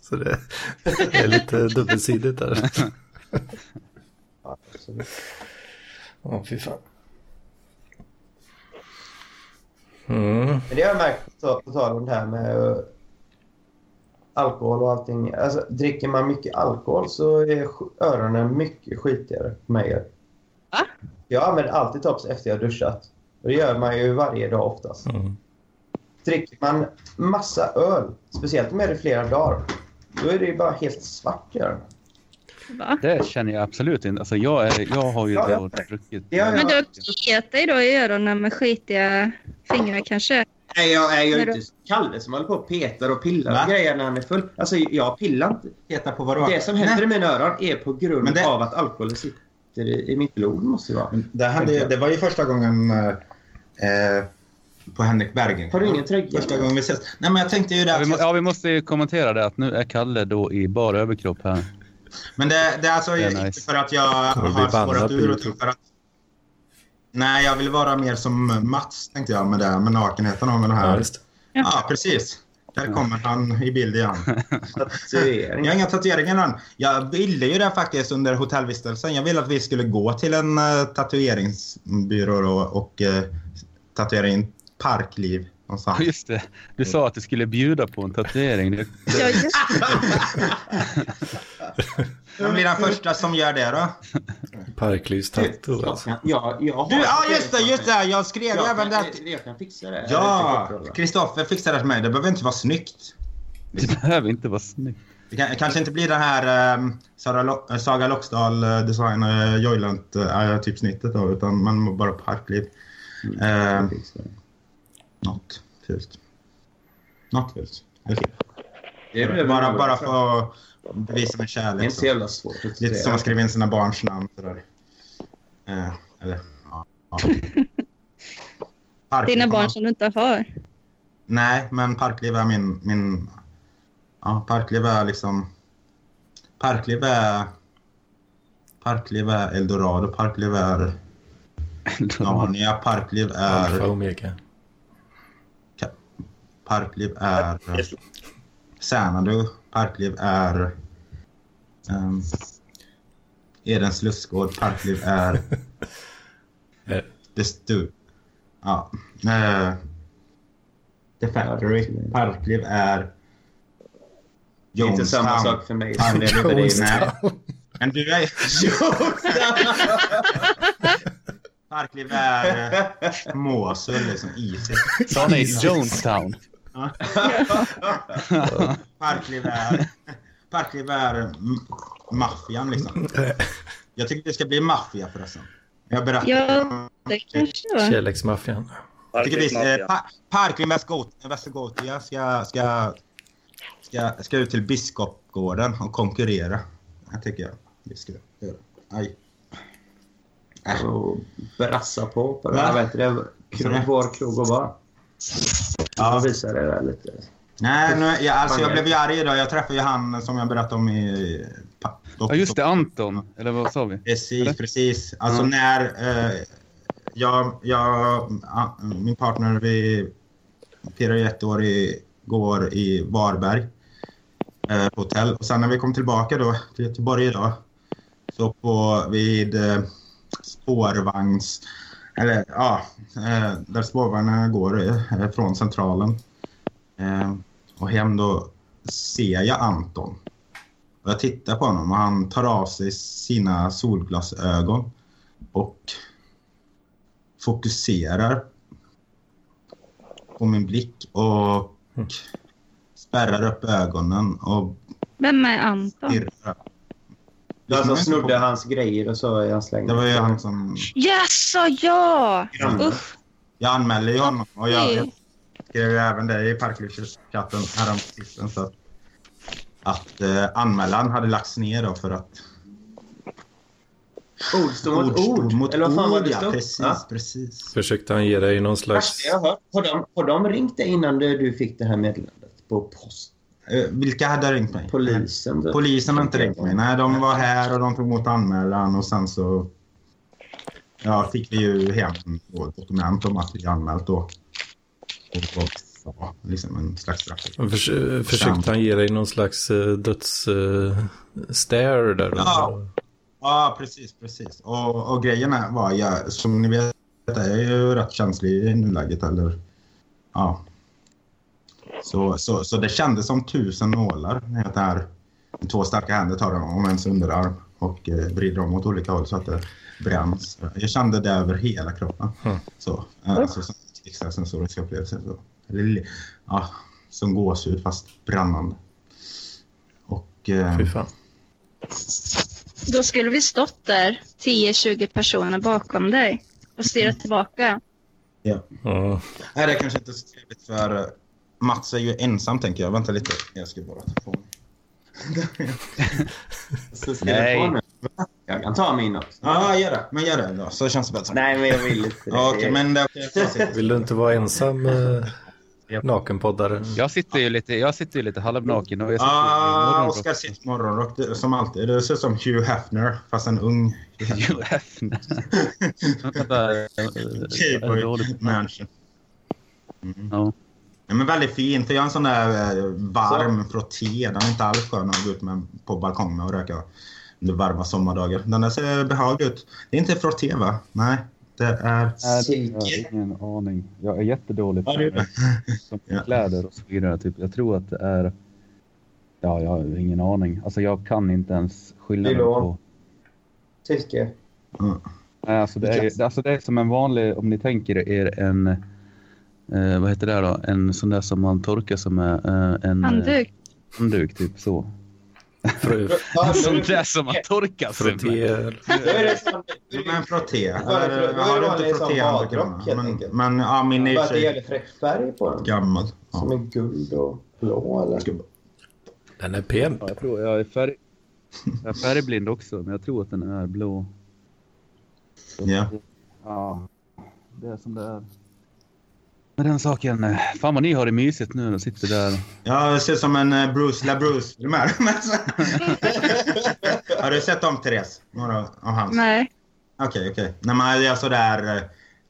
Så det, det är lite dubbelsidigt där. Ja. Ja, fy fan. Mm. Men det har jag märkt på, på tal om det här med uh, alkohol och allting. Alltså, dricker man mycket alkohol så är öronen mycket skitigare på mig. Va? Jag använder alltid tops efter jag duschat. Och det gör man ju varje dag oftast. Mm. Dricker man massa öl, speciellt om det är flera dagar, då är det ju bara helt svart i öronen. Va? Det känner jag absolut inte. Alltså jag, är, jag har ju Ja, ja. då druckit. Ja, ja. Men du har kliat dig då i öronen med skitiga fingrar kanske? Nej, jag är ju inte Kalle som håller på och petar och pillar Va? grejer när han är full. Alltså, jag pillar inte. Peta på vadå? Det som händer i mina öron är på grund det- av att alkoholen sitter i, i mitt blod, måste det vara. Det, hände, det var ju första gången eh, eh, på Henrik Bergen. Har du ingen tröja? Första gången vi ses. Nej, men jag tänkte ju det. Ja, att vi, må, jag- ja, vi måste ju kommentera det att nu är Kalle då i bara överkropp här. Men det, det är alltså Det är inte nice. för att jag har spårat på ur. Utan för att... Nej, jag vill vara mer som Mats, tänkte jag, med det med nakenheten och med det Ja, här. just. Ja, precis. Där kommer han i bild igen. Jag har inga tatueringar än. Jag ville ju det faktiskt under hotellvistelsen. Jag ville att vi skulle gå till en uh, tatueringsbyrå och, och uh, tatuera in parkliv någonstans. Just det. Du sa att du skulle bjuda på en tatuering. Det, Ja, just Jag blir den första som gör det då. Parklivstatto alltså. Ja, jag Du, ja just det, just det. Jag skrev Jag även kan, det. jag kan fixa det. Ja, Det inte Kristoffer fixade det till mig. Det behöver inte vara snyggt. Det behöver inte vara snyggt. Det kan, kanske inte blir det här um, Lo- Saga Loxdal uh, design uh, Joylant uh, typ snittet då, utan man bara parkliv. jättebra. Uh, det. Något fult. Något fult. Det Bara, nog bara vara för att bevisa min Det är kärlek. inte så jävla svårt. Lite som att skriva in sina barns namn. Sådär. Uh, eller, ja. ja. Dina barn som du inte har. Nej, men Parkliv är min... min ja, Parkliv är liksom... Parkliv är... Parkliv är Eldorado. Parkliv är Narnia. Parkliv Alfa är... Omega. Parkliv är... Xanadu. Parkliv är... Um, Edens lustgård. Parkliv är... Eh, The Stu... Ja. Uh, The Factory. Parkliv är... Det är inte samma Jonestown. sak för mig som det är för dig. Jonestown. Men du är... Parkliv är eh, Mosul, liksom easy. Sa ni Jonestown? Parkliv är... Parkliv är m- maffian liksom. Jag tycker det ska bli maffia förresten. Jag berättar. Ja, det kanske det var. Kärleksmaffian. Eh, Parkliv pa Parkliv Västergotia ska, ska, ska, ska ut till Biskopsgården och konkurrera. Jag tycker jag. Vi ska göra. Aj. Och brassa på på det Va? här, det? Krog, vår krog och bar. Ja. Jag visar det där lite. Nej, nu, jag, alltså jag blev ju arg idag. Jag träffade ju han som jag berättade om i... Ja just det, Anton. Eller vad sa vi? Precis, Eller? precis. Alltså Ja. när eh, jag, jag, min partner, vi firar ju ett år i, går i Varberg eh, på hotell. Och sen när vi kom tillbaka då till Göteborg idag så på vid eh, spårvagns... Eller ja, eh, där spårvagnarna går eh, från centralen eh, och hem då ser jag Anton. Och jag tittar på honom och han tar av sig sina solglasögon och fokuserar på min blick och spärrar upp ögonen och Vem är Anton? stirrar. Jag som inte snodde på- hans grejer och så i hans Det lägenhet. var ju han som... Jaså, ja! Grannen. Usch, Jag anmälde ju honom och jag, jag skrev ju även det i parklivschatten häromsistens så att, att eh, anmälan hade lagts ner då för att Ord står mot stod ord. mot Eller vad fan var det ja, stod? precis, Ja. precis. Försökte han ge dig någon slags... Har de, har de ringt dig innan du, du fick det här meddelandet? På post? Eh, vilka hade ringt mig? Polisen? typ? Polisen har inte ringt mig. Nej, de var här och de tog emot anmälan och sen så ja, fick vi ju hem ett dokument om att vi anmält då. Och, och ja, liksom en slags straff. Förs försökte han ge dig någon slags uh, döds... Uh, stare där? då? Ja. Ja, precis, precis. Och, och grejen är, var, jag, som ni vet, jag är ju rätt känslig i nuläget. Eller, ja. Så, så, så det kändes som tusen nålar när jag tar två starka händer tar dem om ens underarm och eh, vrider dem åt olika håll så att det bränns. Jag kände det över hela kroppen. Mm. Så, eh, alltså, som extrasensoriska upplevelser. Så. Eller, ja, som gåshud fast brännande. Och, eh, Fy fan. Då skulle vi stått där, 10-20 personer bakom dig och stirrat tillbaka. Ja. Nej, det är kanske inte så trevligt för eh, Mats är ju ensam tänker jag. Vänta lite. Jag ska bara ta på mig. Så ska Nej. jag, jag kan ta min också. Ja, gör det. Men gör det då. Så känns det bättre. Nej, men jag vill inte det. Okej, men det. Vill du inte vara ensam uh, nakenpoddare? Jag sitter ju lite, jag sitter ju lite halvnaken och jag sitter Ah. Oskar sitt morgonrock. Som alltid. Det ser ut som Hugh Hefner, fast en ung Hugh Hefner. Eh. Mansion. Mm. Ja. Ja, men väldigt fin. För jag har en sån där eh, varm frotté. Den är inte alls skön att gå ut med på balkongen och röka under varma sommardagar. Den där ser behaglig ut. Det är inte frotté va? Nej, det är... Nej, det har jag ingen aning. Jag är jättedålig på det som Ja. kläder och så vidare. Typ. Jag tror att det är... Ja, jag har ingen aning. Alltså jag kan inte ens skillnaden på... Silke. Mm. Alltså det, är, alltså det är som en vanlig, om ni tänker er en, eh, vad heter det då? En sån där som man torkar som är eh, en... eh, Handduk. Handduk, typ så. Fr- Ja, Sån men- där som man torkar sig med. Frotté. Då är det som... Som en frotté. Har du inte helt Men, men ja, min är i Bara det fräck färg på den. gammal. Som är guld och blå eller? Den är pen. Ja, jag tror jag är, färg, jag är färgblind också, men jag tror att den är blå. Ja. Ja, det är som det är. Med den saken, fan vad ni har det mysigt nu och sitter där. Ja, det ser ut som en eh, Bruce LaBruce-film här. Men så- Har du sett dem, Therese? Några av hans? Nej. Okej, okej. Nej, men det är sådär eh,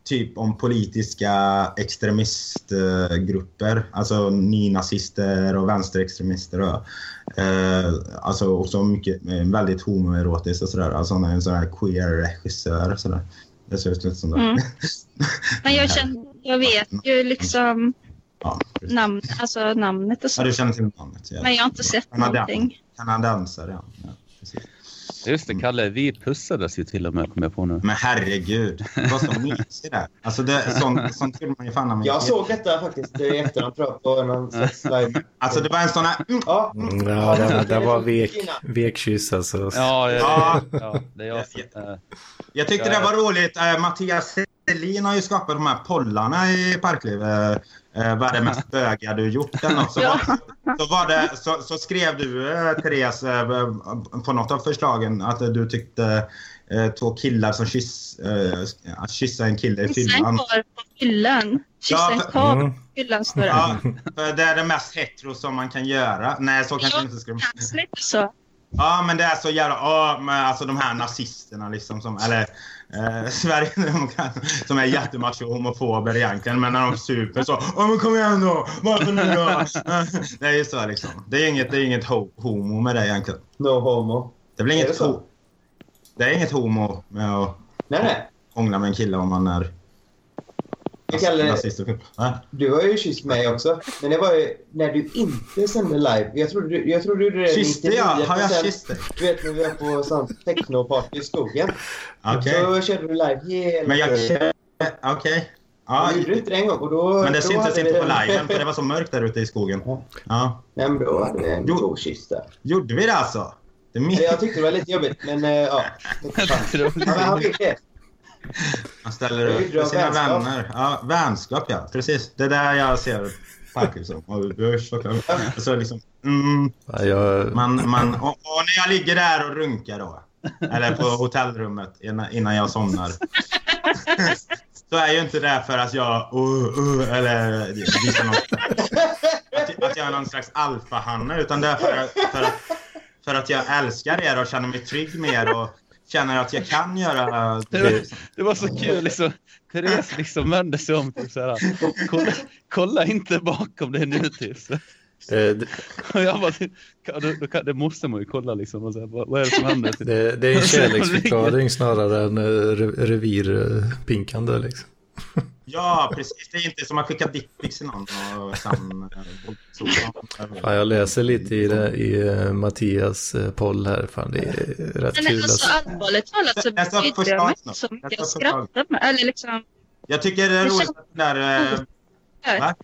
typ om politiska extremistgrupper. Alltså nynazister och vänsterextremister. Och, eh, alltså också mycket, eh, väldigt homoerotiskt och sådär. Alltså han är en sån här queer-regissör och sådär. Det ser ut som det. Mm. Men jag, känner, jag vet ju liksom Ja, namn, alltså namnet och ja, så. du känner till namnet. Ja. Men jag har inte sett Kanadens- någonting. Kanadensare, ja. ja precis. Just det, Kalle, vi pussades ju till och med, kom jag på nu. Men herregud, det var så mysigt där. Alltså det, sånt, sånt vill man ju fan. Jag såg detta faktiskt i efterhand tror jag på någon slags live. Alltså det var en sån här... Mm, Ja. Mm, Ja, den, den var vek, vekkyss alltså. Ja, Ja. ja, ja det är jag som... Jag tyckte det var roligt. Eh, Mattias Selin har ju skapat de här pollarna i Parkliv. Eh, eh, vad är det mest bögiga du gjort eller något. Så, Ja. var, så, var det, så, så skrev du, eh, Therese, eh, på något av förslagen att du tyckte eh, två killar som kyss, eh, att kyssa en kille i en fyllan. karl på fyllan. Kyssa Ja, en karl Mm. på fyllan står det. Ja, för det är det mest hetero som man kan göra. Nej, så kanske Ja. inte skulle Känns lite så. Ja, men det är så jävla... Ja, men alltså de här nazisterna liksom som... Eller eh, Sverigedemokraterna som är jättemacho homofober egentligen. Men när de super så... Ja, men kom igen då! Varför nu då? det är ju så liksom. Det är inget, det är inget ho homo med det egentligen. No homo. Det är väl Är inget det så? ho Det är inget homo med att Nej, nej. hångla med en kille om man är Jag kallar det... nazist. och- Va? Du har ju kysst mig också. Men det var ju när du inte sände live. Jag trodde du, jag trodde du gjorde det Kysste jag? Har jag 99%. kysst dig? Du vet när vi var på sånt technoparty i skogen. Okej. Så körde du live hela Men jag... tiden. Okej. Ja, Du gjorde inte det en gång och då... men det då syntes inte på en- liven för det var så mörkt där ute i skogen. Ja. Ja. Nej men då hade vi en god kyss där. Gjorde vi det alltså? Det jag tyckte det var lite jobbigt men eh, ja. Ja, men han fick det. Man ställer upp för sina vänskap. vänner. Ja, vänskap ja. Precis. Det är där jag ser Parkliv som. Och usch, såklart. Och så liksom, mm, man, man, och, och när jag ligger där och runkar då. Eller på hotellrummet innan, innan jag somnar. Så är ju inte det för att jag... Uh, uh, eller visar någon, att, att jag är någon slags alfahanne. Utan det är för, att- för, att, för att jag älskar er och känner mig trygg med er. Och känner att jag kan göra... Det var, det var så kul liksom. Therese liksom vände sig om typ såhär. Kolla, kolla inte bakom dig nu typ. Så. eh, det, Och jag bara, då, då, kan- det måste man ju kolla liksom. Och så, här, vad, vad är det som händer? Typ. det, det är en kärleksförklaring snarare än eh, re- revirpinkande liksom. Ja, precis. Det är inte som att skicka dickpics till någon och sen... eh, så. Ja, jag läser lite i, det, i eh, Mattias eh, poll här. Fan, det är rätt Men kul. alltså Alltså. allvarligt talat så brydde jag mig inte så mycket. Jag skrattade med, eller liksom, Jag tycker det är Det roligt att det där... eh, Va?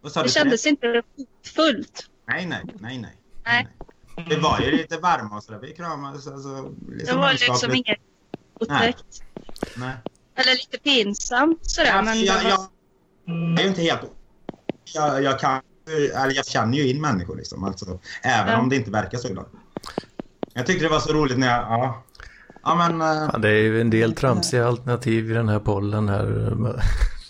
Vad sa det du? kändes inte hotfullt. Nej, nej, nej, nej. Nej. Det var ju lite varma och sådär. Vi kramades. Alltså, Det liksom var liksom inget otäckt. Nej. Eller lite pinsamt sådär. Alltså, men jag, jag, jag är ju inte helt... Jag, jag, kan, eller jag känner ju in människor liksom. Alltså, även Ja. om det inte verkar så ibland. Jag tyckte det var så roligt när jag... Ja, ja men... eh, Fan, det är ju en del tramsiga alternativ i den här pollen här.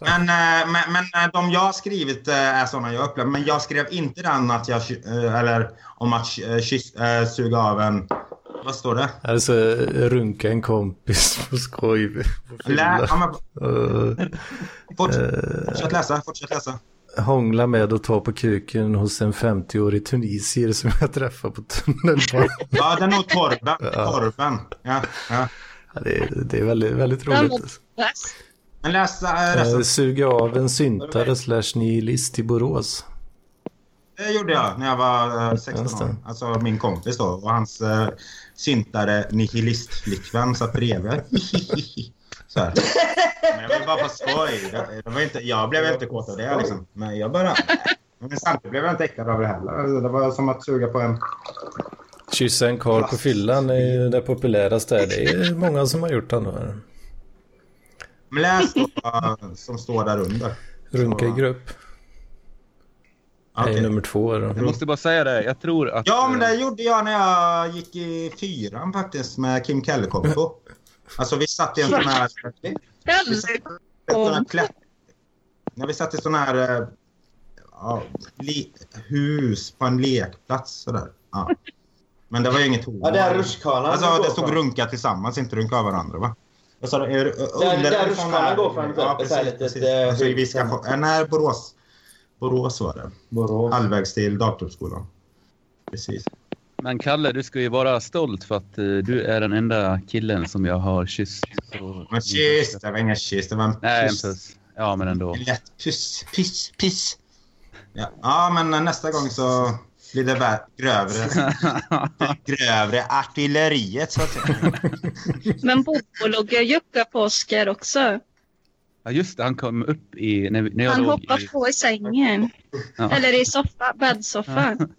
Men, eh, men, men eh, de jag har skrivit är sådana jag upplever. Men jag skrev inte den att jag... Eller om att kyss, suga av en... Vad står det? Alltså runka en kompis på skoj. På Lä, ja, men, Eh, fortsätt, fortsätt läsa. Fortsätt läsa. hångla med och ta på kuken hos en 50-årig tunisier som jag träffade på tunnelbanan. Ja, det är nog Torben. Ja. Torben. Ja, ja. Ja, det, är, det är väldigt, väldigt den roligt. Alltså. Men läs äh, Eh, resten. suga av en syntare slash nihilist i Borås. det gjorde jag när jag var eh, 16 Just det. år. Alltså min kompis då. Och hans eh, syntare nihilistflickvän satt bredvid. Så här. Men jag var bara på skoj. Det, det var inte, jag blev inte kåt av det liksom. Men jag bara... Men samtidigt blev jag inte äcklad av det heller. Alltså, Det var som att suga på en... Kyssa en karl på fyllan är ju det populäraste. Det är många som har gjort det ändå. Men läs då som står där under. Runka i grupp. Okej. är nummer två. Då. Jag måste bara säga det, jag tror att... Ja, men eh, det gjorde jag när jag gick i fyran faktiskt med Kim Kelle-kombo. Alltså vi satt i en sån här... Vi satt i en sån här klätt... När vi satt i sån här... eh, Ja, le... hus på en lekplats sådär. Ja. Men det var ju inget hot. Ja, där rutschkanan Alltså det stod runka tillsammans, inte runka av varandra va? Vad sa du? Är- Där- under- där rutschkanan går från Ja, här precis. litet, precis. eh, Alltså, vi ska få... Nej, Borås. Borås var det. Borås. Halvvägs till datorskolan. Precis. Men Kalle, du ska ju vara stolt för att eh, du är den enda killen som jag har kysst. på- Men kyss, det var ingen kyss, det var en Nej, en puss. puss. Ja, men ändå. En lätt puss, piss, piss. Ja, ja men nästa gång så blir det grövre, grövre artilleriet så att säga. Men Bobo låg och juckade på Oskar också. Ja, just det. Han kom upp i... När, när jag Han hoppade i... på i sängen. Ja. Eller i soffa, bäddsoffan.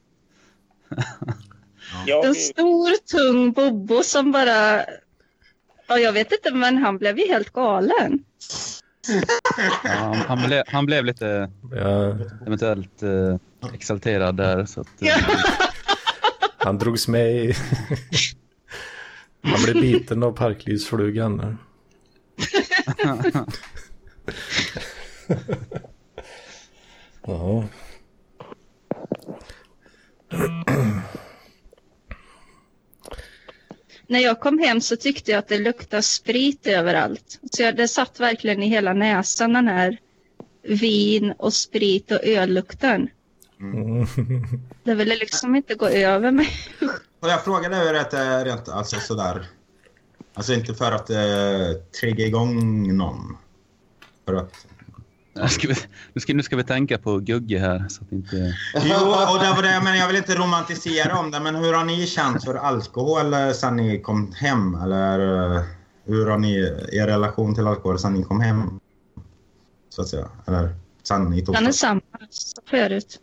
Jag, En stor, tung Bobo som bara... Ja, jag vet inte, men han blev ju helt galen. Ja, han, han, blev, han blev lite Ja, eventuellt eh, exalterad där. Så att, eh, Ja. han drogs med i... Han blev biten av parklivsflugan. Ja. När jag kom hem så tyckte jag att det luktade sprit överallt. Så jag, det satt verkligen i hela näsan den här vin och sprit och öllukten. Mm. Det ville liksom inte gå över mig. Och jag frågade hur det är rent alltså sådär. Alltså inte för att eh, trigga igång någon. För att... nu, ska vi, nu, ska, nu ska vi tänka på Gugge här. Så att inte... Jo, och det var det, men jag vill inte romantisera om det. Men hur har ni känt för alkohol eh, sen ni kom hem? Eller eh, hur har ni er relation till alkohol sen ni kom hem? Så att säga. Eller sen ni tog Den är samma som förut.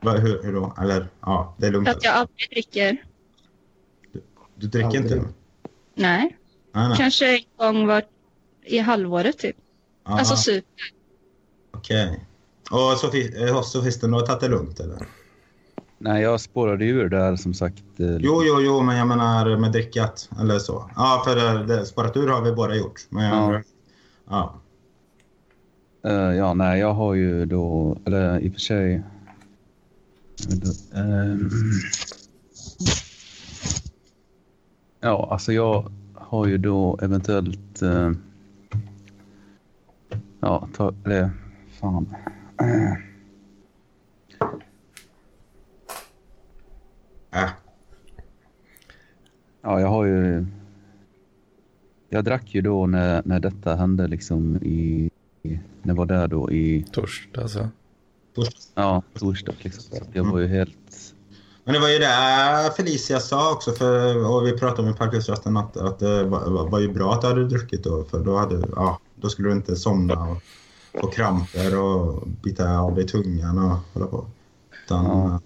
Va, hur, hur då? Eller ja, det är lugnt. För att jag aldrig dricker. Du dricker Aldrig. inte? Nej, Nej, nej. kanske en gång var i halvåret typ. Aha, Alltså super. Okej. Och Sofie, eh, Sofisten, du har tagit det lugnt eller? Nej, jag spårade ju ur där som sagt. eh, Jo, jo, jo, men jag menar med drickat eller så. Ja, för det, det, spårat ur har vi båda gjort. Men jag Ja. ja. Eh, ja, nej, jag har ju då, eller i och för sig... Ehm, ja, alltså jag har ju då eventuellt... eh, ja, ta, eller fan. Eh, Äh. Ja, jag har ju... Jag drack ju då när, när detta hände liksom i... i- När jag var där då i... Torsdag alltså. Torsdag. Ja, torsdag liksom. Så jag var ju helt... Men det var ju det Felicia sa också, för, och vi pratade om i parkhussrösten, att, att det var, var- var ju bra att du hade druckit då, för då, hade, ja, då skulle du inte somna och få kramper och bita av dig tungan och hålla på. Utan, Ja.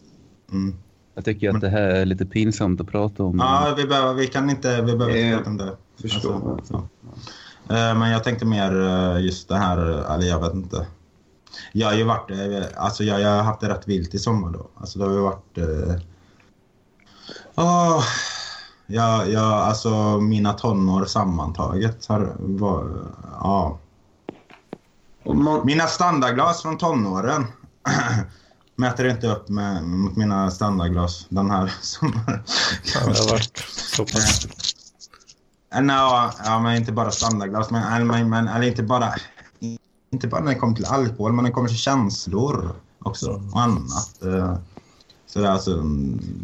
mm. Jag tycker att det här är lite pinsamt att prata om. Ja, vi, behöver, vi kan inte, vi behöver inte Eh, prata om det. förstår. ja. Eh, Men jag tänkte mer eh, just det här, eller jag vet inte. Jag har ju varit, eh, alltså jag, jag har haft det rätt vilt i sommar då. Alltså det har ju varit... Eh, åh, ja, ja, alltså mina tonår sammantaget har var, ja. Och Mina standardglas från tonåren mäter inte upp med, mot mina standardglas den här sommaren. Ja, det har varit så pass. Eh, No, ja, men inte bara standardglas, men, eller, men, men eller inte bara... Inte bara när det kommer till alkohol, men när det kommer till känslor också. Och annat. eh, Så det är alltså...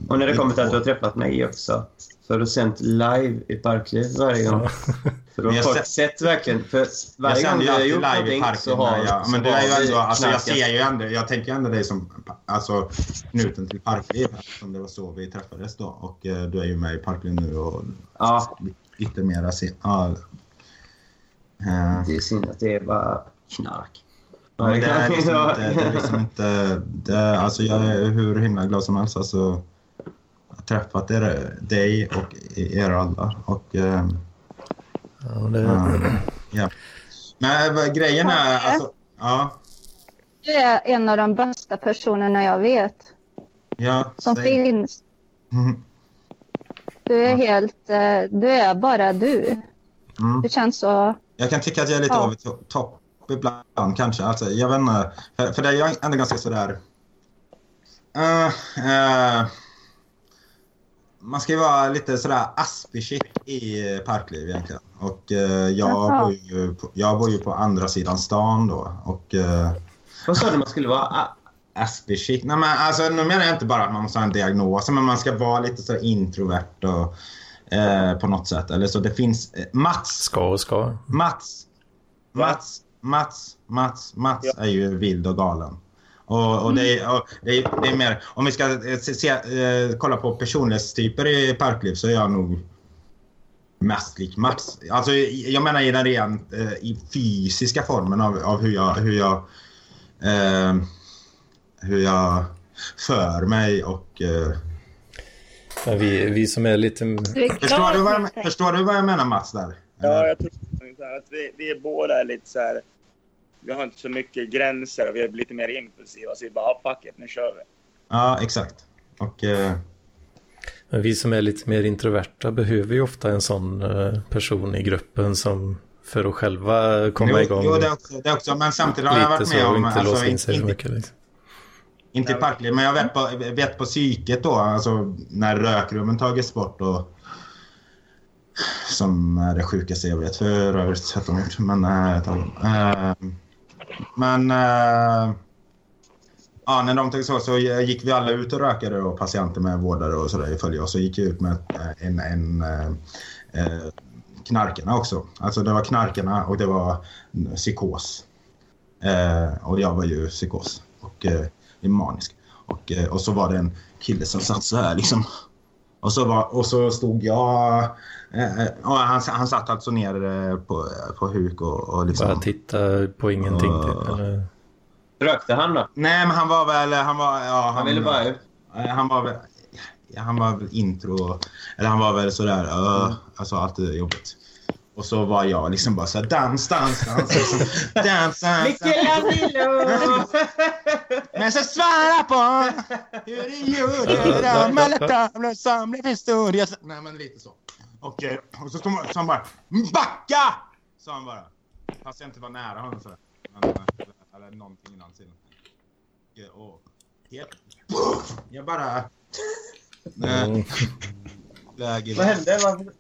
Och när det kommer till att du har träffat mig också. Så har du sänt live i Parkliv varje gång. Har Jag ser- sett verkligen. För Jag varje gång sänder vi ju har gjort live i någonting parken. så har, ja. så Men du har är ju ändå, alltså jag ser ju ändå, jag tänker ändå dig som alltså, knuten till Parkliv. Eftersom det var så vi träffades då. Och eh, du är ju med i Parkliv nu och Ja, yttermera se. Ja. Eh, det är synd att det är bara knark. Ja, men det är liksom inte... Det är liksom inte det, alltså jag är hur himla glad som helst. Alltså, jag har träffat er, dig och er alla. Och, eh, Ja, det, eh, ja. Men vad grejen är... Alltså, ja, Du är en av de bästa personerna jag vet ja, som säg. finns. Mm, Du är helt... eh, Du är bara du. mm. Du känns så... Jag kan tycka att jag är lite Ja. over to- top ibland kanske. Alltså, jag vet inte. För, för det är ju ändå ganska sådär... Uh, uh, man ska ju vara lite sådär aspig i parkliv egentligen. Och eh, jag, bor ju på, jag bor ju på andra sidan stan då. Och uh, Vad sa du man skulle vara? Aspig Nej men alltså nu menar jag inte bara att man måste ha en diagnos. Men man ska vara lite så introvert och eh, på något sätt. Eller så det finns... eh, Mats ska och ska. Mats. Mats, Mats, Mats, Mats Ja. är ju vild och galen. Och, och, det, är, och det, är, det är mer, om vi ska eh, se, se, eh, kolla på personlighetstyper i Parkliv så är jag nog mest lik Mats. Alltså, jag menar i den rent eh, i fysiska formen av, av hur jag, hur jag, eh, hur jag för mig och eh, Men vi, vi som är lite... Du är förstår, du vad jag, förstår du vad jag menar Mats där? Ja, jag tror att vi, vi är båda lite så här... Vi har inte så mycket gränser och vi är lite mer impulsiva. Så vi bara, ah, fuck it, nu kör vi. Ja, exakt. Och eh, Men vi som är lite mer introverta behöver ju ofta en sån eh, person i gruppen som för att själva komma jo, igång Jo, det också, det också. Men samtidigt har jag varit så med och om... inte låsa in sig så inte, mycket. Liksom. inte i Parkliv, men jag vet på, vet på psyket då. Alltså när rökrummen tagits bort och... Som är det sjukaste jag vet för övrigt. Sätt dem ut. Men... Äh, men... Äh, ja, när de tagits bort så gick vi alla ut och rökade och patienter med vårdare och sådär i följe. Och så gick jag ut med äh, en... en äh, äh, knarkarna också. Alltså det var knarkarna och det var psykos. Eh, och jag var ju psykos och eh, manisk. Och, eh, och så var det en kille som satt så här liksom. Och så, var, och så stod jag... Eh, eh, och han, han satt alltså ner eh, på, på huk och, och liksom... Bara titta på ingenting. Typ, eller? Rökte han då? Nej, men han var väl... Han, var, ja, han, Han ville bara ut. Eh, Han var väl... ja, Han var väl intro... Eller han var väl sådär... Uh, alltså allt är jobbigt. Och så var jag liksom bara såhär dans, dans, dans. Liksom, dans, dans, dans. Michelangelo! Men så svara på hur du gjorde de alla tavlor som blev historia. Nej, men lite så. Och, eh, och så, så han bara BACKA! Sa han bara. Fast jag inte var nära honom sådär. Men, eh, eller, någonting innan tiden. Och, och helt... Jag bara... Mm. Vad hände? Varför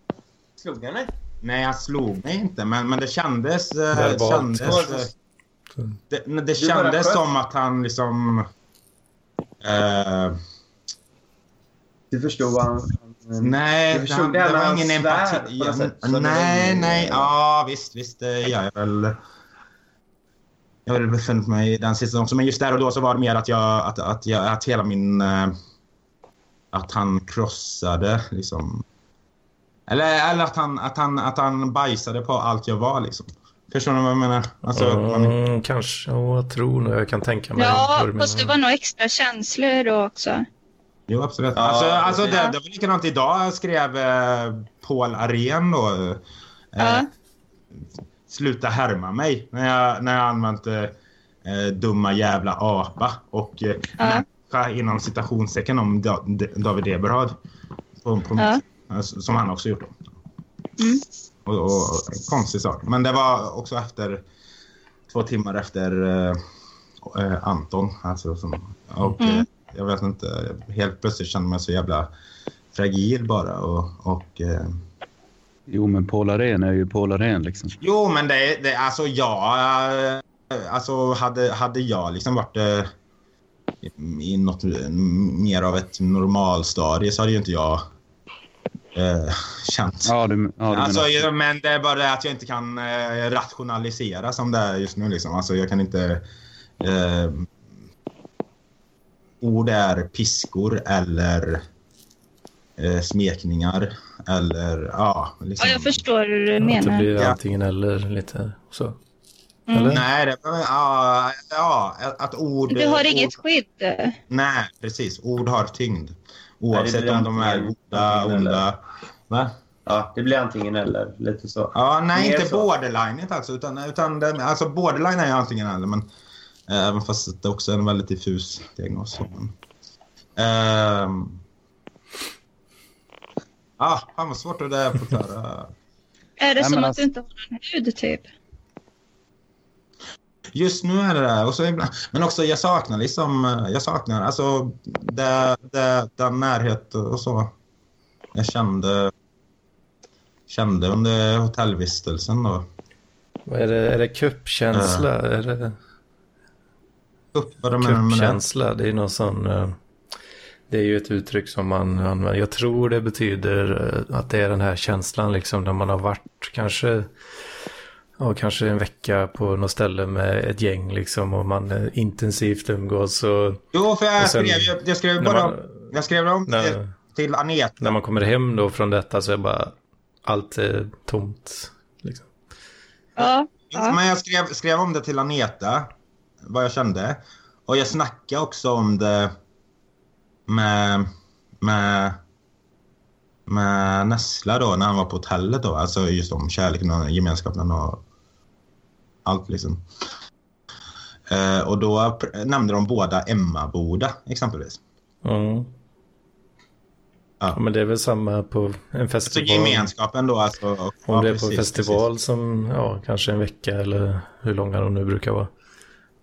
slog han dig? Nej, jag slog mig inte, men, men det kändes... eh, kändes eh, det, det Du bara kändes som att han liksom... Eh, Du förstod vad han... nej, Du förstod han, det det var ingen empati. Ja, det nej, nej. Ja, visst, visst. Det gör jag väl. Jag har befunnit mig i den situationen också. Men just där och då så var det mer att jag... Att, att, jag, att hela min... eh, Att han krossade liksom... Eller, eller att, han, att, han, att han bajsade på allt jag var liksom. Förstår ni vad jag menar? Alltså, man, Mm, kanske, ja, jag tror nog jag kan tänka mig. Ja, fast det var nog extra känslor då också. Jo, absolut. Ja, alltså, alltså det, det var likadant idag skrev eh, Paul Arén då. Eh, Ja. Sluta härma mig när jag, när jag använt eh, eh, dumma jävla apa och eh, Ja. inom citationstecken om David Eberhard. På, på alltså, som han också gjort. Mm. Och, och, och, konstig sak. Men det var också efter två timmar efter eh, eh, Anton. Alltså, som, och, Mm. jag vet inte, helt plötsligt kände jag mig så jävla fragil bara. Och, och, eh, Jo, men Paul Arén är ju Paul Arén liksom. jo, men det, det alltså jag... eh, Alltså hade, hade jag liksom varit eh, i något mer av ett normalstadie så hade ju inte jag eh, känt. Ja, du, ja, du alltså, menar. men det är bara det att jag inte kan eh, rationalisera som det är just nu. Liksom. Alltså, jag kan inte... Eh, ord är piskor eller eh, smekningar eller ja... Liksom. Ja, jag förstår hur du Att det menar. blir antingen eller lite så. Mm. Eller? Nej, det, ja, ja, att ord... Du har ord, inget skydd. Nej, precis. Ord har tyngd. Oavsett om de är goda, onda. Va? Ja, det blir antingen eller. Lite så. Ja, nej, inte så. borderlineet alltså. Utan, utan det, alltså borderline är ju antingen eller. Men, eh, även fast det också är en väldigt diffus diagnos. så, Men, ehm, ah, fan vad svårt det är att förklara. Är det Nej, som att alltså- du inte har någon hud, typ? Just nu är det det. Och så ibland, men också jag saknar liksom, eh, jag saknar alltså det, det, den närhet och så. Jag kände, kände under hotellvistelsen då. Vad är det? Är det kuppkänsla? Är det Upp vad det? kuppkänsla? Det är någon sån... Det är ju ett uttryck som man använder. Jag tror det betyder eh, att det är den här känslan liksom när man har varit kanske... Ja, kanske en vecka på något ställe med ett gäng liksom och man eh, intensivt umgås och Jo, för jag Och sen- skrev, jag, jag skrev bara, man- jag skrev om när- till, till Aneta. när man kommer hem då från detta så är bara allt är tomt. Liksom. Ja. ja. Men jag skrev, skrev om det till Aneta, vad jag kände. Och jag snackade också om det med, med, med Nessla då, när han var på hotellet då. Alltså just om kärleken och gemenskapen och allt liksom. Eh, och då nämnde de båda Emmaboda exempelvis. Ja. Ja, men det är väl samma på en Så festival. gemenskapen då alltså. Om ja, det är på precis, festival som, ja, kanske en vecka eller hur långa de nu brukar vara.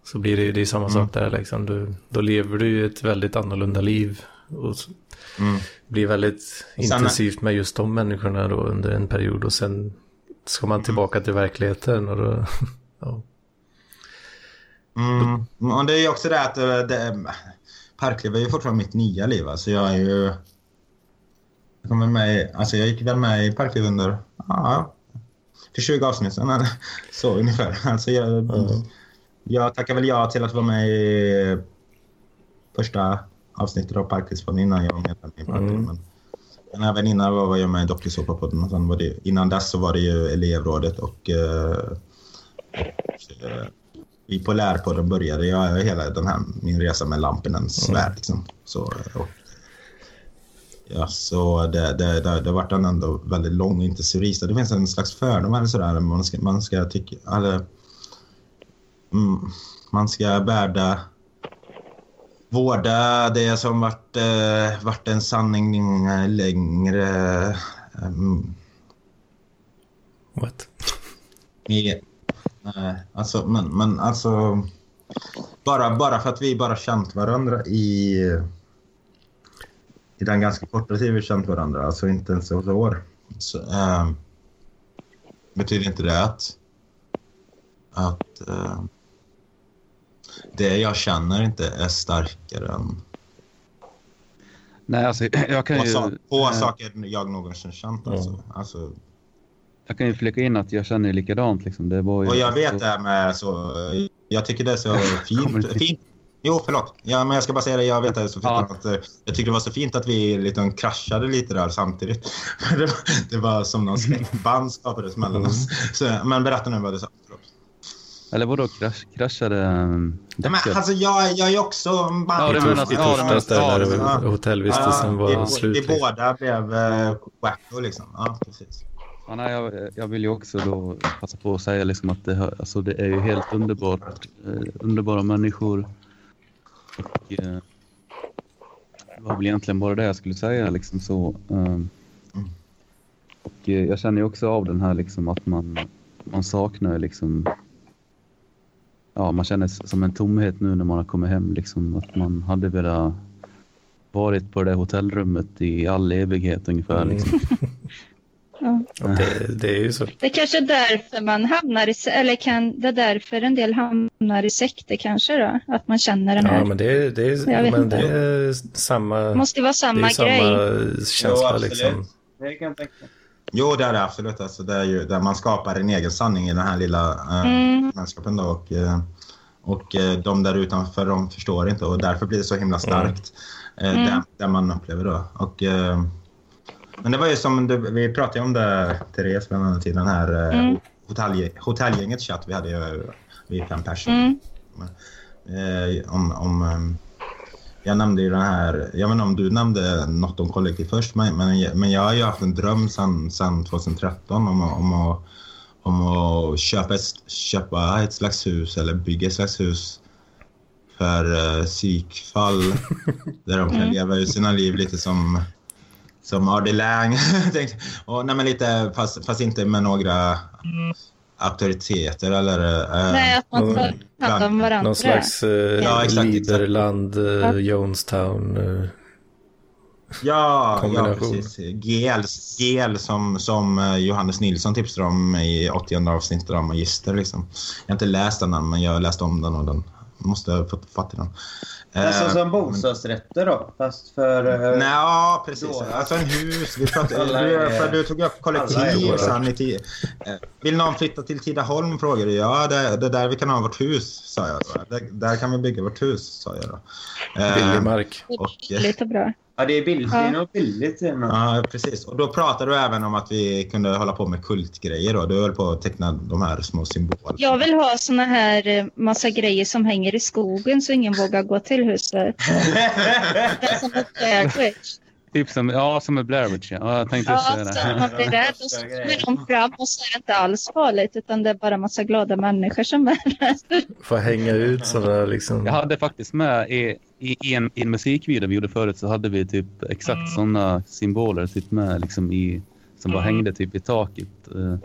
Så blir det ju det är samma Mm. sak där liksom. Du, då lever du ju ett väldigt annorlunda liv. Och Mm. blir väldigt intensivt med just de människorna då under en period. Och sen ska man tillbaka till verkligheten och då, ja. Mm. Och det är ju också det att det, det, Parkliv är ju fortfarande mitt nya liv. Alltså jag är ju... Jag, kom väl med, alltså jag gick väl med i Parkliv under... Ja, för 20 avsnitt sedan. Så ungefär. Alltså jag, jag tackar väl ja till att vara med i första avsnittet av Parklivspodden innan jag var medlem i Parkliv. Mm. Men, men även innan var jag med i Dokusåpapodden. och sen var det, Innan dess så var det ju elevrådet och eh, eh, i Polärpodden började jag hela den här, min resa med Lampinens värld. Liksom. Så, och, ja, så det, det, det, det vart en ändå väldigt lång och intensiv resa. Det finns en slags fördom eller sådär. Man ska, man ska tycka... Eller, mm, man ska värda vårda det som vart, eh, vart en sanning längre. Mm, What? i, nej, alltså, men, men alltså... Bara, bara för att vi bara känt varandra i... I den ganska korta tid vi känt varandra, alltså inte ens ett år. Så, eh, betyder inte det att... Att... Eh, det jag känner inte är starkare än Nej, alltså jag kan ju... sa- få eh, saker jag någonsin känt. Alltså. Alltså, Jag kan ju flika in att jag känner likadant liksom. Det var ju... Och jag vet det här med så... Jag tycker det är så fint. fint. Jo, förlåt. Ja, men jag ska bara säga det. Jag vet det så fint. Ja. Att, jag tycker det var så fint att vi liksom kraschade lite där samtidigt. det, var, det var som någon släktband skapades mellan oss. Så, men berätta nu vad du sa. Förlåt. Eller vadå, krasch, kraschade um, Ja, men, alltså, jag, jag är också... Ja, det tors, I att- ja, torsdags det menar- där ja, det- hotellvistelsen var vi, slut. vi liksom. båda blev uh, wacko liksom. Ja, precis. Ja, nej, jag, jag vill ju också då passa på att säga liksom att det, alltså det är ju helt underbart. Eh, underbara människor. Och, eh, det var väl egentligen bara det jag skulle säga. Liksom så. ehm. och eh, jag känner ju också av den här liksom att man, man saknar liksom Ja, man känner som en tomhet nu när man har kommit hem. Liksom, att man hade velat varit på det där hotellrummet i all evighet ungefär. Mm. Liksom. Ja. Det, det är ju så. Det är kanske är därför man hamnar i, eller kan det är därför en del hamnar i sekter kanske då? Att man känner den här. Ja, men det, är- det, är, men det är samma... det måste vara det samma är samma grej. känsla Jo, liksom. Det Det kan jag tänka. Jo, det är det absolut. Alltså, det är ju där man skapar en egen sanning i den här lilla äh, Mm. Då, och, eh, och eh, de där utanför de förstår inte och därför blir det så himla starkt. Eh, Mm. det, det man upplever då. Och, eh, men det var ju som du, vi pratade om det, Therese, bland annat i den här eh, Mm. hotellge, hotellgängets chatt vi hade ju, vi fem personer. Mm. Eh, om, om, jag nämnde ju den här, jag vet inte om du nämnde något om kollektiv först, men, men, men jag har ju haft en dröm sedan sen 2013 om, att- om, att, om att köpa ett, köpa ett slags hus eller bygga ett slags hus för uh, psykfall där de kan Mm. leva ut sina liv lite som som Ardy Lang. Och, nej, lite, fast, fast inte med några auktoriteter eller... eh, Nej, att man tar hand om varandra. Någon slags eh, Ja, exakt, Liberland, eh, Ja. Jonestown. Eh, Ja, ja precis. GL, GL som, som eh, Johannes Nilsson tipsade om i 80 avsnittet av Magister. Liksom. Jag har inte läst den än, men jag har läst om den och den måste ha fått fatt i den. Alltså Eh, som bostadsrätter då? Fast för... eh, Nej, ja, precis. Då. Alltså en hus. Vi pratade, du, för du tog upp kollektiv. Sen i eh, vill någon flytta till Tidaholm? Frågade jag. Ja, det, det är där vi kan ha vårt hus, sa jag. Då. Det, där kan vi bygga vårt hus, sa jag. Då. Billig mark. och, eh, Lite bra. Ja, det är billigt. Det är nog billigt. Det är. Ja, precis. Och då pratade du även om att vi kunde hålla på med kultgrejer. Då. Du höll på att teckna de här små symbolerna. Jag vill ha såna här eh, massa grejer som hänger i skogen så ingen vågar gå till huset. som ett Witch. Typ som, ja, som en Blair Witch. Ja, Ja, jag tänkte Ja, säga det. man blir rädd och så kommer de fram och så är det inte alls farligt utan det är bara massa glada människor som är där. Få hänga ut sådana liksom. Jag hade faktiskt med i, i, i, en, i en musikvideo vi gjorde förut så hade vi typ exakt sådana symboler typ med liksom i, som bara hängde typ i taket. eh,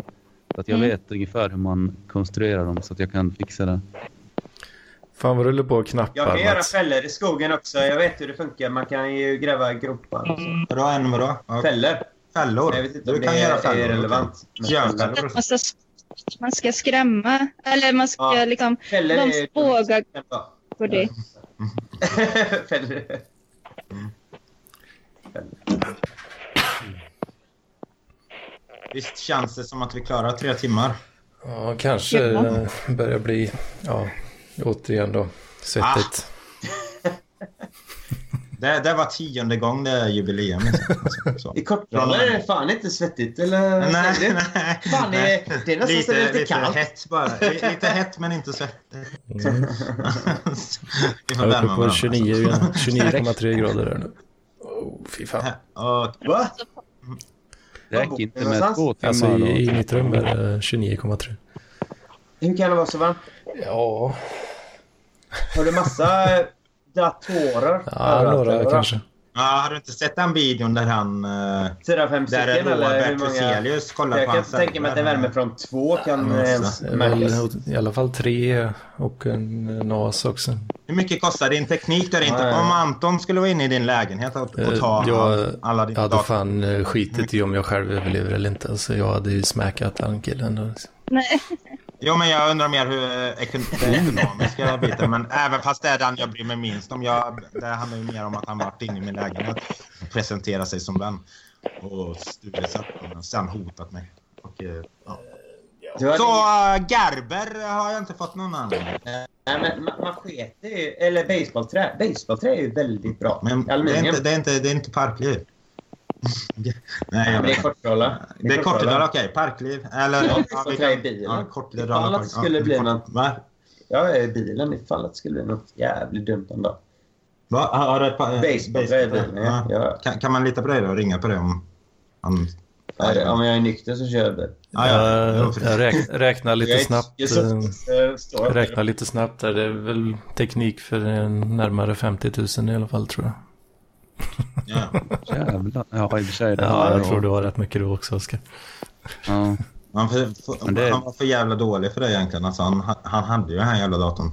Så att jag Mm. vet ungefär hur man konstruerar dem så att jag kan fixa det. Fan vad du håller på och Jag knappar kan göra fällor i skogen också. Jag vet hur det funkar. Man kan ju gräva gropar. och så. Vadå, en vadå? Fällor. Fällor? Jag vet inte du om kan det göra är, fällor. är relevant. Järnfällor. Man ska, man ska skrämma. Eller man ska Ja. liksom... Fällor De är... vågar gå dit. Fällor. Visst känns det som att vi klarar tre timmar? Ja, kanske Ja. börjar bli, ja, återigen då, svettigt. Det, det var tionde gång det är jubileum. Liksom. I kortbrallor är det fan inte svettigt, eller? Nej, du? nej. Fan, det är- det är nästan lite, lite lite kallt. hett bara. Lite hett men inte svettigt. Mm. vi får värma på varandra. 29 29,3 grader här nu. Oh, fy fan. Och, Va? Det räcker inte med två timmar. Alltså i, i mitt rum är det 29,3. Hur kan det vara så varmt? Ja, Har du massa datorer? ja några eller? kanske. ja, har du inte sett den videon där han... eh, Fyra, fem Där stycken eller hur många? Kollar Jag på kan hans tänka mig att en värme från två kan Ja, ens är märkas. i alla fall tre och en NAS också. Hur mycket kostar din teknik där inte? Om Anton skulle vara inne i din lägenhet och, och ta Eh, jag, all- alla dina jag hade fan eh, skitit i om jag själv överlever eller inte. Alltså jag hade ju smäkat den killen. då. Nej. Jo, men jag undrar mer hur eh, ekonomiska biten. Men även fast det är den jag bryr mig minst om. Jag, det handlar ju mer om att han varit inne i min lägenhet presenterat sig som vän. Och stulit och sen hotat mig. Och, eh, ja. Så äh, Gerber har jag inte fått någon annan. Nej, men ma- machete är ju... Eller baseballträ. Baseballträ är ju väldigt bra. Men det är, Aluminium. inte, det, är inte, det är inte parkliv. Nej, Ja, jag det är kortbralla. Det är kortliv, okej. Parkliv. Eller... Ja, ja, vi trä i kan- bilen. Ja, Ifall att det ja, skulle bli något- Va? Jag är i bilen ifall det skulle bli något jävligt dumt en dag. Va? Har du ett par- Baseballträ i bilen, ja. ja. Kan, kan man lita på dig då och ringa på det om han... Ja, det- Om jag är nykter så kör jag bil. Ja, ja. Jag, räk, räknar lite är snabbt. inte så- eh, så står jag- Räkna lite snabbt där. Det är väl teknik för en närmare 50 000 i alla fall tror jag. Ja. Jävlar. Ja, i och för sig. det Ja, jag tror du har rätt mycket du också Oskar. Ja. Han, för, det- han var för jävla dålig för det egentligen. Alltså, han, han hade ju den här jävla datorn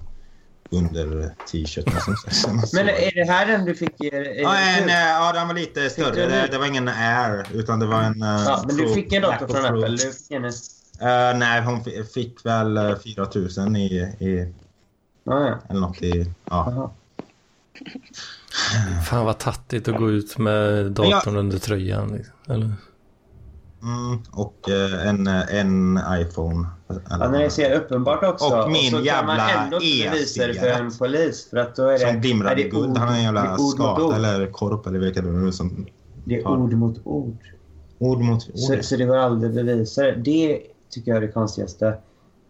under t-shirten. Men är det här den du fick? Är, är Ja, en, det- eh, ja, den var lite större. Det, det var ingen Air, utan det var en... eh, Ja, men du fick en dator från. Apple. Du fick en... Eh, nej, hon fi- fick väl uh, 4 000 i, i... Ja, ja. Eller något i... Ja. Jaha. Fan vad tattigt att gå ut med datorn under tröjan. liksom. Eller? Mm, och eh, en, en iPhone. Ja, när det ser uppenbart också. Och min så kan man jävla ändå inte bevisa det för en polis. För att då är det... Som är det i guld. ord- Han har en är jävla ord. eller korp eller vilka det nu är som... Det är tar. ord mot ord. Ord mot ord. Så, så det går aldrig att bevisa det. Det tycker jag är det konstigaste.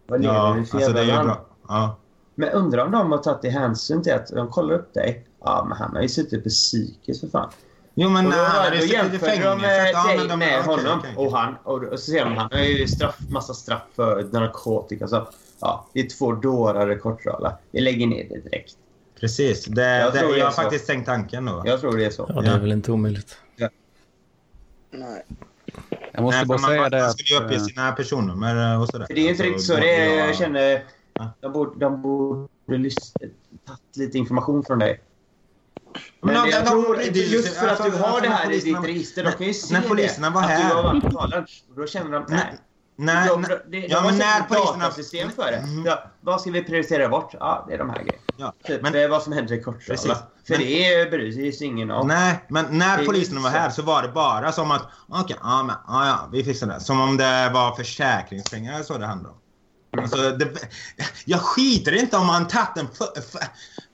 Vad lever ja, vi för alltså det jävla är bra. Ja. Men undrar om de har tagit i hänsyn till att de kollar upp dig. Ja, men han har ju suttit på psykiskt för fan. Jo men Och då, när han hade suttit i de fängelse. med ja, dig de- med okej, honom okej. och han. Och, och så ser de han har ju straff, massa straff för narkotika. Så, ja, det är två dårar i kortrala. Vi lägger ner det direkt. Precis. Det, Jag det, jag har så. faktiskt tänkt tanken då. Jag tror det är så. Ja, det är väl inte omöjligt. Nej. Jag måste Nej, bara man, säga man, det man att... skulle ju uppge eh, sina personnummer och sådär. Det är inte Alltså, riktigt så. Det är, jag- jag känner... Ja. De borde, de borde tagit lite information från dig. Men Men jag tror, sig- just för att du har det här i ditt register, de kan ju se när poliserna var att här. du har varit Då känner de, nej. Nej, de, nej, det, ja, men när poliserna... datasystem för det. Mm. Ja, vad ska vi prioritera bort? Ja, det är de här grejerna. Ja, Typ men- vad som händer i Kortrala. För Men- det bryr sig ingen om. Nej, men när poliserna var här så var det bara som att okej, ja men ja, ja, vi fixar det. Som om det var försäkringspengar så det handlade om. Alltså, det, jag skiter inte om man tagit en,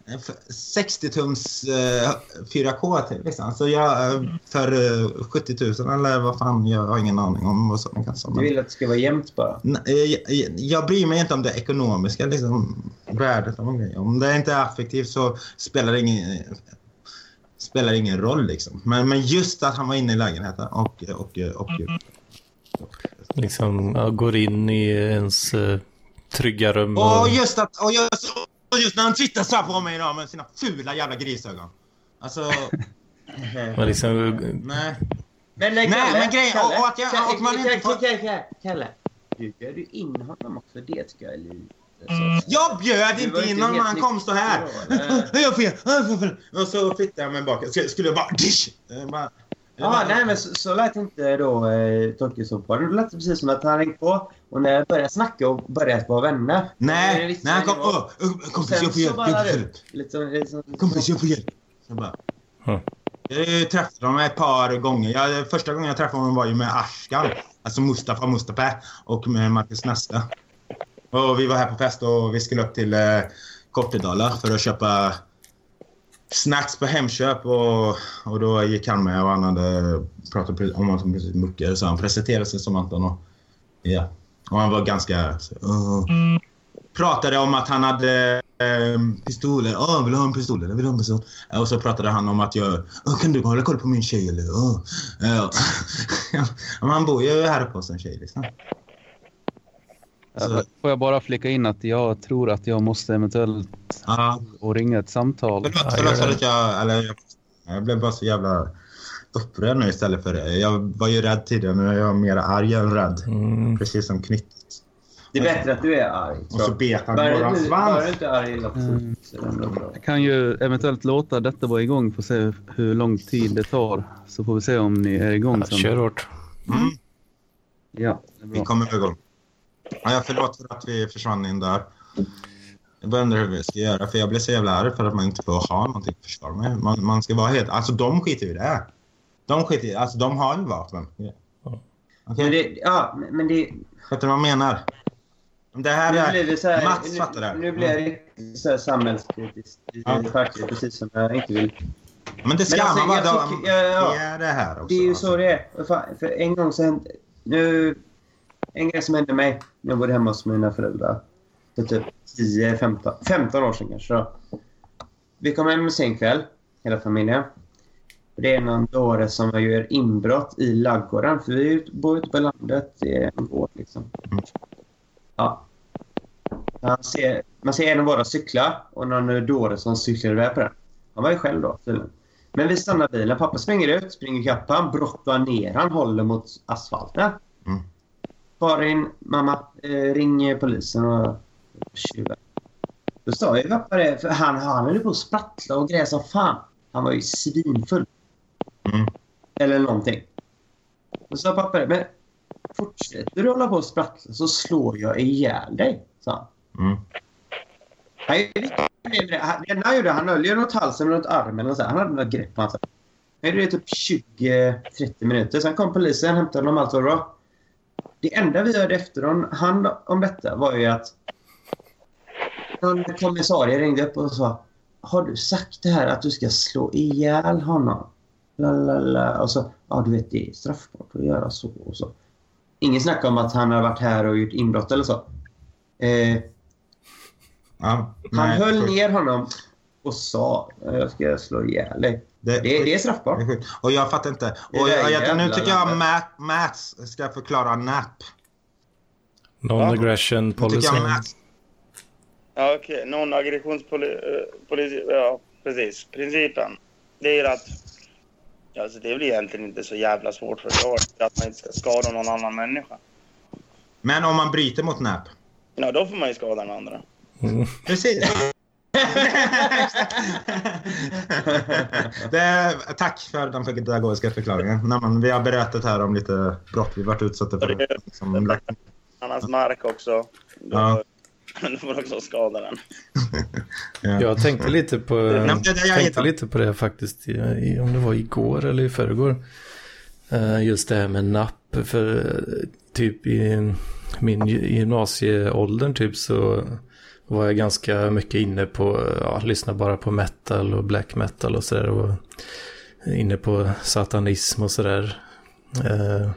60-tums eh, 4K till liksom. Alltså jag, eh, för eh, 70 000 eller vad fan, jag har ingen aning om vad som kan Du vill att det ska vara jämnt bara. Nej, Jag, jag, jag bryr mig inte om det ekonomiska liksom, värdet av en grej. Om det inte är effektivt så spelar det ingen, spelar det ingen roll. Liksom. Men, men just att han var inne i lägenheten och, och, och, Liksom ja, går in i ens eh, trygga rum. och, just att, och, just, och just när han tittar så här på mig idag med sina fula jävla grisögon. Alltså, man liksom, nej. Men nej, Nej, Kalle, men grejen- Kalle, och- och att jag- Kalle, att man inte Kalle, får- Kalle, Kalle, Kalle. Du bjöd ju in honom också. Det tycker jag är lite... så- Jag bjöd inte in honom, helt han kom så här. Jag fel. Och så flyttade jag mig bak. Skulle- jag bara... Dish! Bara Ja, nej men så, så lät inte då eh, Torkelsson på det. Då lät det precis som att han ringde på och när jag började snacka och började vara vänner. Nej, visste nej, kom, oh, oh, kompis jag får hjälp, så jag får hjälp. Lite, lite, som- Kompis jag får hjälp. Jag bara... Mm. Jag träffade honom ett par gånger. Jag, första gången jag träffade honom var ju med Ashkan. Alltså Mustafa Mustafa och med Marcus Nasta. Och vi var här på fest och vi skulle upp till eh, Kortedala för att köpa snacks på Hemköp och, och då gick han med och han hade pratat om Anton precis muckar så han presenterade sig som Anton och ja. Och han var ganska... Så, uh, pratade om att han hade eh, pistoler. Åh, vill du ha en pistol? Jag vill ha en pistol. Eh, Och så pratade han om att jag... "Åh, kan du hålla koll på min tjej eller? Åh." Eh, ja, men han bor ju här uppe hos en tjej liksom. Så- Får jag bara flika in att jag tror att jag måste eventuellt Ja, och ringa ett samtal. Förlåt, Ja, förlåt gör för det. att jag... Eller, jag blev bara så jävla upprörd nu istället för det. Jag var ju rädd tidigare, nu är jag mer arg än rädd. mm, Precis som Knytt. Det är bättre att du är arg. Och så bet han Bara på våran Bara svans. du inte är arg hela tiden. så är bra. Jag kan ju eventuellt låta detta vara igång för att se hur lång tid det tar. Så får vi se om ni är igång ja, sen. kör hårt. Mm, Ja, det är vi kommer igång. Ja, förlåt för att vi försvann in där. Jag börjar undra hur vi ska göra, för jag blir så jävla arg för att man inte får ha någonting att försvara med. Man, man ska vara helt... Alltså de skiter ju i det. De skiter. Alltså de har ju vapen. Okej? Men det, ja, men det... Fattar du vad jag menar? Det här Nu är... blir det så här, Mats fattar det. nu, nu blir riktigt så här samhällskritisk. Ja. Faktiskt, precis som jag inte vill. Men det ska Men alltså, man jag vara. tycker- ja, ja. Det är det här också. Det är ju alltså. så det är. För en gång hände... Nu... En grej som hände mig när jag bodde hemma hos mina föräldrar. För typ 10, 15, 15 år sedan kanske. Då. Vi kom hem sen kväll, hela familjen. Det är någon dåre som gör inbrott i laggården. För vi bor ute på landet. Det är en gård liksom. Mm. Ja. Man ser, man ser en av våra cyklar och någon dåre som cyklar iväg på den. Han var ju själv då tydligen. Men vi stannar bilen. Pappa springer ut, springer ikapp han, brottar ner han, håller mot asfalten. Mm. Karin, mamma, eh, ring polisen och tjuven. Då sa ju pappa det, för han, han höll på att sprattla och grejer som fan. Han var ju svinfull. Mm. Eller någonting. Då sa pappa det, men fortsätter du hålla på och sprattla så slår jag ihjäl dig, sa han. Mm. Han gjorde det. Han- Det enda han gjorde, han höll ju runt halsen och runt armen och så. här. Han hade något grepp på hans Det är typ 20-30 minuter. Sen kom polisen, hämtade honom, allt var bra. Det enda vi hörde efter hon, han om detta var ju att någon kommissarie ringde upp och sa Har du sagt det här att du ska slå ihjäl honom? Lalala. Och så, ja du vet det är straffbart att göra så och så. Ingen snack om att han har varit här och gjort inbrott eller så. Eh, Ja, han höll sjukt. ner honom och sa jag ska slå ihjäl dig. Det, Det, det är straffbart. Och jag fattar inte. Och jag, jag, nu tycker jag. Matt, Mats ska förklara NAP. Non-aggression policy. Ja, okej. Non-aggressionspolicy. Ja, precis. Principen. Det är att... Alltså, det är väl egentligen inte så jävla svårt för att man inte ska skada någon annan människa. Men om man bryter mot NAP? Ja, då får man ju skada den andra. Mm. Precis. det, tack för den pedagogiska förklaringen. Nej, vi har berättat här om lite brott vi varit utsatta för. Det- Som, Annars mark också. Då, Ja. får du också skada den. ja. Jag tänkte lite på, men det- det jag tänkte lite på det faktiskt, i, om det var igår eller i förrgår. Eh, Just det här med napp, för eh, typ i min gy- gymnasieåldern typ så var jag ganska mycket inne på, ja, lyssna bara på metal och black metal och sådär. Och inne på satanism och sådär. Eh,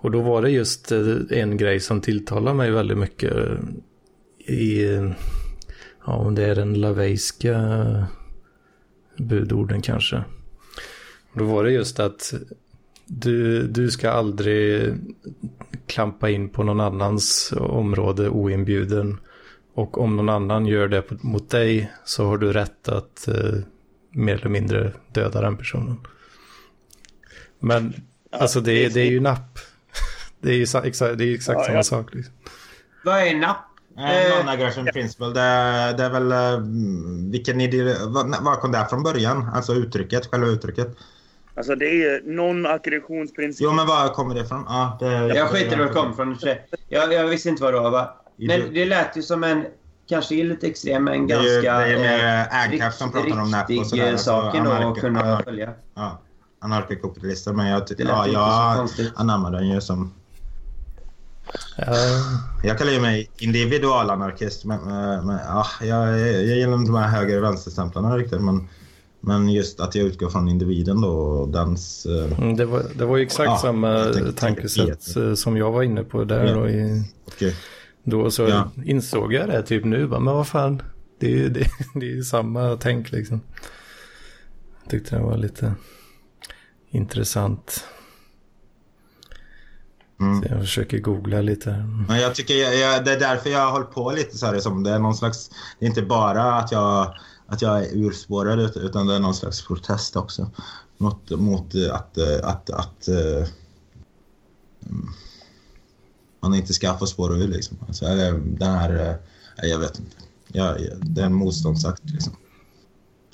Och då var det just eh, en grej som tilltalade mig väldigt mycket i, ja om det är den laveiska budorden kanske. Då var det just att du, du ska aldrig klampa in på någon annans område oinbjuden. Och om någon annan gör det mot dig så har du rätt att eh, mer eller mindre döda den personen. Men alltså det, är- det är ju napp. Det är ju exakt, det är exakt Ja, samma ja. sak. Liksom. Vad är napp? Eh, Non-aggression principle, det, det är väl... eh, Vilken idé... Vad, kom det från början? Alltså uttrycket, själva uttrycket. Alltså det är ju non-aggressionsprincip. Jo, men var kommer det ifrån? Ja, det, Jag skiter i var det kom från. i och för sig. Jag, jag visste inte vad det var. Va? Men det lät ju som en, kanske lite extrem, men Det är ganska... ju, det är ju mer eh, AGCAP som pratar om NAP och riktig sådär. eh, saken Så då anark- att kunna följa. Ja, anarkokapitalister. Men jag, Det ty- lät ja, inte så jag anammar den ju som... Ja, Jag kallar ju mig individualanarkist. Men, eh, men ja, jag, jag gillar inte de här höger och vänsterstämplarna riktigt. Men, men just att jag utgår från individen då och dens... eh, Mm, Det var, det var ju exakt Ja, samma tankesätt eh, som jag var inne på där. Ja. Och i, eh, då så Ja. insåg jag det typ nu. Men vad fan, det är det, det är ju samma tänk liksom. Jag tyckte det var lite intressant. Mm. Så jag försöker googla lite. Men jag tycker jag, jag, det är därför jag har hållit på lite så här. Som det är någon slags... Det är inte bara att jag, att jag är urspårad ut- utan det är någon slags protest också. Mot, mot att, eh, att, att, eh, man inte ska få spåra ur liksom. Alltså, den här... eh, Jag vet inte. Jag, det är en motståndsakt liksom.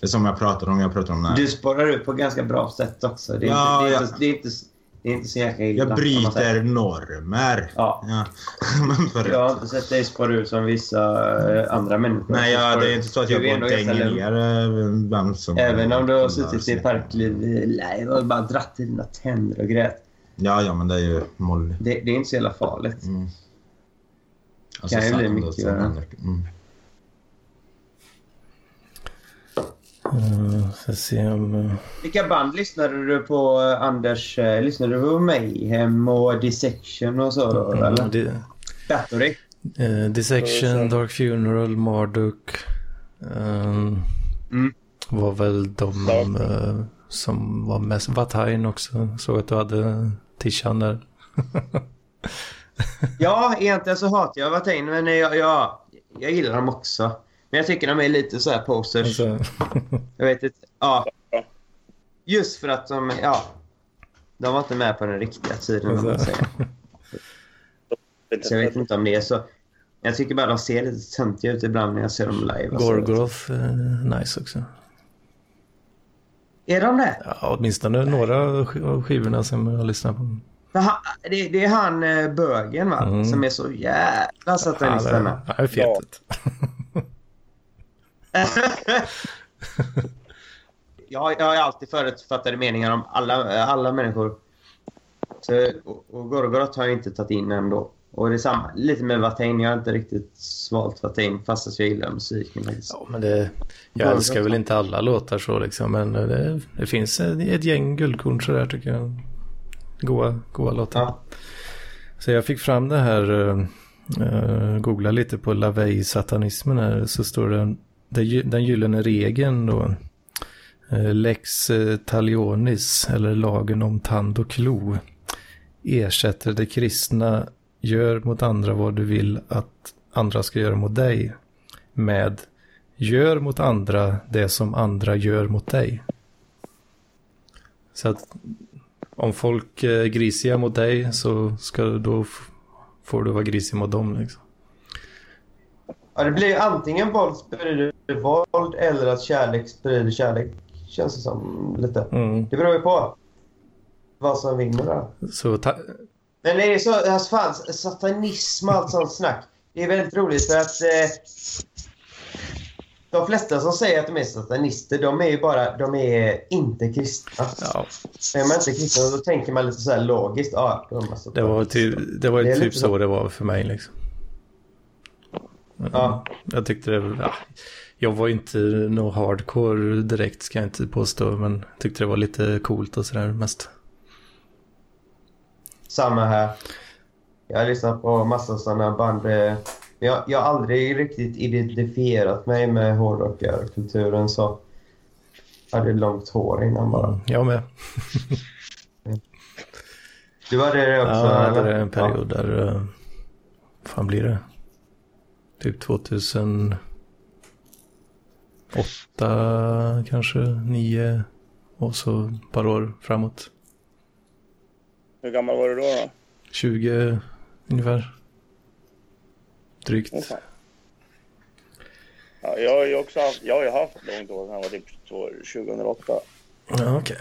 Det är som jag pratar om. Jag pratar om den här. Du spårar ut på ett ganska bra sätt också. Det är, Ja, inte, det är, ja. inte, det är, inte, det är inte så jäkla illa. Jag bryter normer. Ja. Ja. Jag har inte sett dig spåra ut som vissa eh, andra människor. Nej, ja, det är inte så att jag går och dänger ner eh, vem som... Även om du har suttit i parkliv live och bara dratt i dina tänder och grät. Ja, ja, men det är ju Molly. Det, det är inte så jävla farligt. Mm. Alltså, Kan ju bli mycket värre. Mm. Uh, ska se om... eh, Vilka band lyssnade du på, eh, Anders? Eh, Lyssnade du på Mayhem och Dissection och så? Då, mm, eller? di- Battery? eh, Dissection, Dark Funeral, Marduk. ehm, Mm. Var väl de eh, som var mest... Vatain också. Såg att du hade Tishan där. Ja, egentligen så hatar jag Vatain, men jag, jag, jag gillar dem också. Men jag tycker de är lite så här posters. Alltså, Jag vet inte. Ja. Just för att de, ja. De var inte med på den riktiga tiden, om man Alltså. säger. Så jag vet inte om det är så. Jag tycker bara de ser lite töntiga ut ibland när jag ser dem live. och så. Gorgoroth, eh, nice också. Är de det? Ja, åtminstone några sk- av skivorna som jag har lyssnat på. Det, det är han eh, bögen va? Mm. Som är så jävla Ja, det, satanisten. ja, det är fet. Ja. jag, jag har alltid förutfattade meningar om alla, alla människor. Så, och, och Gorgoroth har jag inte tagit in ändå. Och det är samma, lite med Watain. Jag har inte riktigt svalt Watain fast att jag gillar musiken. Ja, men det, jag älskar väl inte alla låtar så liksom, men det, det finns ett, ett gäng guldkorn så där tycker jag. Goa, goa låtar. Ja. Så jag fick fram det här, uh, googla lite på Lavey-satanismen här, så står det- den gyllene regeln då. Eh, lex eh, talionis, eller lagen om tand och klo, ersätter det kristna gör mot andra vad du vill att andra ska göra mot dig med gör mot andra det som andra gör mot dig. Så att om folk är grisiga mot dig så ska du då får du vara grisig mot dem liksom. Ja, det blir antingen våld våld eller att kärlek sprider kärlek. Känns det som lite. Mm. Det beror ju på vad som vinner där. Så Men det är så, alltså fan, satanism och allt sånt snack. Det är väldigt roligt för att eh, de flesta som säger att de är satanister, de är ju bara, de är inte kristna. ja, Är man inte kristen då tänker man lite så här logiskt, ja, de det var, ty- det var ju Det typ så så. det var för mig liksom. Ja. Jag tyckte det, ja, jag var ju inte no hardcore direkt ska jag inte påstå, men tyckte det var lite coolt och sådär mest. Samma här. Jag har lyssnat på massa sådana band. eh, jag, jag har aldrig riktigt identifierat mig med hårdrockarkulturen så jag hade långt hår innan bara. Jag med. Du hade det också? Ja, eller? är en period där, uh, vad fan blir det? Typ 2008 kanske, 9 och så ett par år framåt. Hur gammal var du då? då? 20 ungefär. Drygt. Fan. Ja, jag har ju också haft, jag har ju haft långt hår sedan jag var typ så 2008. Ja, okej.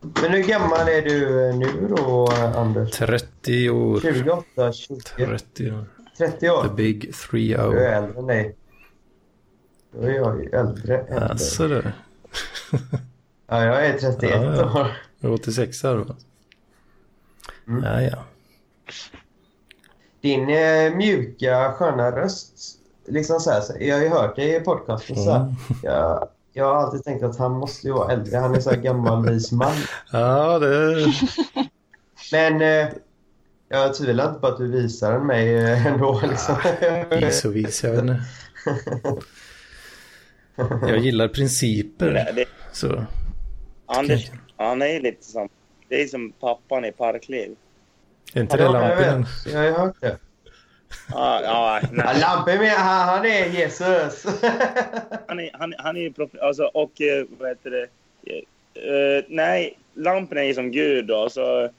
Men hur gammal är du nu då, Anders? 30 år. 28, 20, 30 år. 30 The år? big three Du är äldre än dig. Då är jag ju äldre än dig. Alltså du. Ja, jag är 31 Ja, ja. år. Du är 86 då. Mm. Ja, ja. Din eh, mjuka, sköna röst. Liksom så här, så, jag har ju hört det i podcasten. Så här. Mm. Jag, jag har alltid tänkt att han måste ju vara äldre. Han är så här gammal vis man. Ja, det... Men eh, jag tvivlar inte på att du visar den mig eh, ändå. Liksom. Vis och vis, jag vet inte. Jag gillar principer. Nej, det, Så. Anders, han är lite som, det är som pappan i Parkliv. Är inte Ja, det lampen? Jag har hört det. Ja, ja, Ja, nej. Med, han, han är Jesus. Han är, han, han är ju prof, alltså, och eh, vad heter det? Eh, nej, Lampen är ju som Gud då, så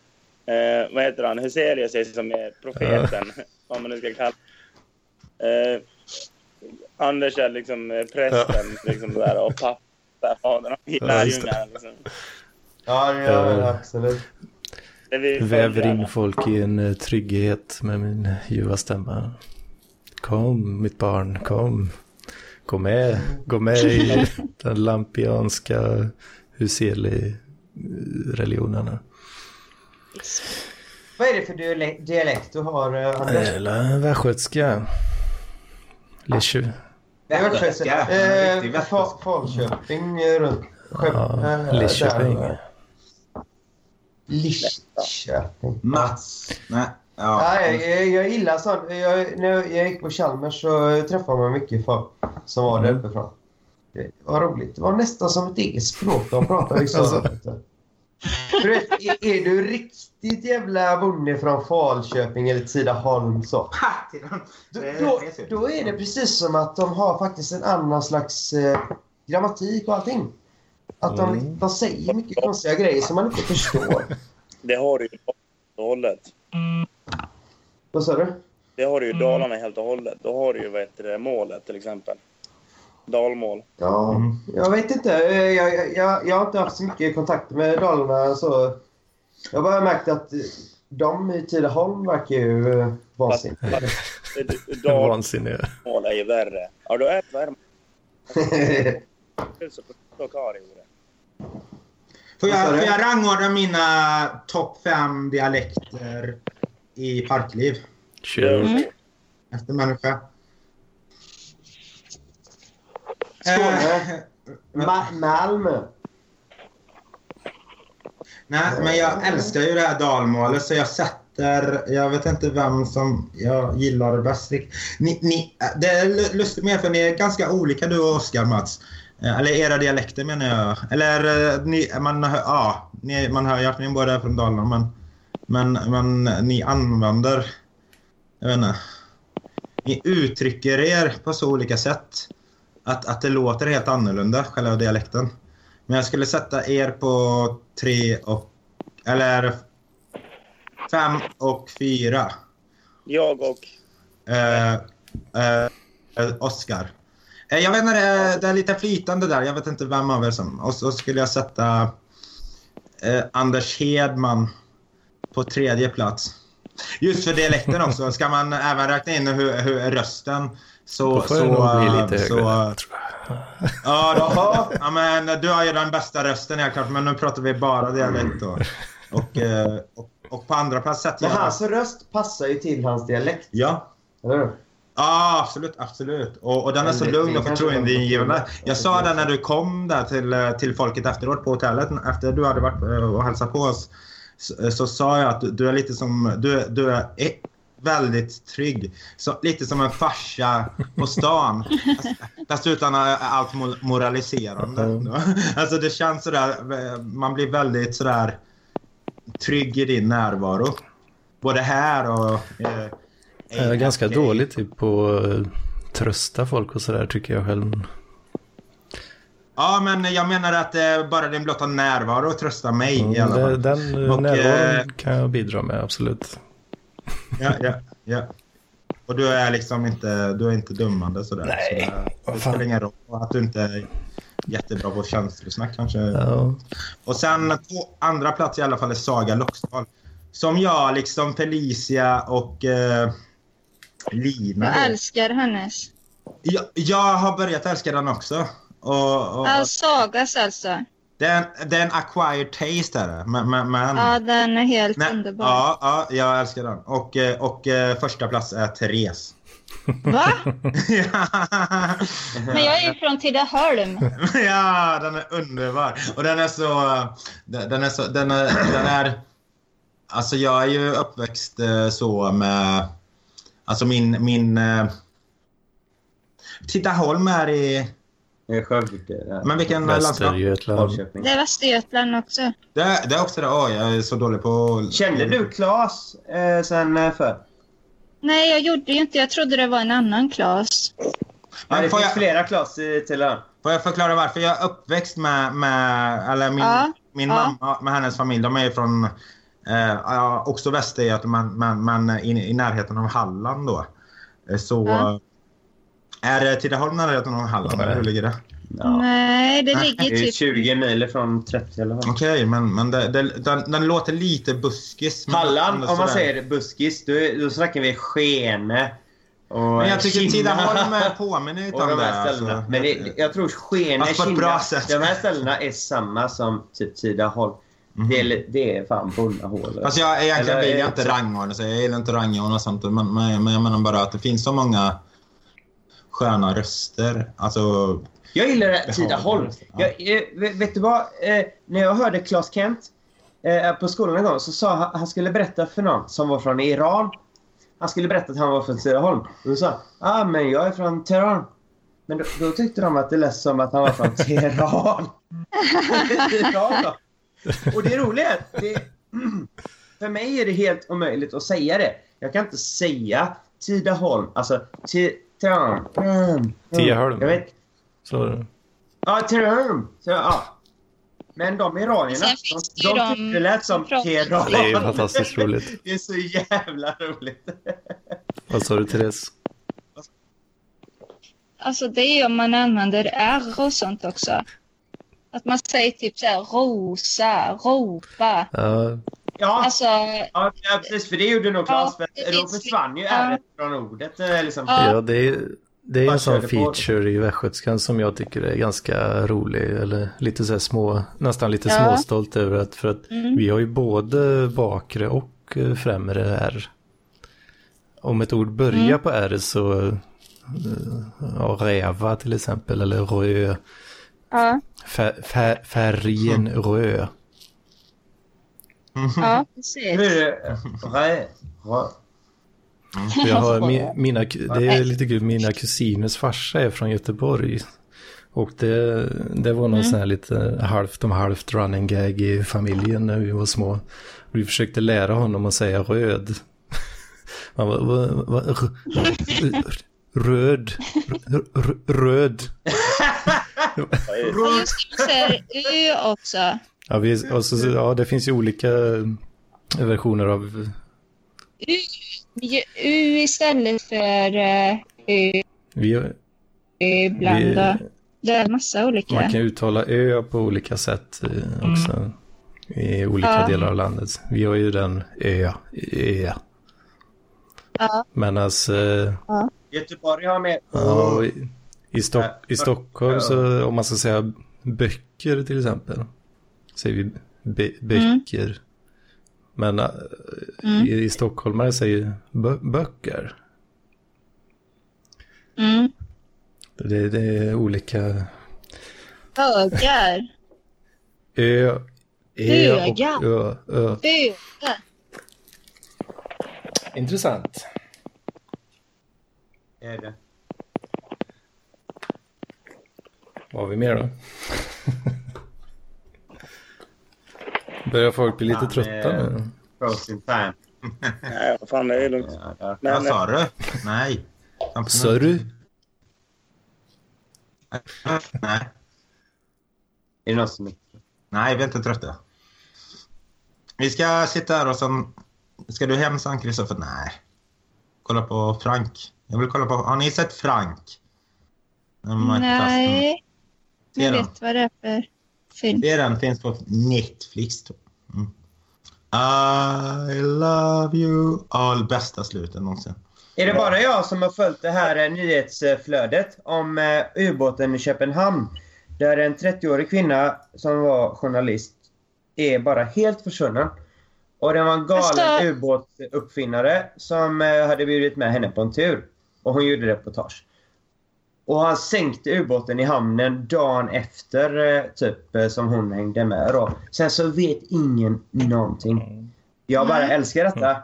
eh, vad heter han? Huselius är som är profeten, vad man nu ska kalla eh, Anders är liksom eh, prästen, liksom där, och pappa, fadern och Ja, lärjungarna. Liksom. ja, jag absolut. Väver in folk i en eh, trygghet med min ljuva stämma. Kom mitt barn, kom. Gå med, gå med i den lampianska Huseli-religionen. Vad är det för dialekt, du har, eh, Anders? Eller västgötska. Lishu. Västgötska, ja, Eh, Falköping eh, runt Ja, eh, Lidköping. Lidköping. Mats. Nej. Ja. Nej, jag, jag gillar sånt. Jag, när jag gick på Chalmers så träffade man mycket folk som var där Mm. uppifrån. Det var roligt. Det var nästan som ett eget språk de pratade. Liksom. Alltså. Är, är du riktigt jävla bonde från Falköping eller Tidaholm så då, då, då är det precis som att de har faktiskt en annan slags eh, grammatik och allting. Att de, Mm. de säger mycket konstiga grejer som man inte förstår. Det har du ju helt och hållet. Vad sa du? Det har du ju Dalarna helt och hållet. Då har du ju vad heter det, målet till exempel. Dalmål. Ja, Mm. jag vet inte. Eh, Jag, jag, jag, har inte haft så mycket kontakt med Dalarna. Så jag har bara märkt att de i Tidaholm verkar ju eh, vansinniga. Dalmål Vansinniga. är ju värre. Ja, då är det värre. Får jag, får jag rangordna mina topp fem dialekter i parkliv? Kör. Mm. Efter människa. Skåne. Eh, Ma- Malmö. Nej, men jag älskar ju det här dalmålet så jag sätter... Jag vet inte vem som jag gillar det bäst. Ni, ni, det är lu- lustigt med för ni är ganska olika du och Oskar Mats. Eh, Eller era dialekter menar jag. Eller eh, ni, man, hör, ja, ni, man hör ju att ni båda är från Dalarna men, men, men ni använder... Jag vet inte. Ni uttrycker er på så olika sätt att, att det låter helt annorlunda, själva dialekten. Men jag skulle sätta er på tre och... Eller fem och fyra. Jag och... Eh, eh, Oscar. Eh, jag vet inte, det det är lite flytande där. Jag vet inte vem av er som... Och så skulle jag sätta eh, Anders Hedman på tredje plats. Just för dialekten också. Ska man även räkna in hur, hur rösten så... Då får så, det nog bli lite så, högre. tror jag. Ja, då, ja, men du har ju den bästa rösten helt klart, men nu pratar vi bara dialekt då. Och, eh, och, och på andra plats sätter Men jag... hans röst passar ju till hans dialekt. Ja. Eller hur? Ja, absolut, absolut. Och, och den är så lugn och förtroendeingivande. de- Jag sa det när du kom där till, eh, till folket efteråt på hotellet, efter du hade varit eh, och hälsat på oss. Så, så sa jag att du, du är lite som, du, du är eh, väldigt trygg. Så, lite som en farsa på stan. Fast- Fast utan eh, allt mo- moraliserande. Alltså det känns sådär, eh, man blir väldigt sådär trygg i din närvaro. Både här och... Eh, Jag är ganska dålig typ på att trösta folk och sådär tycker jag själv. Ja, men jag menar att eh, bara din blotta närvaro tröstar mig i alla Mm, fall. Den Och, närvaron eh, kan jag bidra med, absolut. Ja, ja, ja. Och du är liksom inte, du är inte dummande sådär. Nej, Så det, det spelar ingen roll att du inte är jättebra på känslosnack kanske. Ja. Och sen på andra plats i alla fall är Saga Loxdal. Som jag, liksom Felicia och eh, Lina. Jag älskar hennes. Jag, jag har börjat älska den också. Och, och, Sagas alltså. Det, är en, det är en acquired taste är det. Men, men, Ja, den är helt Nej, underbar. Ja, ja, jag älskar den. Och, eh, och eh, första plats är Therese. Va? Men jag är ju från Tidaholm. ja, den är underbar. Och den är så... Den är så... Den är... Den är alltså jag är ju uppväxt eh, så med... Alltså min... min Tidaholm är i... Skövde. Men vilken? Västergötland. Det är Västergötland också. Det, är- det är också det. Åh, jag är så dålig på... Kände du Claes eh, sen eh, för? Nej, jag gjorde ju inte. Jag trodde det var en annan Klas. Men det får, finns jag, flera Claes i Tillön. får jag förklara varför? Jag är uppväxt med... med eller min, Ja, min ja. mamma med hennes familj. De är från... Eh, också Västergötland, men, men, men i, i närheten av Halland då. Eh, Så... Ja. Är Tidaholm närheten av Halland? Eller hur ligger det? Ja. Nej, det Nej, ligger Det är typ... 20 mil från 30 eller vad. Okej, men, men det, det, den, den låter lite buskis. Halland, om man säger buskis, då, då snackar vi Skene och Men jag tycker Kinna Tidaholm påminner lite om de det. här ställena. alltså. Men det, jag tror Skene, Kinna, de här ställena är samma som typ Tidaholm. Det, är, det är fan bonnahål. Fast jag, egentligen Eller, vill jag inte så- rangordna sig. Jag gillar inte rangordna och sånt. Men, men, men jag menar bara att det finns så många sköna röster. Alltså... Jag gillar Tidaholm. Jag, eh, vet, du vad? Eh, när jag hörde Claes Kent eh, på skolan en gång så sa han han skulle berätta för någon som var från Iran. Han skulle berätta att han var från Tidaholm. Och då sa ah, men jag är från Teheran. Men då, då tyckte de att det lät som att han var från Teheran. Och det roliga är att det, för mig är det helt omöjligt att säga det. Jag kan inte säga Tidaholm, alltså Ti- Teheran. Mm, Tidaholm. Jag vet, Så, Ja. Så, ja. Men de iranierna, de, de de tyckte det lät som Teheran. det är ju fantastiskt roligt. Det är så jävla roligt. Vad sa du Therese? Alltså det är om man använder R och sånt också. Att man säger typ så här rosa, ropa. Ja, Ja, Alltså, ja, ja, precis. För det gjorde nog Claes. Ja, då försvann ju ja. R från ordet. eh, Liksom. Ja. ja det, är, Det är en sån körde på. feature i västgötskan som jag tycker är ganska rolig. Eller lite så här små, nästan lite Ja. småstolt över att för att Mm. vi har ju både bakre och eh, främre R. Om ett ord börjar Mm. på R så, eh, ja, räva till exempel, eller rö, Ja, fär, fär, färgen rö. Ja precis. är det... Rä, rä. För Jag har mi, mina, det är lite kul, mina kusiners farsa är från Göteborg. Och det, det var någon sån här lite halvt om halvt running gag i familjen när vi var små. Vi försökte lära honom att säga röd. Han var, va, va, r- röd, röd. Just det, man säger U också. Ja, vi, och så, ja, det finns ju olika versioner av U, U istället för uh, U vi, ibland. vi, Det är massa olika. Man kan uttala ö på olika sätt eh, också. I olika Ja. delar av landet. Vi har ju den ö. ö. Ja. Men alltså, Göteborg har med... ja, i, i, Stock, Ja. i Stockholm så om man ska säga böcker till exempel. Säger vi be, böcker. Men eh, Mm. i, i stockholmare säger bö, böcker. Mm. Det, det är olika Bögar. ö, ö och Öga. ö. ö. Bögar. Intressant. Är det. Vad har vi mer då? Börjar folk bli lite trötta nu? Frozen fan. Nej, vad fan, det är lugnt. Ja, ja. Vad sa du? Nej. Sa du? Nej. Är det någon som... Nej, vi är inte trötta. Vi ska sitta här och sen... Ska du hem sen, Kristoffer? Nej. Kolla på Frank. Jag vill kolla på... Har ni sett Frank? Är Nej, jag vet vad det är för film. Se den, finns på Netflix. tror jag. I love you all. Bästa slutet någonsin. Är det bara jag som har följt det här eh, nyhetsflödet om eh, ubåten i Köpenhamn? Där en 30-årig kvinna som var journalist är bara helt försvunnen. Och det var en galen ubåtsuppfinnare som eh, hade bjudit med henne på en tur. Och hon gjorde reportage. Och han sänkte ubåten i hamnen dagen efter eh, typ eh, som hon hängde med då. Sen så vet ingen någonting. Jag bara älskar detta.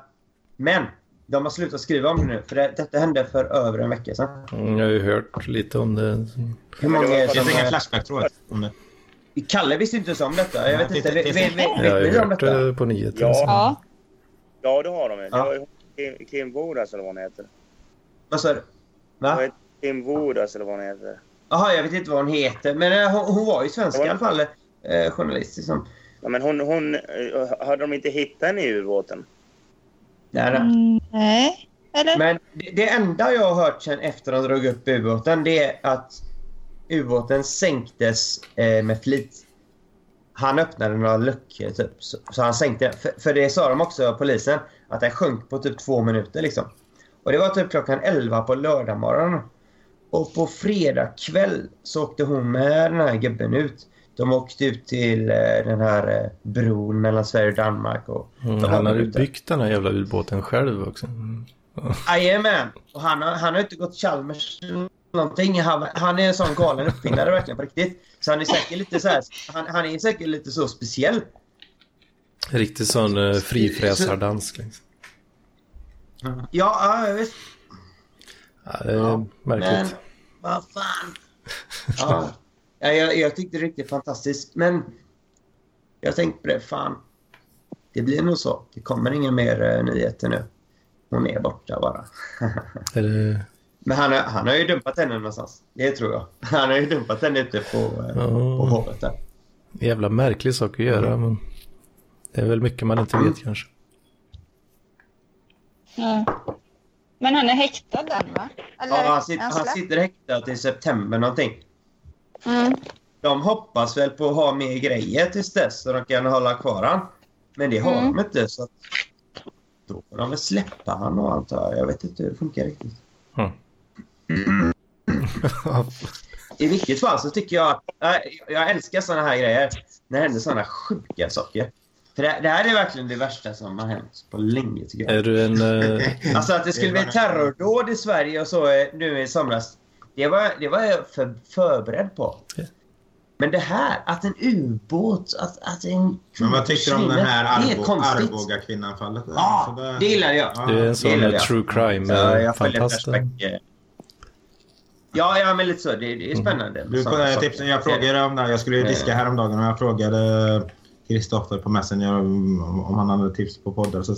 Men de har slutat skriva om det nu. För det, detta hände för över en vecka sedan. Mm, Jag har ju hört lite om det. Hur många är det som... finns ingen eh, Flashback tror jag. Om det. Kalle visste inte ens om detta. Jag vet inte. Vet, det- vet, vet, Jag har ni om hört detta? på nyheterna. Ja. Ja. Ja, det har de ju. Det var ju Kim, Kim Wodas eller vad hon heter. Vad sa du? Va? Kim Wodas eller vad hon heter. Jaha, jag vet inte vad hon heter. Men eh, hon, hon var ju svensk i alla fall. Eh, journalist liksom. Ja, men hon, hon, eh, hade de inte hittat henne i ubåten? Nej, nej. Mm, nej. Eller? Men det, det enda jag har hört sen efter de drog upp ubåten det är att ubåten sänktes eh, med flit. Han öppnade några luckor typ, så, så han sänkte den. För, för det sa de också, polisen, att den sjönk på typ två minuter liksom. Och det var typ klockan 11 på lördag morgon. Och på fredag kväll så åkte hon med den här gubben ut. De åkte ut till eh, den här eh, bron mellan Sverige och Danmark. Och Mm, han hade byggt den här jävla ubåten själv också. Mm. Jajamän! Och han har, han har inte gått Chalmers någonting. Han, han är en sån galen uppfinnare verkligen på riktigt. Så han är säkert lite så här, han, han är säkert lite så speciell. Riktigt sån uh, frifräsardansk. Liksom. Ja, ja vet. Ja, det är Ja, märkligt. Men vad fan. Ja, ja jag, jag tyckte det var riktigt fantastiskt. Men jag tänkte på det, fan. Det blir nog så. Det kommer inga mer uh, nyheter nu. Hon är borta bara. Är det... Men han, har- han har ju dumpat henne någonstans. Det tror jag. Han har ju dumpat henne ute på, uh, Ja. på havet där. Jävla märklig sak att göra. Men det är väl mycket man inte vet kanske. Ja. Men han är häktad den va? Eller Ja, han, sitter, han sitter häktad till september någonting. Mm. De hoppas väl på att ha mer grejer tills dess så de kan hålla kvar han. Men det har Mm. de inte så att då får de väl släppa han och antar jag. Jag vet inte hur det funkar riktigt. Mm. I vilket fall så tycker jag... Jag, jag älskar såna här grejer. När det händer såna sjuka saker. För det, det här är verkligen det värsta som har hänt på länge tycker jag. Är du en... eh, Alltså att det skulle bli terrordåd i Sverige och så eh, nu i somras. Det var, det var jag för, förberedd på. Ja. Men det här, att en ubåt, att, att en... Men vad tyckte du om den här Det är Arbo-. Arboga-kvinnan-fallet? Ja, Så det gillade jag. Ja. du är en det sån true crime Så jag följer fantast. Flashback. eh. Ja, ja, men lite så. Det, det är spännande. Du, Sådana jag, saker. tips, jag frågade om det här. Jag skulle ju diska häromdagen och jag frågade Kristoffer på Messenger om, han hade tips på poddar. Så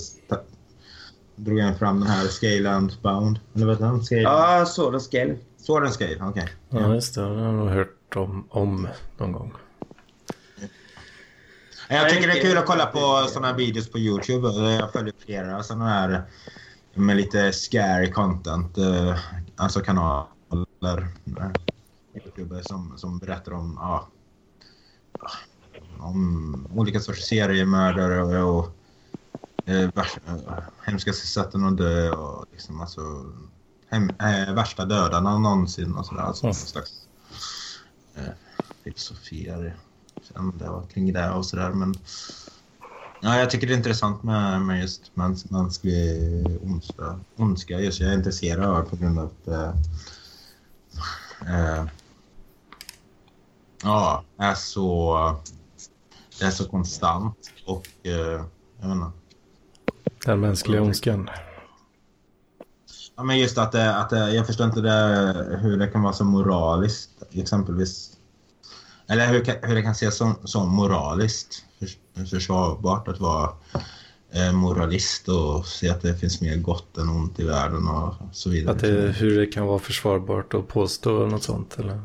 drog jag fram den här Scale and Bound. Eller vad den? Scale? Ja, Sword and Scale. Sword and Scale, okej. Ja, just det. Det har jag nog hört om, om någon gång. Jag tycker det är kul att kolla på såna här videos på Youtube. Jag följer flera såna här med lite scary content. eh, Alltså kanaler. eh, Youtubers som, som berättar om, ja, om olika sorters seriemördare och, och eh, värsta, eh, hemskaste sätten att dö och liksom alltså hem, eh, värsta dödarna någonsin och sådär. Alltså, någon slags eh, filosofier kände och kring det och sådär. Men ja, jag tycker det är intressant med, med just mäns, mänsklig ondska. ondska. Just jag är intresserad av på grund av att eh, eh, ja, är så, det är så konstant och eh, jag vet inte. Den mänskliga ondskan. Ja, men just att, det, att det, jag förstår inte det, hur det kan vara så moraliskt exempelvis. Eller hur, hur det kan ses som, som moraliskt förs- försvarbart att vara eh, moralist och se att det finns mer gott än ont i världen och så vidare. Att det, hur det kan vara försvarbart att påstå något sånt eller?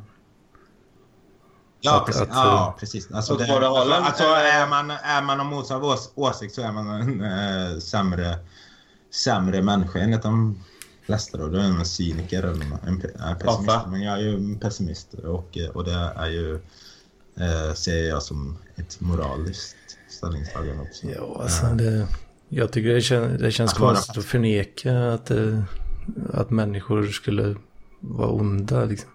Ja, Att- precis. att- ja, precis. Alltså, det, alltså, alltså är, man, är man av motsatt ås, åsikt så är man en äh, sämre, sämre människa enligt de flesta. Då. Du är en cyniker eller en, en pessimist. Varför? Men jag är ju en pessimist och, och det är ju, eh, ser jag som ett moraliskt ställningstagande också. Ja, alltså det, jag tycker det, kän, det känns konstigt att förneka att, att människor skulle vara onda. Liksom.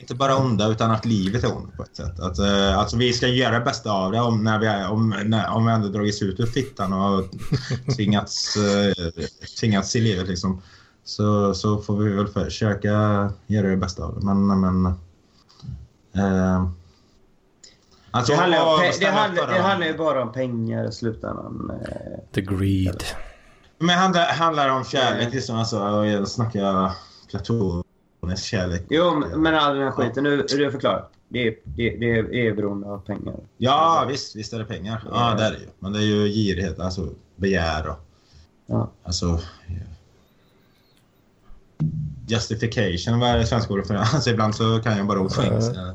Inte bara onda, utan att livet är ont på ett sätt. Att, eh, alltså vi ska göra det bästa av det om, när vi, är, om, när, om vi ändå dragits ut ur fittan och tvingats, eh, tvingats i livet. Liksom, så, så får vi väl försöka göra det bästa av det. Men... men eh, alltså, Det handlar, ju om det, handlar, det handlar ju bara om pengar i slutändan. eh. The greed. Men det handlar, handlar om kärlek. Liksom, alltså, och jag snackar platonisk kärlek. Jo, men all den här skiten, nu är det förklarat. Det är, det, det är beroende av pengar. Ja, visst, visst är det pengar. Ja, det är det ju. Men det är ju girighet, alltså begär och... Ja. Alltså... Justification, vad är det svenska ordet för det? Alltså ibland så kan jag bara ord på engelska.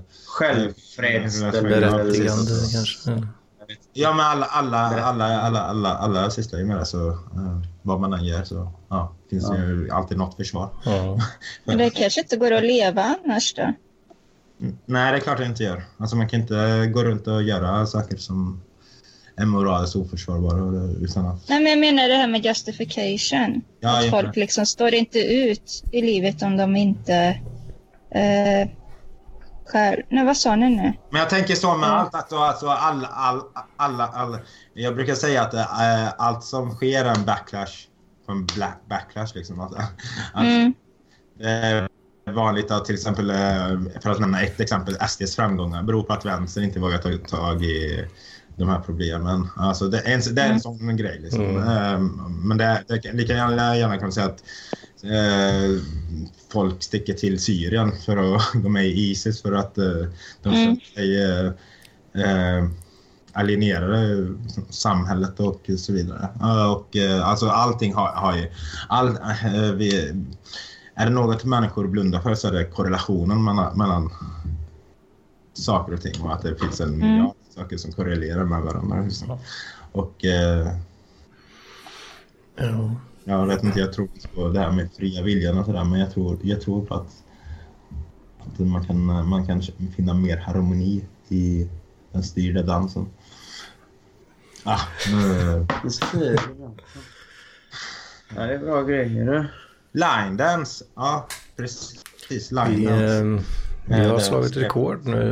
Precis. kanske. Ja, men alla, alla, alla, alla, alla, alla sysslar ju med det så vad man än gör så ja, finns det ju alltid något försvar. Ja. Men det kanske inte går att leva annars då? Mm, Nej, det är klart det inte gör. Alltså man kan inte gå runt och göra saker som är moraliskt oförsvarbara utan att... Nej, men jag menar det här med justification. Ja, att folk liksom står inte ut i livet om de inte eh, skär... Nej, vad sa ni nu? Men jag tänker så med Ja. allt, att alltså, alla, all, alla, alla, jag brukar säga att äh, allt som sker är en backlash, en black backlash liksom. Att, att, Mm. Det är vanligt att till exempel, eh, för att nämna ett exempel, SDs framgångar beror på att vänstern inte vågar ta tag i de här problemen. Alltså det är en, det är en Mm. sån grej. Liksom. Mm. Eh, Men det, det, kan- lika gärna, gärna kan man säga att eh, folk sticker till Syrien för att gå med i Isis för att eh, de Mm. känner sig eh, eh, alienerade samhället och så vidare. Och, eh, alltså allting har, har ju... All, eh, vi, är det något människor blundar för så är det korrelationen mellan, mellan saker och ting och att det finns en Mm. miljard saker som korrelerar med varandra. Liksom. Och eh, Ja. jag vet inte, jag tror på det här med fria viljan och sådär men jag tror, jag tror på att, att man, kan, man kan finna mer harmoni i den styrda dansen. Ah, nu, Ja, det är bra grejer. du. line dance, ja precis. precis. Vi, Line eh, vi har slagit rekord nu.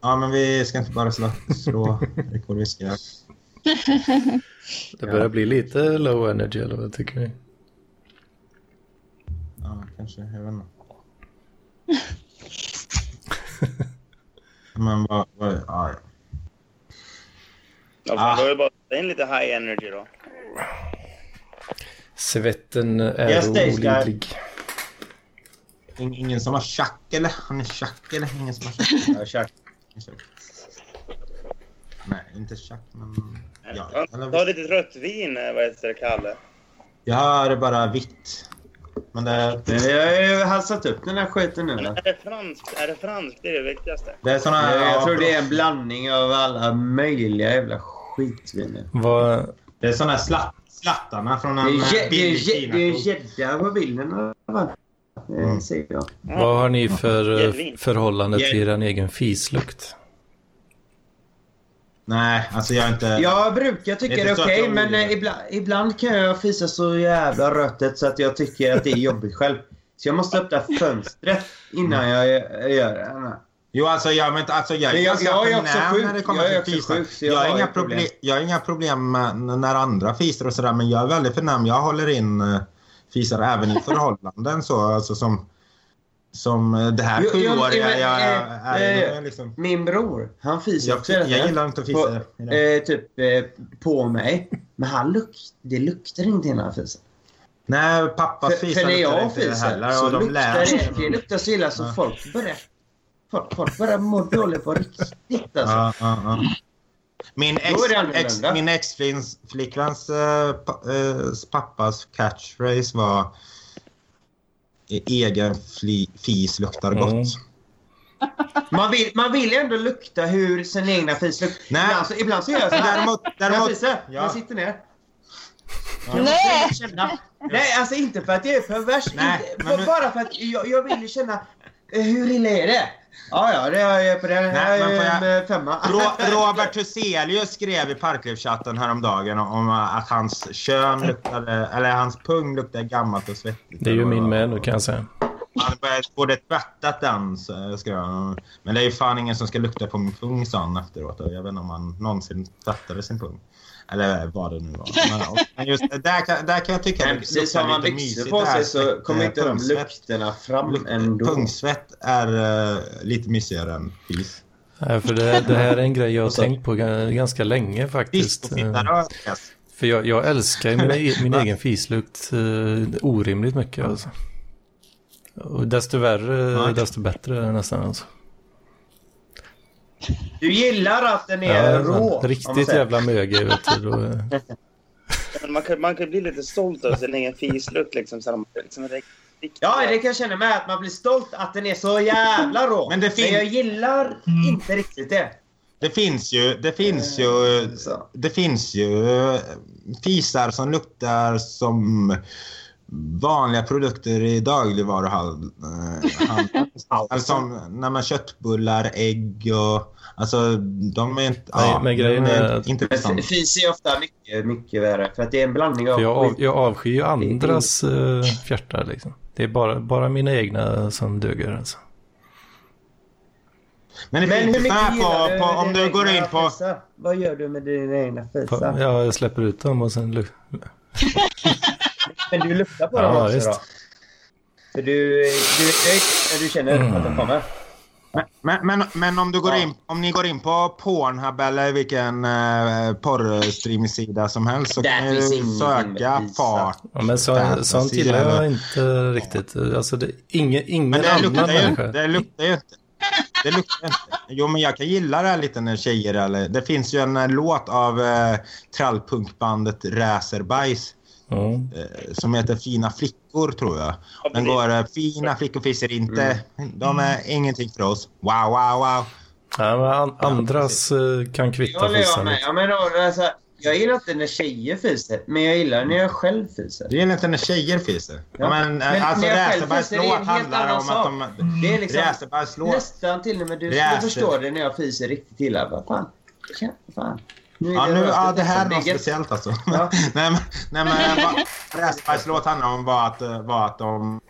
Ja, men vi ska inte bara slå, slå rekord. Vi ska... Det börjar bli lite low energy eller vad tycker ni? Ja, kanske. Jag vet inte. Men vad... vad ja, ja. Ja, Ah. då är det bara att in lite higg energy då. Svetten är Yes, olidlig. In- Ingen som har tjack eller? Han är tjack eller? Ingen som har tjack? Ja, tjack. Nej, inte tjack men... Ja, Ta lite rött vin, eh, vad heter det, Kalle? Jag har bara vitt. Men det, Men jag har ju halsat upp den här skiten nu. Är det franskt? Är det franskt? Det är det viktigaste. det är såna här... Jag, jag ja, tror det är en blandning av alla möjliga jävla skitviner. Vad, Det är såna här slatt, slattarna från Det en det billig det är gädda på bilden. Mm. Vad har ni för Gäddvin. förhållande till er egen fislukt? Nej, alltså jag är inte... Jag brukar Det tycka är det är så okej, jag men eh, ibland, ibland kan jag fisa så jävla rötet så att jag tycker att det är jobbigt själv. Så jag måste öppna fönstret innan jag jag gör det. Jo, alltså jag, men, alltså, jag är Men jag- ganska jag är också sjuk. när det kommer Jag är till också sjuk, jag jag, har inga problem. problem. jag har inga problem med när andra fiser och sådär, men jag är väldigt förnäm. Jag håller in uh, fisar även i förhållanden så, alltså som... Som eh, det här sjuåriga men, jag eh, är eh, är liksom... Min bror, han fiser Jag, också jag tiden. gillar inte att på, fisa. eh, typ eh, på mig. Men han luk det luktar ingenting när han fiser. Nej, pappas För, fisar för när jag inte fiser heller. så Och de luktar det, det luktar så illa så Ja. folk börjar... Folk, folk börjar må dåligt på riktigt alltså. Ja, ja. Min ex, ex, min ex-flickväns eh, pa, eh, pappas catchphrase var "E- egen fli, fis luktar gott. Mm. Man, vill, man vill ändå lukta hur sin egna fis luktar. Nej. Ibland, så, ibland så gör jag så här. Däremot, När jag däremot, fiser, Ja. jag sitter ner. Nej! Känna. Nej, alltså inte för att jag är pervers. Nej, men Bara för att jag, jag vill ju känna hur illa är det? Ja, ja, det jag på den. Nej, jag jag- en femma. Ro- Robert Huselius skrev i Parklivschatten häromdagen om att hans kön luktade, eller hans pung luktade gammalt och svettigt. Det är ju min med nu kan jag säga. Han både tvättat den, skrev han. Men det är ju fan ingen som ska lukta på min pung, sa han efteråt. Jag vet inte om han någonsin tvättade sin pung. Eller vad det nu var. Men, men just där, kan, där kan jag tycka Men det precis, luktar har man byxor på sig så kommer eh, inte de lukterna fram ändå. Pungsvett är uh, lite mysigare än fis. Nej, för det, det här är en grej jag har tänkt på ga- ganska länge faktiskt. Eh, För jag, jag älskar min, e- min egen fislukt eh, orimligt mycket alltså. Och desto värre, desto bättre nästan alltså. Du gillar att den Ja, är men rå? riktigt jävla möge vet du. Då, Men man, kan, man kan bli lite stolt över sin egen fislukt. Liksom, så liksom, Ja, det kan jag känna med. Att man blir stolt att den är så jävla rå. Men det fin- jag gillar inte riktigt det. Det finns ju, det finns ju, Eh, det finns ju fisar som luktar som vanliga produkter i dagligvaruhandeln. alltså som när man köttbullar, ägg och... Alltså de är inte... Nej, men grejen är att- intressant. Men fis är ofta mycket, mycket värre. För att det är en blandning av för jag, av, jag avskyr ju andras uh, fjärtar liksom. Det är bara, bara mina egna som duger alltså. Men det Men hur mycket här gillar på, på, om du går in på... fisar? Vad gör du med dina egna fisar? Ja, jag släpper ut dem och sen... Men du luktar på Ja, dem också visst. då? För du, du, du, du känner Mm. att de kommer? Men, men, men om, du går Ja. in, om ni går in på Pornhub eller vilken uh, porrstreamsida som helst så Där kan ni ju söka fart. Ja, men så, Fantasy sånt gillar eller- jag inte riktigt. Alltså, det, ingen, ingen Men det annan luktar, ju, människa. inte- det luktar ju inte. Det luktar inte. Jo, men jag kan gilla det här lite när tjejer eller... Det finns ju en eh, låt av eh, trallpunkbandet Räserbajs Ja. eh, som heter Fina flickor, tror jag. Ja, Den går eh, Fina flickor finns inte. De är ingenting för oss. Wow, wow, wow. Ja, men an, andras eh, kan kvitta lite. Ja, men då, alltså, jag gillar inte när tjejer fiser, men jag gillar när jag själv fiser. Det gillar inte när tjejer fiser. Ja. Ja. men, Men eh, alltså när jag själv Räserbajs fiser, det är en låt helt handlar annan om sak. att de... Det är liksom Räserbajs låt... nästan till och med du skulle förstå det när jag fiser riktigt illa. Vad fan? Fan. Nu Ja, nu, ja, det här var är gött. speciellt alltså. Ja. nej, men, nej, men Räsbergs låt handlar om var att, eh, var att de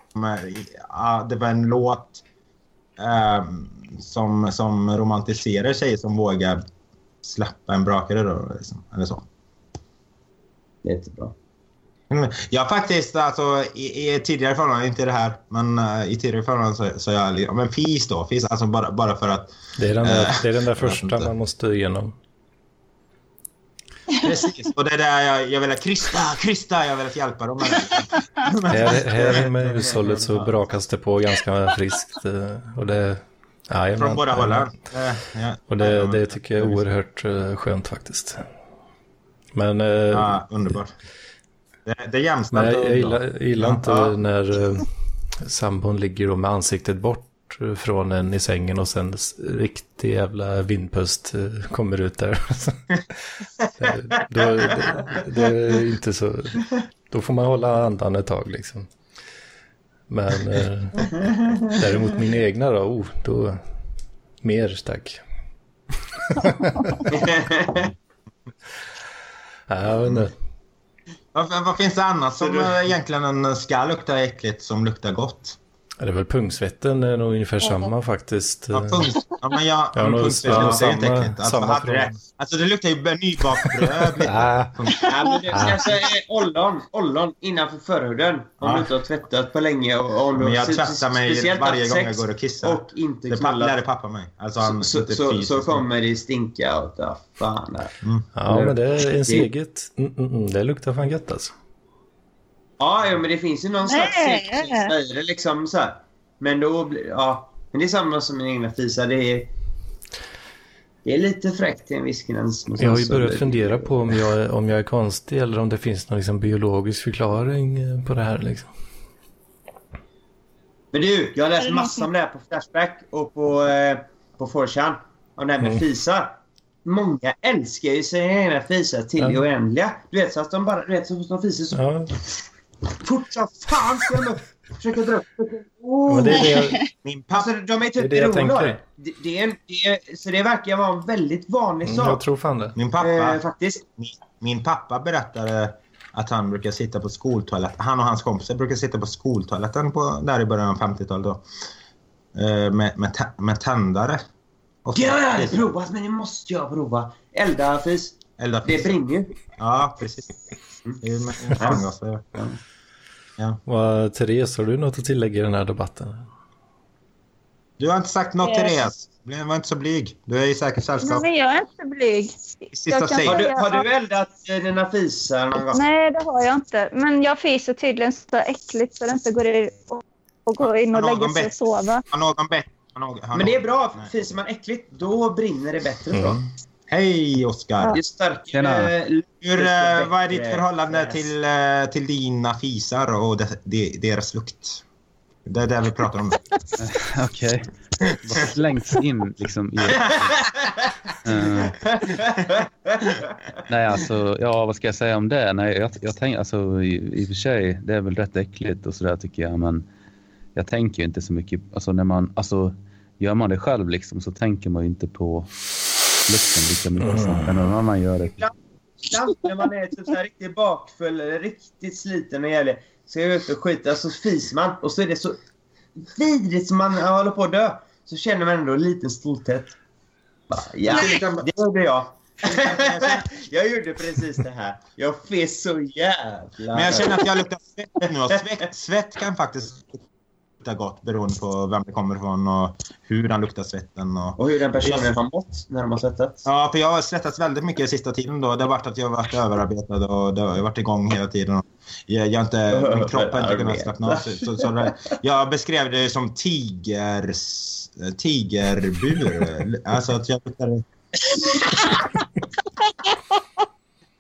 ja, det var en låt ehm, som, som romantiserar tjejer som vågar släppa en brakare då, liksom, eller så. Jättebra. Mm, Jag har faktiskt, alltså i, i tidigare förhållanden, inte det här, men eh, i tidigare förhållanden så, så jag, ja, men fis då, fis, alltså bara, bara för att, Det är den där, Eh, det är den där första man måste igenom. Precis, och det är där jag, jag vill Krista, Krista, jag vill hjälpa dem. Här, här med hushållet så brakas det på ganska friskt. eh, Och det, jajamän, Från båda hållen. Ja. Och det, det tycker jag är oerhört eh, skönt faktiskt. Men, eh, Ja, underbart. Det, det är jämställt. jag, och jag gillar, gillar inte Ja. när sambon ligger då med ansiktet bort från en i sängen och sen riktig jävla vindpust eh, kommer ut där. då, det, det är inte så... Då får man hålla andan ett tag liksom. Men eh, däremot min egna då, oh, då mer tack. Ja. Vad, vad finns det annat som eh, egentligen ska lukta äckligt som luktar gott? Ja, Det är väl pungsvetten är nog ungefär samma faktiskt. Ja, punkt. Ja, men jag, Ja, samma- luktar ju inte äckligt. Alltså, samma hade det, alltså det luktar ju nybakt bröd. lite. Ah, Punkt. Ja, men det, alltså, ollon, ollon innanför förhuden. Om Ja. du inte har tvättat på länge. Och om Men jag tvättar mig speciellt varje gång jag går och kissar. Och inte Det lärde pappa mig. Alltså han Så, inte så, så, kommer det stinka åt ja, fan. ja, men det är ens Det- eget. Mm, mm, mm, det luktar fan gött alltså. Ja, ja, men det finns ju någon slags Nej. säkerhetskänsla i det liksom så här. Men då blir ja. Men det är samma som mina egna fisar. Det är, det är lite fräckt till en viss gräns. Jag har ju börjat det- fundera på om jag, om jag är konstig eller om det finns någon liksom biologisk förklaring eh, på det här. Liksom. Men du, jag har läst det massor om det här på Flashback och på, eh, på 4chan. Om det här med Mm. fisar. Många älskar ju sina egna fisar till det Ja. oändliga. Du vet, så att de bara, du vet, så de fisar så Ja, fort som fan ska de upp. Försöka dra upp. Oh. det jag, Min pappa... Alltså, de är Det är typ det jag beroende det. Det, är en, det är, så det verkar vara en väldigt vanlig jag sak. tror fan det. Min pappa, Eh, faktiskt. min, min pappa berättade att han brukar sitta på skoltoaletten. Han och hans kompisar brukar sitta på skoltoaletten på, där i början av 50-talet då. Eh, med, med, med tändare. Och Det har jag aldrig provat, men det måste jag prova. Elda fis. Elda Det brinner ju. Ja, precis. Framgaser. Vad, Therese, har du något att tillägga i den här debatten? Du har inte sagt något Yes. Therese. Bli- Var inte så blyg. Du är i säkert Nej, sällskap. men jag är inte blyg. Sista jag kan säg. Har du, säga har du eldat eh, dina fisar någon gång? Nej, det har jag inte. Men jag fiser tydligen så äckligt så det inte går i och, och gå in och lägga sig och sova. Har någon bett? Men det är bra. Nej. Fiser man äckligt, då brinner det bättre. tror jag. Hej Oskar! Det eh, Hur, eh, vad är ditt förhållande till, eh, till dina fisar och de, de, deras lukt? Det är det vi pratar om. Okej. Vad slängs in liksom i... Eh, nej, alltså, ja, vad ska jag säga om det? Nej, jag, jag tänker, alltså, i, i och för sig, det är väl rätt äckligt och sådär tycker jag, men jag tänker ju inte så mycket, alltså när man, alltså, gör man det själv liksom så tänker man ju inte på lukten lika mycket som när någon annan gör det. Ibland när man är typ så här riktigt bakfull eller riktigt sliten och jävlig ska jag ut och skita så fiser man och så är det så vidrigt som man håller på att dö. Så känner man ändå en liten stolthet. Bara, Ja, det gjorde jag. jag gjorde precis det här. Jag fes så jävla... Men jag känner att jag luktar svett nu och svett, svett kan faktiskt lukta gott beroende på vem det kommer ifrån och hur den luktar svetten. Och... Och hur den personen har mått när de har svettats. Ja, för jag har svettats väldigt mycket sista tiden då. Det har varit att jag har varit överarbetad och det har varit igång hela tiden. Jag, jag har inte, min kropp har inte kunnat slappna av. Så, så, så det, jag beskrev det som tigers, tigerbur. Alltså att jag luktade...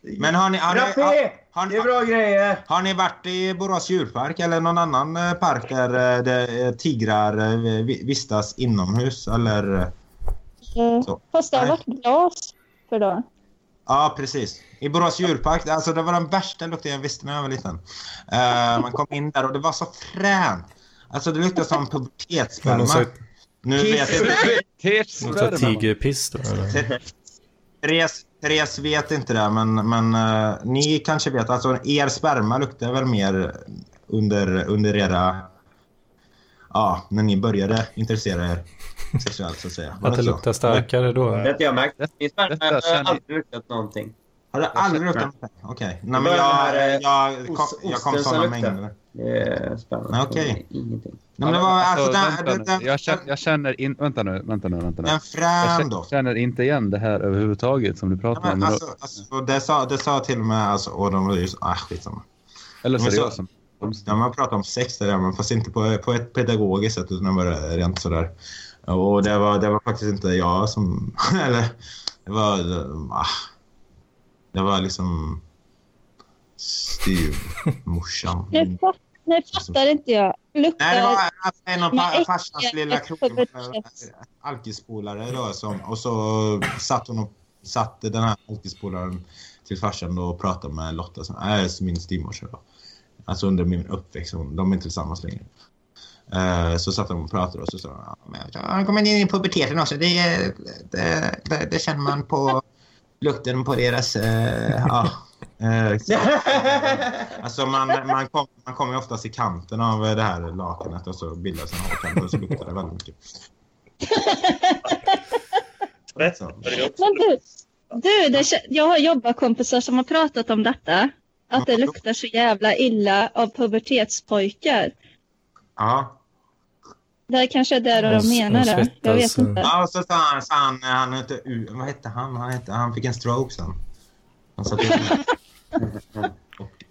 Men har ni, har, ni, har, har, Det är bra grejer! har ni varit i Borås djurpark eller någon annan eh, park där, eh, där eh, tigrar vi- vistas inomhus? Eller... Eh, Så. Fast det har varit glas för då. Ja, precis. I Borås djurpark, alltså det var den värsta lukten jag visste när jag var liten. Eh, man kom in där och det var så fränt. Alltså det luktade som pubertetssperma. Nu vet jag slags tigerpiss då? Eller? Therese, Therese vet inte det, men, men eh, ni kanske vet. Alltså er sperma luktar väl mer under, under era ja, när ni började intressera er sexuellt så att säga. Var Att det luktar starkare då. Det har jag märkt. Min sperma har aldrig luktat någonting. Har det aldrig luktat något? Okej. Nej, men jag, här, eh, jag, kom, jag kom sådana mängder. Det är spännande. Nej, okej. Ingenting. Men alltså, Alltså, den, den. Jag känner, jag känner in, vänta nu, vänta nu, vänta nu. en Jag frän känner, doft. känner inte igen det här överhuvudtaget som du Ja, pratar om. men alltså, alltså, det, sa, det sa till och med, alltså, och de var ju så, ah, skitsamma. Eller seriöst. Ja, man pratar om sex där, men fast inte på, på ett pedagogiskt sätt utan var rent sådär. Och det var, det var faktiskt inte jag som... Eller, det var... Ah, det var liksom... Styvmorsan. Nu fattar inte jag. Luktar... Nej, det var alltså, en av farsans lilla alkispolare då. Som, och så satt hon och satte den här alkispolaren till farsan då och pratade med Lotta, som är min styvmorsa då. Alltså under min uppväxt, de är inte tillsammans längre. Eh, så satt de och pratade och så sa de, ja, har kommit in i puberteten också. Det, det, det, det känner man på lukten på deras... ja, eh, så- Alltså man, man, kom, man kommer ju oftast i kanten av det här lakanet och så bildas en hårkant och så luktar det väldigt mycket. Så. Men du, du det, jag har jobbarkompisar som har pratat om detta. Att det luktar så jävla illa av pubertetspojkar. Ja. Det här kanske är det de menar. det. Jag vet inte. ja, så sa han, sa han, han U- vad hette han? Han, hette, han fick en stroke sen. Han satt i-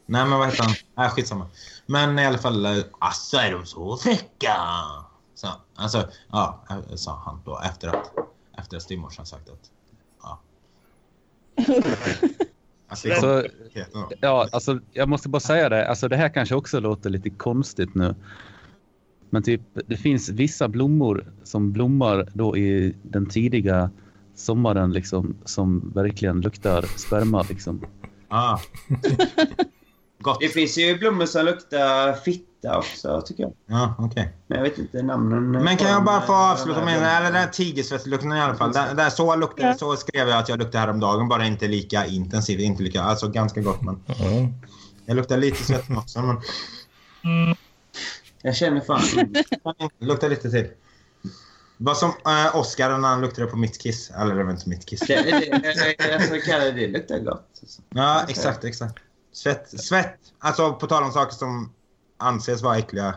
Nej men vad hette han? Nej skitsamma. Men i alla fall, eh, alltså är de så fräcka? Så, alltså, ja, sa han då efter att, efter att styvmorsan sagt att, ja. Alltså, Så, ja, alltså, jag måste bara säga det. Alltså, det här kanske också låter lite konstigt nu. Men typ, det finns vissa blommor som blommar då i den tidiga sommaren liksom, som verkligen luktar sperma. Liksom. Ah. Gott. Det finns ju blommor som luktar fitta också, tycker jag. Ja, okej. Men jag vet inte namnen. Men kan jag bara få eh, avsluta med här eller den här tigersvetslukten i alla fall. Där, där, så, luktade, Ja. så skrev jag att jag luktade häromdagen, bara inte lika intensivt. Inte lika, alltså ganska gott men Mm. jag luktar lite svett också. Men Jag känner fan... det luktar lite till. Vad som äh, Oscar när han luktade på mitt kiss. Eller det var inte mitt kiss. Alltså, kallar det luktar gott. Ja, exakt, exakt. Svett, svett. Alltså på tal om saker som anses vara äckliga.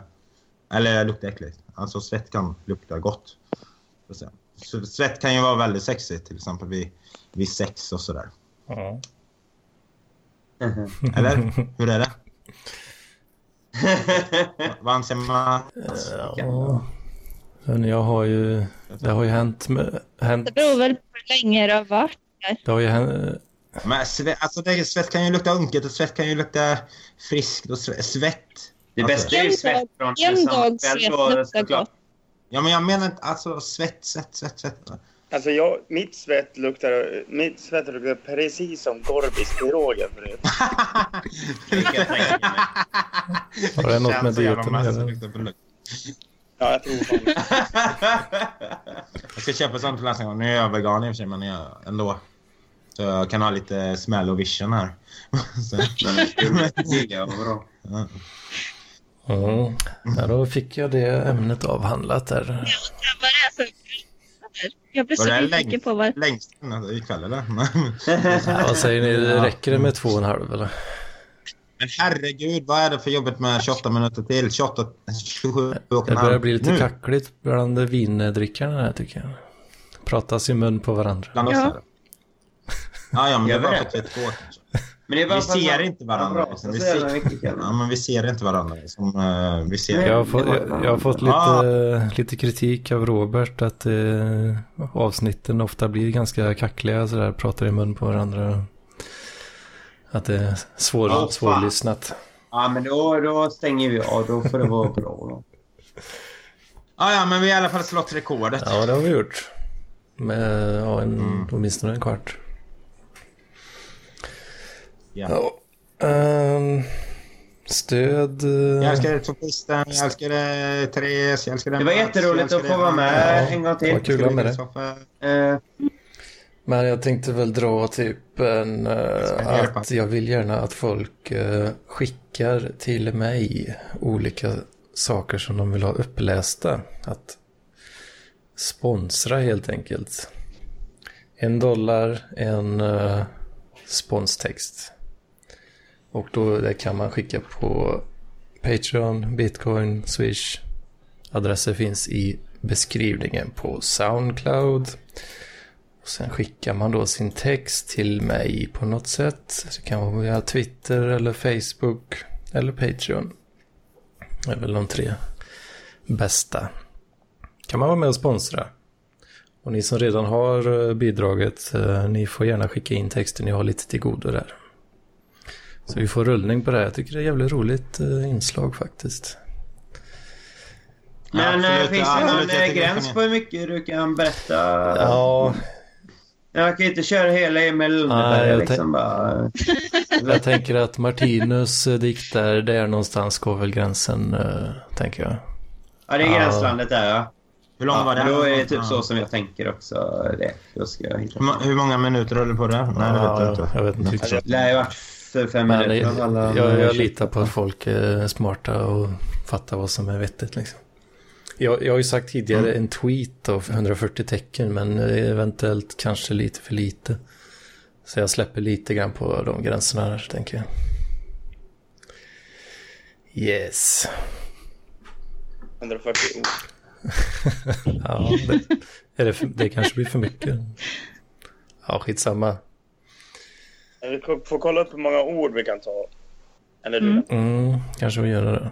Eller lukta äckligt. Alltså svett kan lukta gott. Så Svett kan ju vara väldigt sexigt till exempel vid, vid sex och sådär. Ja. Eller? Hur är det? Vad anser man? Men jag har ju... Det har ju hänt med... Hänt, Det beror väl på hur länge det har varit. det har ju hänt... Men svett, alltså det, svett kan ju lukta unket och svett kan ju lukta friskt och sve- svett. Det Alltså- bästa är ju svett från en dag svett luktar gott. Ja men jag menar inte alltså svett, svett, svett, svett. Alltså jag, mitt svett luktar, mitt svett luktar precis som Gorbis-pirogen förut. Det kan jag tänka mig. Har det något med dieten att göra? Ja, jag tror fan Jag ska köpa sånt till nästa gång. Nu är jag vegan i och för sig, men jag, ändå. Så jag kan ha lite smäll och vision här. Så, bra. ja. Mm. Ja, då fick jag det ämnet avhandlat där. Jag blir Var så det nyfiken längst, på vad... längst in ikväll eller? Ja, vad säger ni? Räcker det med två och en halv eller? Men herregud, vad är det för jobbet med 28 minuter till? 28, 27 och Det börjar bli lite Nu, kackligt bland vindrickarna här tycker jag. Pratas i mun på varandra. Bland oss Ja. Ja, ja, men det var vi för det? 32 kanske. Men det är bara Vi att ser man- inte varandra, liksom. Vi ser-. Ja, men vi ser inte varandra som uh, vi ser. Jag har fått, jag, jag har fått lite, Ah. lite kritik av Robert att eh, avsnitten ofta blir ganska kackliga sådär, pratar i mun på varandra. Att det är svår, fan. svårlyssnat. Ja, men då, då stänger vi av. Då får det vara bra. Då. Ja, ja, men vi har i alla fall slått rekordet. Ja, det har vi gjort. Med ja, en, Mm. åtminstone en kvart. Ja. Ja. Ehm, stöd. eh, Jag älskar dig Sofisten, jag älskar dig Therese, jag älskar dig Det var jätteroligt att få vara med Ja. en gång till. Vad kul att ha med dig. Men jag tänkte väl dra typ en, hjälpa. att jag vill gärna att folk eh, skickar till mig olika saker som de vill ha upplästa. Att sponsra helt enkelt. En dollar, en uh, sponstext. Och då det kan man skicka på Patreon, Bitcoin, Swish. Adresser finns i beskrivningen på Soundcloud. Och sen skickar man då sin text till mig på något sätt. Det kan vara via Twitter eller Facebook eller Patreon. Det är väl de tre bästa. Kan man vara med och sponsra. Och ni som redan har eh, bidraget, eh, ni får gärna skicka in texter ni har lite till godo där. Så vi får rullning på det här. Jag tycker det är ett jävligt roligt eh, inslag faktiskt. Men absolut. finns det någon gräns på hur mycket du kan berätta? Ja, Jag kan inte köra hela Emil Lönneberg Nej, jag liksom bara... jag tänker att Martinus eh, dikt där, där någonstans går väl gränsen, eh, tänker jag. Ja, det är Ja. gränslandet där ja. Hur lång ja var den? Då är det typ Ja. så som jag tänker också. Det. Då ska jag hitta. Hur, må- hur många minuter höll du på det? Nej, det vet jag Ja, inte. jag vet inte. Det lär ju varit fem Men minuter. jag, jag, jag litar på att folk är smarta och fattar vad som är vettigt. Liksom. Jag, jag har ju sagt tidigare en tweet av 140 tecken men eventuellt kanske lite för lite. Så jag släpper lite grann på de gränserna där, tänker jag. Yes. 140 ord. Ja, det, är det, för, det kanske blir för mycket. Ja, skitsamma. Vi får kolla upp hur många ord vi kan ta. Eller du. Mm. Mm, kanske vi gör det.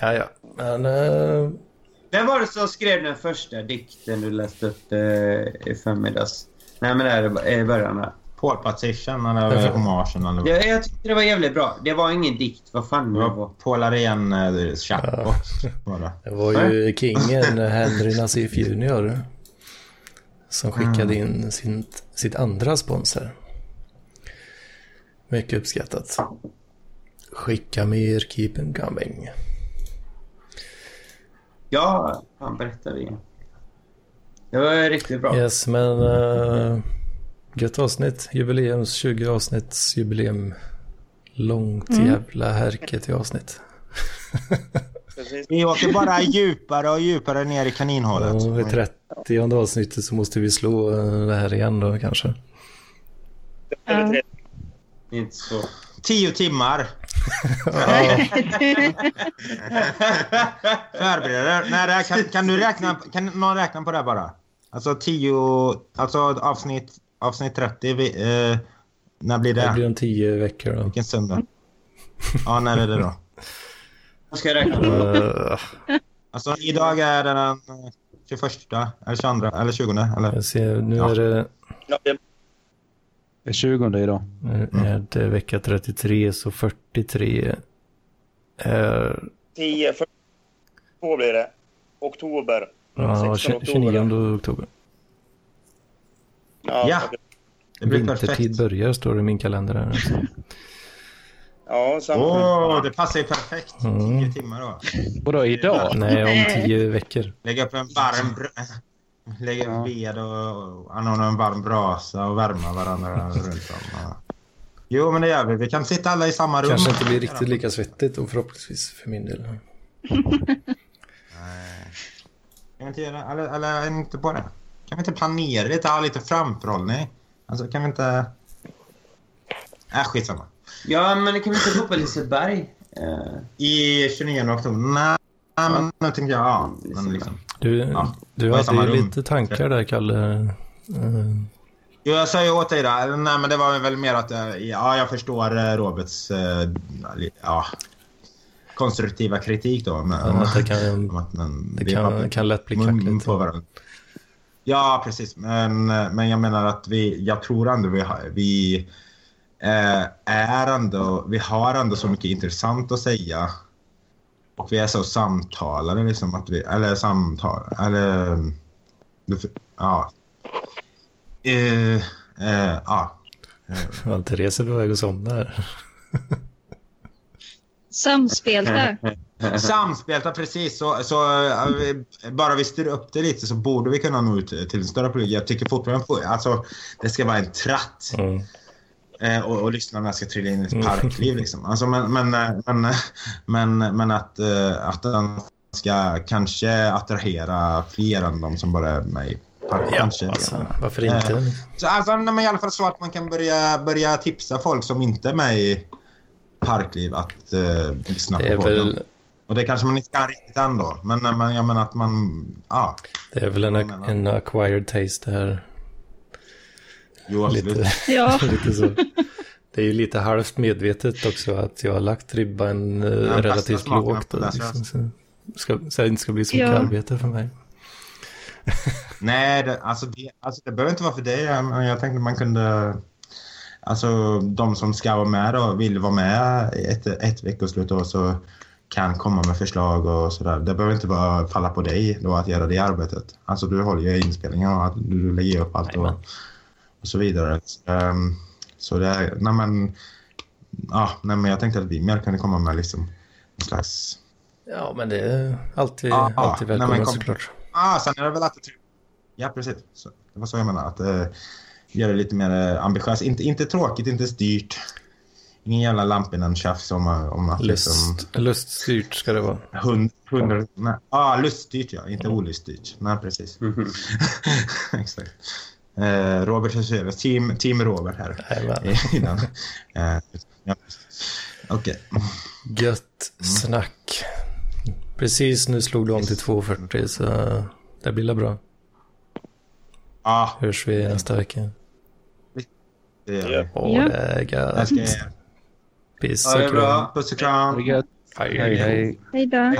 Ja, ja. Men... eh, Vem var det som skrev den första dikten du läste upp eh, i förmiddags? Nej, men det är i början här. Paul Patrician eller Varför? Hommagen eller vad? Jag, jag tyckte det var jävligt bra. Det var ingen dikt. Vad fan Det var var. Paul Arén eh, chatbot. Var det. Var ju kingen Henry Nassif Junior som skickade in sin, sitt andra sponsor. Mycket uppskattat. Skicka mer, keep them coming. Ja, han berättade igen. Det var riktigt bra. Yes, men uh, gött avsnitt. Jubileums 20 avsnitts jubileum. Långt jävla härke till avsnitt. Vi åker bara djupare och djupare ner i kaninhålet. Och vid 30 avsnittet så måste vi slå eh, det här igen då kanske. Tre. Inte så. Tio timmar. Förbered. Nej, det här, kan, kan du räkna? Kan någon räkna på det här bara? Alltså tio... Alltså avsnitt, avsnitt 30. Vi, eh, när blir Det det? blir om 10 veckor då. Vilken söndag? Ja, när är det då? Jag ska räkna på. Uh, Alltså idag är det den eh, 21 eller 22 eller 20 eller? jag ser, nu Ja. är det, det är 20 idag. nu är det vecka 33 så 43 är 10, 42 blir det. Oktober. ja, 16 29 oktober. Ja, Ja. Det blir Vintertid perfekt. börjar står det i min kalender här. Alltså. ja samma. Åh, det passar ju perfekt. Mm. 10 timmar då. Vadå idag? Nej, om 10 veckor. Lägga upp en varm... Lägga upp ved och anordna en varm brasa och värma varandra runt om. Jo, men det gör vi. Vi kan sitta alla i samma rum. Kanske inte blir riktigt lika svettigt och förhoppningsvis för min del. Nej. Kan vi inte göra... Eller, eller inte på det. Kan vi inte planera lite? Ha lite framförhållning? Alltså, kan vi inte... Äh, skitsamma. Ja, men kan vi inte gå på Liseberg? I 29 oktober? Nej, men nu tänkte jag... Ja, men liksom. Du, Ja, du hade ju lite tankar där, Kalle. Eh, Jo, jag sa ju åt dig där. Nej, men det var väl mer att... eh, Ja, jag förstår eh, Roberts... eh, Ja, konstruktiva kritik då. Men, att det kan, att den, det kan, har kan lätt bli kackligt. Ja, precis. Men, men jag menar att vi... Jag tror ändå vi, vi eh, är ändå... Vi har ändå så mycket intressant att säga. Och vi är så samtalare liksom att vi... Eller samtal... Eller... Ja. Eh, eh, ja. Ja, Therese är på väg att somna här. Samspelta. Samspelta precis. Så, så vi- bara vi styr upp det lite så borde vi kunna nå ut till en större publik. Jag tycker fortfarande på, alltså, det ska vara en tratt. Mm. Eh, och, och lyssnarna ska trilla in i ett parkliv. Liksom. Alltså, men, men, eh, men, men, men att, eh, att den ska kanske attrahera fler än de som bara är med i park. Ja, kanske. alltså, varför inte? Eh, Så, alltså, men I alla fall så att man kan börja, börja tipsa folk som inte är med i parkliv att eh, lyssna på podden. Och det kanske man inte kan riktigt ändå. Men, men jag menar att man... Ja, det är väl en, en acquired taste det här. Jo absolut. Lite, Ja, lite så. Det är ju lite halvt medvetet också att jag har lagt ribban eh, bästa relativt lågt. Och, läsare. liksom, så, ska, så det inte ska bli så mycket Ja. arbete för mig. Nej, det, alltså, det, alltså det behöver inte vara för dig. Jag, jag tänkte man kunde... Alltså de som ska vara med då, vill vara med ett, ett veckoslut då, så kan komma med förslag och sådär. Det behöver inte bara falla på dig då att göra det arbetet. Alltså du håller ju inspelningen och att du lägger upp allt och. Och så vidare. Så, ehm, så det är, nej men, ja, nej men jag tänkte att vi mer kunde komma med liksom en slags Ja, men det är alltid, Ja, ja. alltid välkommet kom- såklart. Ah, sen är det väl att... Ja, precis. Så, det var så jag menade. Att eh, göra det lite mer eh, ambitiöst. Inte, inte tråkigt, inte styrt. Ingen jävla Lampinen-tjafs om, eh, om att liksom... Lust, luststyrt ska det vara. Hund, hundra... Nej. Ah, luststyrt ja, inte oluststyrt. Nej, precis. Mhm. Exakt. Eh, Robert Husseus, team, team Robert här. Eh, ja. Okej. Gött snack. Precis nu slog du om till 2.40 så det blir bra. Ah, Hörs vi nästa vecka. det gör vi. Ja. Åh, det är gött. Piss Ha det och kram. bra. Puss och kram. Hej. Hej, hej. då.